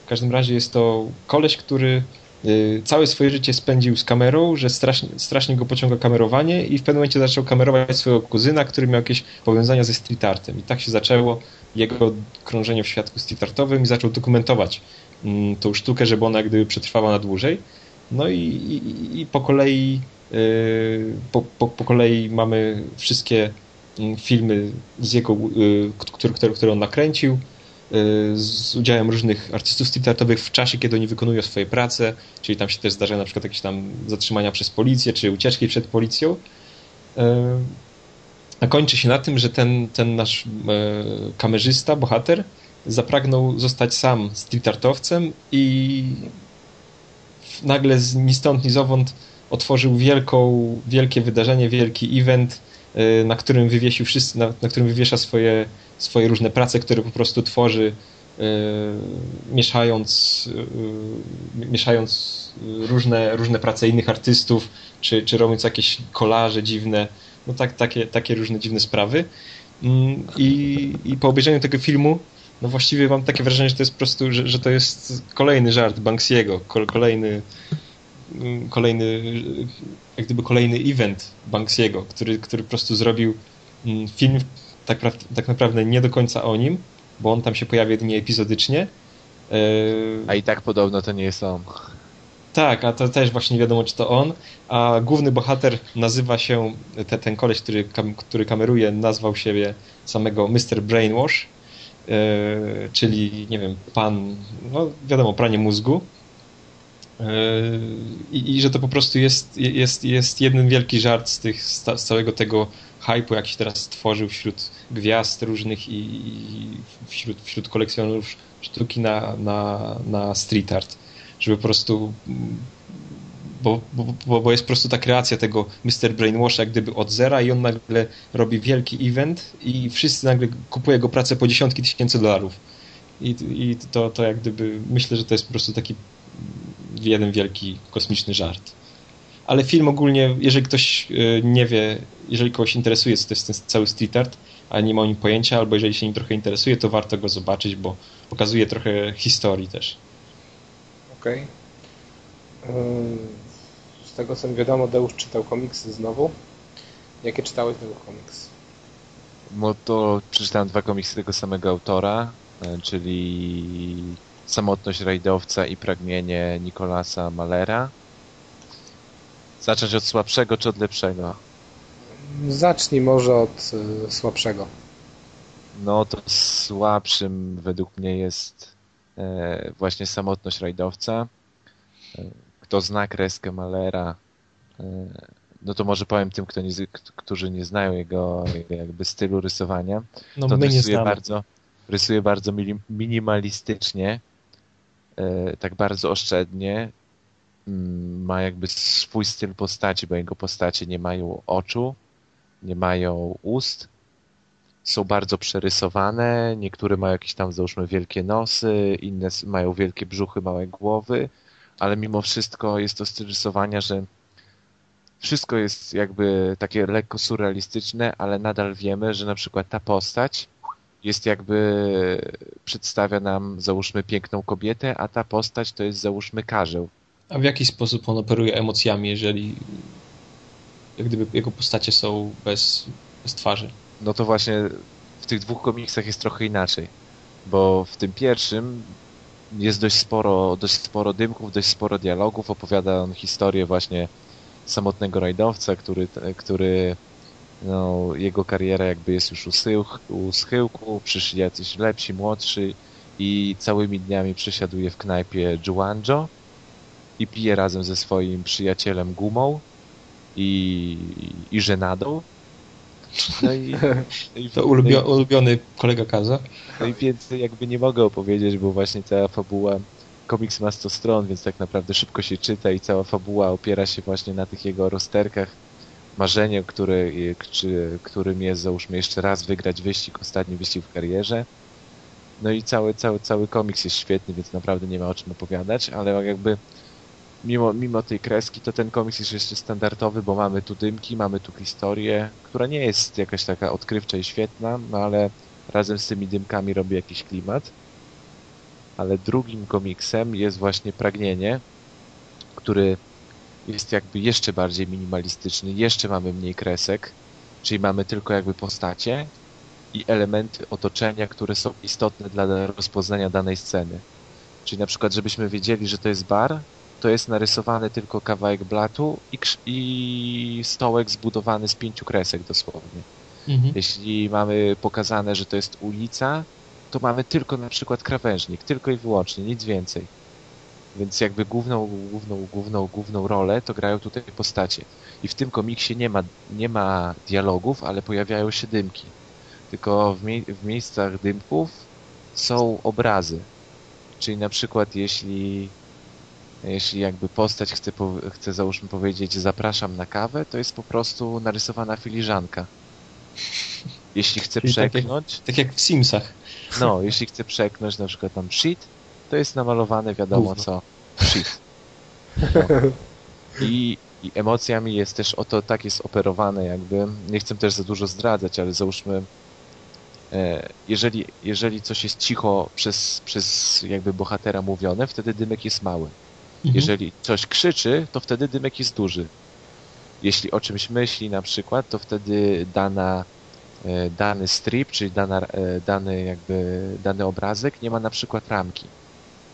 S3: W każdym razie jest to koleś, który y, całe swoje życie spędził z kamerą, że strasznie, strasznie go pociąga kamerowanie i w pewnym momencie zaczął kamerować swojego kuzyna, który miał jakieś powiązania ze street artem. I tak się zaczęło jego krążenie w świadku street-artowym i zaczął dokumentować mm, tą sztukę, żeby ona gdyby przetrwała na dłużej. No i, i, i po kolei yy, po, po, po, kolei mamy wszystkie mm, filmy z jego, yy, które, które, które on nakręcił yy, z udziałem różnych artystów street-artowych w czasie, kiedy oni wykonują swoje prace, czyli tam się też zdarzają na przykład jakieś tam zatrzymania przez policję, czy ucieczki przed policją. A kończy się na tym, że ten, ten nasz kamerzysta, bohater, zapragnął zostać sam streetartowcem i nagle z, ni stąd, ni zowąd otworzył wielką, wielkie wydarzenie, wielki event, e, na którym wywiesił wszyscy, na, na którym wywiesza swoje, swoje różne prace, które po prostu tworzy e, mieszając, mieszając różne, różne prace innych artystów, czy, czy robiąc jakieś kolaże dziwne no tak, takie, takie różne dziwne sprawy. Mm, I, I po obejrzeniu tego filmu, no właściwie mam takie wrażenie, że to jest po prostu, że, że to jest kolejny żart Banksiego, kolejny mm, kolejny, jak gdyby kolejny event Banksiego, który, który po prostu zrobił mm, film tak, tak naprawdę nie do końca o nim, bo on tam się pojawia jedynie epizodycznie.
S2: A i tak podobno to nie jest on.
S3: Tak, a to też właśnie nie wiadomo, czy to on. A główny bohater nazywa się, te, ten koleś, który, który kameruje, nazwał siebie samego Mr. Brainwash, czyli, nie wiem, pan, no wiadomo, pranie mózgu. Yy, i, I, że to po prostu jest, jest, jest jeden wielki żart z, tych, z całego tego hype'u, jaki się teraz stworzył wśród gwiazd różnych i, i wśród, wśród kolekcjonerów sztuki na, na, na street art żeby po prostu bo, bo, bo jest po prostu ta kreacja tego Mr. Brainwasha jak gdyby od zera i on nagle robi wielki event i wszyscy nagle kupują jego pracę po dziesiątki tysięcy dolarów. I, i to, to jak gdyby myślę, że to jest po prostu taki jeden wielki kosmiczny żart. Ale film ogólnie, jeżeli ktoś e, nie wie, jeżeli kogoś interesuje, co to jest ten cały street art, a nie ma o nim pojęcia, albo jeżeli się nim trochę interesuje, to warto go zobaczyć, bo pokazuje trochę historii też.
S1: Okej. Okay. Z tego co mi wiadomo, Deusz czytał komiksy znowu. Jakie czytałeś tego komiks?
S2: No to przeczytałem dwa komiksy tego samego autora, e, czyli Samotność rajdowca i Pragnienie Nikolasa Malera. Zacząć od słabszego czy od lepszego?
S1: Zacznij może od y, słabszego.
S2: No to słabszym według mnie jest E, właśnie samotność rajdowca. E, kto zna kreskę Malera, e, no to może powiem tym, kto nie, którzy nie znają jego, jego jakby stylu rysowania. No, to rysuje bardzo, rysuje bardzo minimalistycznie, tak bardzo oszczędnie. Mm, ma jakby swój styl postaci, bo jego postacie nie mają oczu, nie mają ust, są bardzo przerysowane, niektóre mają jakieś tam załóżmy wielkie nosy, inne mają wielkie brzuchy, małe głowy, ale mimo wszystko jest to styl rysowania, że wszystko jest jakby takie lekko surrealistyczne, ale nadal wiemy, że na przykład ta postać jest jakby przedstawia nam załóżmy piękną kobietę, a ta postać to jest załóżmy karzeł.
S3: A w jaki sposób on operuje emocjami, jeżeli jak gdyby jego postacie są bez, bez twarzy?
S2: No to właśnie w tych dwóch komiksach jest trochę inaczej, bo w tym pierwszym jest dość sporo, dość sporo dymków, dość sporo dialogów, opowiada on historię właśnie samotnego rajdowca, który, który no, jego kariera jakby jest już u, sył, u schyłku, przyszli jacyś lepsi, młodszy i całymi dniami przesiaduje w knajpie Juanjo i pije razem ze swoim przyjacielem Gumą i, i żenadą. No i, (laughs) i
S3: To ulubio, ulubiony kolega Kaza.
S2: no i więcej jakby nie mogę opowiedzieć, bo właśnie cała fabuła, komiks ma 100 stron, więc tak naprawdę szybko się czyta i cała fabuła opiera się właśnie na tych jego rozterkach, marzeniu, który, czy, którym jest załóżmy jeszcze raz wygrać wyścig, ostatni wyścig w karierze. No i cały, cały, cały komiks jest świetny, więc naprawdę nie ma o czym opowiadać, ale jakby mimo, mimo tej kreski, to ten komiks jest jeszcze standardowy, bo mamy tu dymki, mamy tu historię, która nie jest jakaś taka odkrywcza i świetna, no ale razem z tymi dymkami robi jakiś klimat. Ale drugim komiksem jest właśnie Pragnienie, który jest jakby jeszcze bardziej minimalistyczny, jeszcze mamy mniej kresek, czyli mamy tylko jakby postacie i elementy otoczenia, które są istotne dla rozpoznania danej sceny. Czyli na przykład, żebyśmy wiedzieli, że to jest bar, to jest narysowany tylko kawałek blatu i, i stołek zbudowany z pięciu kresek dosłownie.
S3: Mhm.
S2: Jeśli mamy pokazane, że to jest ulica, to mamy tylko na przykład krawężnik, tylko i wyłącznie, nic więcej. Więc jakby główną, główną, główną, główną rolę to grają tutaj postacie. I w tym komiksie nie ma, nie ma dialogów, ale pojawiają się dymki. Tylko w, mie- w miejscach dymków są obrazy. Czyli na przykład jeśli, jeśli jakby postać chce, po, chce załóżmy powiedzieć zapraszam na kawę, to jest po prostu narysowana filiżanka. (laughs) Jeśli chce
S3: Czyli takie-
S2: przeknąć,
S3: Tak jak w Simsach.
S2: no, jeśli chce przeknąć na przykład tam shit, to jest namalowane wiadomo
S3: Gówno.
S2: co. Shit. No. I, I emocjami jest też oto tak jest operowane jakby. Nie chcę też za dużo zdradzać, ale załóżmy e, jeżeli, jeżeli coś jest cicho przez, przez jakby bohatera mówione, wtedy dymek jest mały.
S3: Mhm.
S2: Jeżeli coś krzyczy, to wtedy dymek jest duży. Jeśli o czymś myśli na przykład, to wtedy dana, e, dany strip, czyli dana, e, dany jakby dany obrazek nie ma na przykład ramki.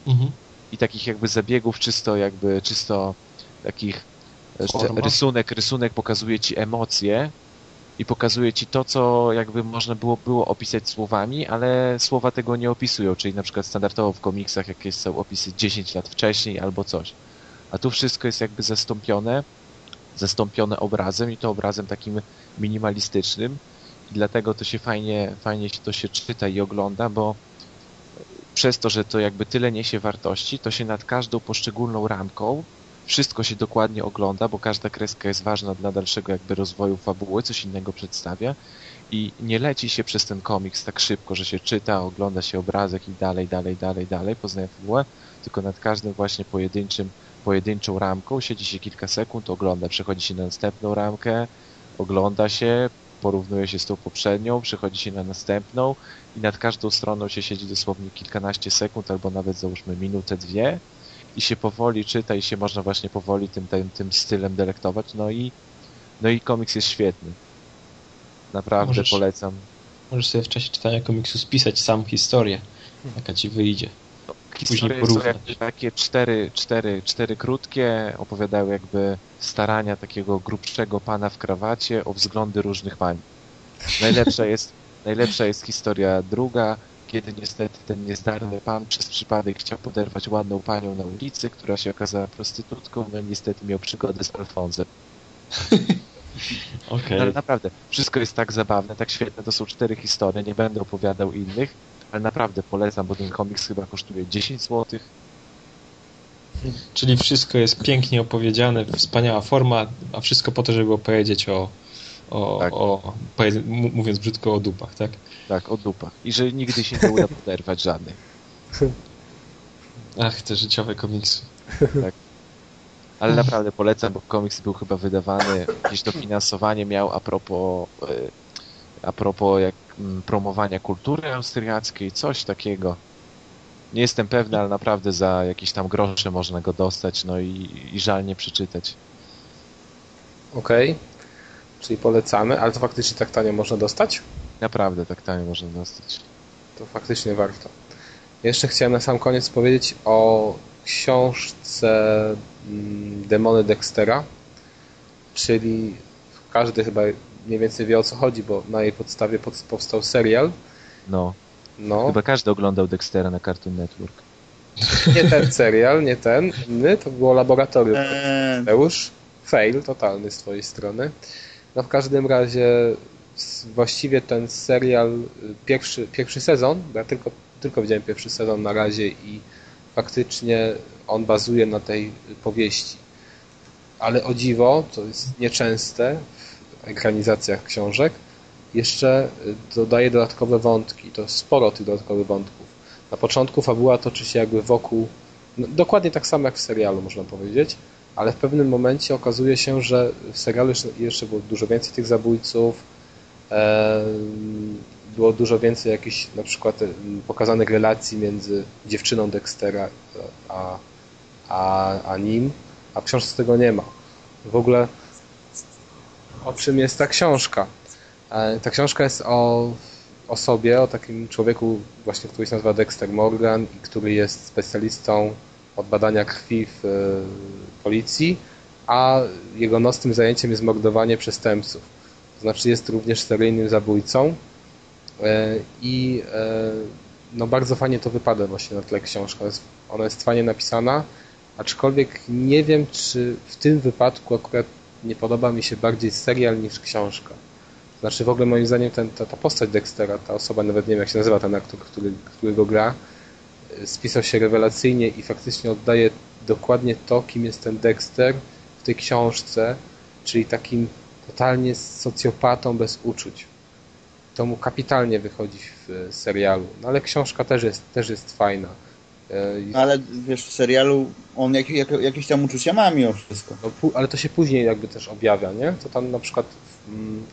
S3: Mhm.
S2: I takich jakby zabiegów czysto jakby czysto takich e,
S3: Forma.
S2: rysunek, rysunek pokazuje ci emocje i pokazuje ci to, co jakby można było, było opisać słowami, ale słowa tego nie opisują, czyli na przykład standardowo w komiksach jakieś są opisy 10 lat wcześniej albo coś. A tu wszystko jest jakby zastąpione, zastąpione obrazem i to obrazem takim minimalistycznym i dlatego to się fajnie, fajnie się to się czyta i ogląda, bo przez to, że to jakby tyle niesie wartości, to się nad każdą poszczególną ramką wszystko się dokładnie ogląda, bo każda kreska jest ważna dla dalszego jakby rozwoju fabuły, coś innego przedstawia i nie leci się przez ten komiks tak szybko, że się czyta, ogląda się obrazek i dalej, dalej, dalej, dalej, poznaje fabułę, tylko nad każdym właśnie pojedynczym, pojedynczą ramką siedzi się kilka sekund, ogląda, przechodzi się na następną ramkę, ogląda się, porównuje się z tą poprzednią, przechodzi się na następną i nad każdą stroną się siedzi dosłownie kilkanaście sekund albo nawet załóżmy minutę, dwie i się powoli czyta i się można właśnie powoli tym, tym, tym stylem delektować. No i, no i komiks jest świetny. Naprawdę
S3: Możesz-
S2: polecam.
S3: Możesz sobie w czasie czytania komiksu spisać sam historię, jaka ci wyjdzie.
S2: Historie są
S3: porównać.
S2: takie cztery, cztery, cztery krótkie, opowiadają jakby starania takiego grubszego pana w krawacie o wzglądy różnych pań. (laughs) Najlepsza jest, najlepsza jest historia druga, kiedy niestety ten niezdarny pan przez przypadek chciał poderwać ładną panią na ulicy, która się okazała prostytutką, no i niestety miał przygodę z Alfonsem.
S3: Okej.
S2: Ale naprawdę, wszystko jest tak zabawne, tak świetne, to są cztery historie, nie będę opowiadał innych, ale naprawdę polecam, bo ten komiks chyba kosztuje 10 zł.
S3: Czyli wszystko jest pięknie opowiedziane, wspaniała forma, a wszystko po to, żeby opowiedzieć o, o,
S2: Tak.
S3: o mówiąc brzydko, o dupach, tak?
S2: Tak, o dupach. I że nigdy się nie uda poderwać żadnej.
S3: Ach, te życiowe komiksy.
S2: Ale naprawdę polecam, bo komiks był chyba wydawany, jakieś dofinansowanie miał a propos, e, a propos jak, mm, promowania kultury austriackiej, coś takiego. Nie jestem pewny, ale naprawdę za jakieś tam grosze można go dostać, no i, i żal nie przeczytać.
S1: Okej. Czyli polecamy, ale to faktycznie tak tanio można dostać?
S2: Naprawdę tak tanio można dostać.
S1: To faktycznie warto. Jeszcze chciałem na sam koniec powiedzieć o książce mm, Demony Dextera, czyli każdy chyba mniej więcej wie o co chodzi, bo na jej podstawie pod- powstał serial.
S2: No,
S1: No,
S2: chyba każdy oglądał Dextera na Cartoon Network.
S1: nie ten serial, nie ten, inny, to było laboratorium.
S4: Eee,
S1: Mateusz. Fail totalny z twojej strony. No w każdym razie właściwie ten serial, y, pierwszy, pierwszy sezon, bo ja tylko, tylko widziałem pierwszy sezon na razie i faktycznie on bazuje na tej powieści. Ale o dziwo, to jest nieczęste w ekranizacjach książek, jeszcze y, dodaje dodatkowe wątki. To sporo tych dodatkowych wątków. Na początku fabuła toczy się jakby wokół, no, dokładnie tak samo jak w serialu, można powiedzieć, ale w pewnym momencie okazuje się, że w serialu jeszcze, było dużo więcej tych zabójców, było dużo więcej jakichś na przykład em, pokazanych relacji między dziewczyną Dextera e, a, a, a nim, a w książce tego nie ma. W ogóle o czym jest ta książka? E, Ta książka jest o osobie, o takim człowieku właśnie, który się nazywa Dexter Morgan i który jest specjalistą od badania krwi w e, policji, a jego nocnym zajęciem jest mordowanie przestępców. To znaczy jest również seryjnym zabójcą e, i e, no bardzo fajnie to wypada właśnie na tle książka. Ona jest, fajnie napisana, aczkolwiek nie wiem, czy w tym wypadku akurat nie podoba mi się bardziej serial niż książka. Znaczy w ogóle moim zdaniem ten, ta, ta postać Dextera, ta osoba, nawet nie wiem jak się nazywa ten aktor, który, który go gra, y, spisał się rewelacyjnie i faktycznie oddaje dokładnie to, kim jest ten Dexter w tej książce, czyli takim totalnie socjopatą bez uczuć. To mu kapitalnie wychodzi w serialu, no ale książka też jest, też jest fajna. Y, i-
S4: ale wiesz, w serialu on jak, jak, jakieś tam uczucia ma mimo wszystko.
S1: no, ale to się później jakby też objawia, nie? To tam na przykład mm,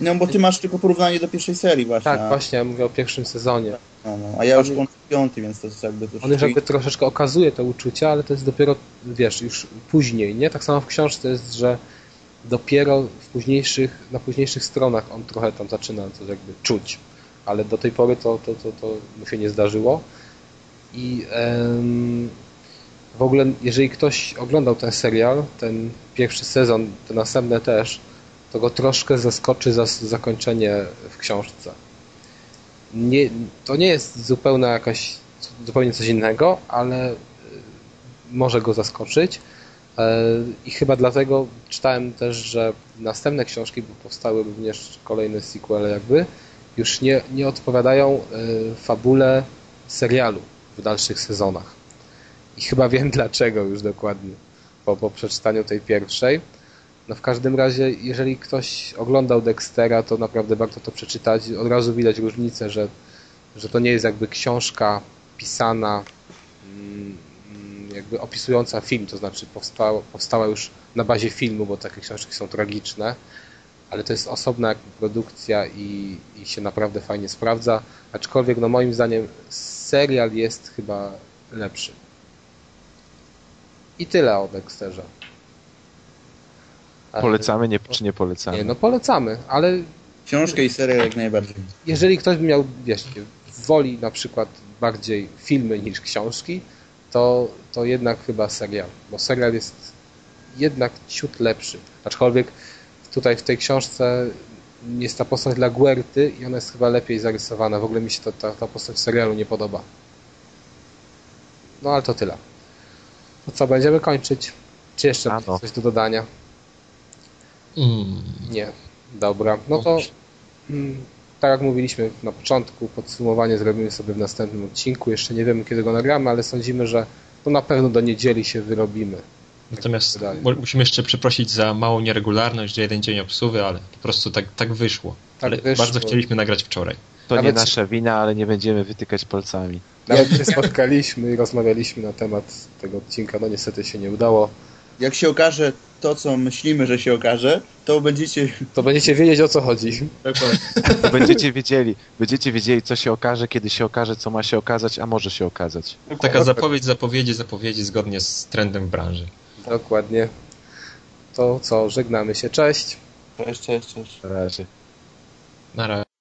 S4: No bo ty masz tylko porównanie do pierwszej serii właśnie.
S1: tak, właśnie, ja mówię o pierwszym sezonie.
S4: No, no, a ja już kończę piąty, więc to jest jakby to
S1: On już jakby troszeczkę okazuje te uczucia, ale to jest dopiero, wiesz, już później, nie? Tak samo w książce jest, że dopiero w późniejszych, na późniejszych stronach on trochę tam zaczyna to jakby czuć, ale do tej pory to, to, to, to mu się nie zdarzyło. I em, w ogóle, jeżeli ktoś oglądał ten serial, ten pierwszy sezon, te następne też, to go troszkę zaskoczy za zakończenie w książce. Nie, to nie jest zupełna jakaś, zupełnie coś innego, ale y, może go zaskoczyć. E, I chyba dlatego czytałem też, że następne książki, bo powstały również kolejne sequele jakby, już nie, nie odpowiadają y, fabule serialu w dalszych sezonach. I chyba wiem (laughs) dlaczego już dokładnie po, po przeczytaniu tej pierwszej. No w każdym razie, jeżeli ktoś oglądał Dextera, to naprawdę warto to przeczytać. Od razu widać różnicę, że, że to nie jest jakby książka pisana, mm, jakby opisująca film, to znaczy powstała, powstała już na bazie filmu, bo takie książki są tragiczne, ale to jest osobna produkcja i, i się naprawdę fajnie sprawdza. Aczkolwiek, no moim zdaniem, serial jest chyba lepszy. I tyle o Dexterze.
S2: Polecamy, nie, czy nie polecamy?
S1: Nie, no polecamy, ale
S4: Książkę i serial jak najbardziej.
S1: jeżeli ktoś by miał, wiesz, woli na przykład bardziej filmy niż książki, to, to jednak chyba serial, bo serial jest jednak ciut lepszy. Aczkolwiek tutaj w tej książce jest ta postać dla Guerty i ona jest chyba lepiej zarysowana. W ogóle mi się ta, ta, ta postać serialu nie podoba. No ale to tyle. To co, będziemy kończyć? Czy jeszcze
S2: no.
S1: coś do dodania?
S3: Mm.
S1: Nie. Dobra. No to mm, tak jak mówiliśmy na początku, podsumowanie zrobimy sobie w następnym odcinku. Jeszcze nie wiemy kiedy go nagramy, ale sądzimy, że to na pewno do niedzieli się wyrobimy.
S3: Natomiast mo- musimy jeszcze przeprosić za małą nieregularność, że jeden dzień obsuwy, ale po prostu tak, tak wyszło.
S1: Tak
S3: ale
S1: wyszło.
S3: bardzo chcieliśmy nagrać wczoraj.
S2: To nie
S1: Nawet-
S2: nasza wina, ale nie będziemy wytykać palcami.
S1: Nawet się spotkaliśmy i rozmawialiśmy na temat tego odcinka, no niestety się nie udało.
S4: Jak się okaże to, co myślimy, że się okaże, to będziecie...
S1: To będziecie wiedzieć o co chodzi.
S2: To będziecie wiedzieli, będziecie wiedzieli, co się okaże, kiedy się okaże, co ma się okazać, a może się okazać.
S3: Taka zapowiedź, zapowiedzi, zapowiedzi zgodnie z trendem w branży.
S1: Dokładnie. To co, żegnamy się, cześć.
S4: Cześć, cześć, cześć.
S2: Na razie.
S3: Na razie.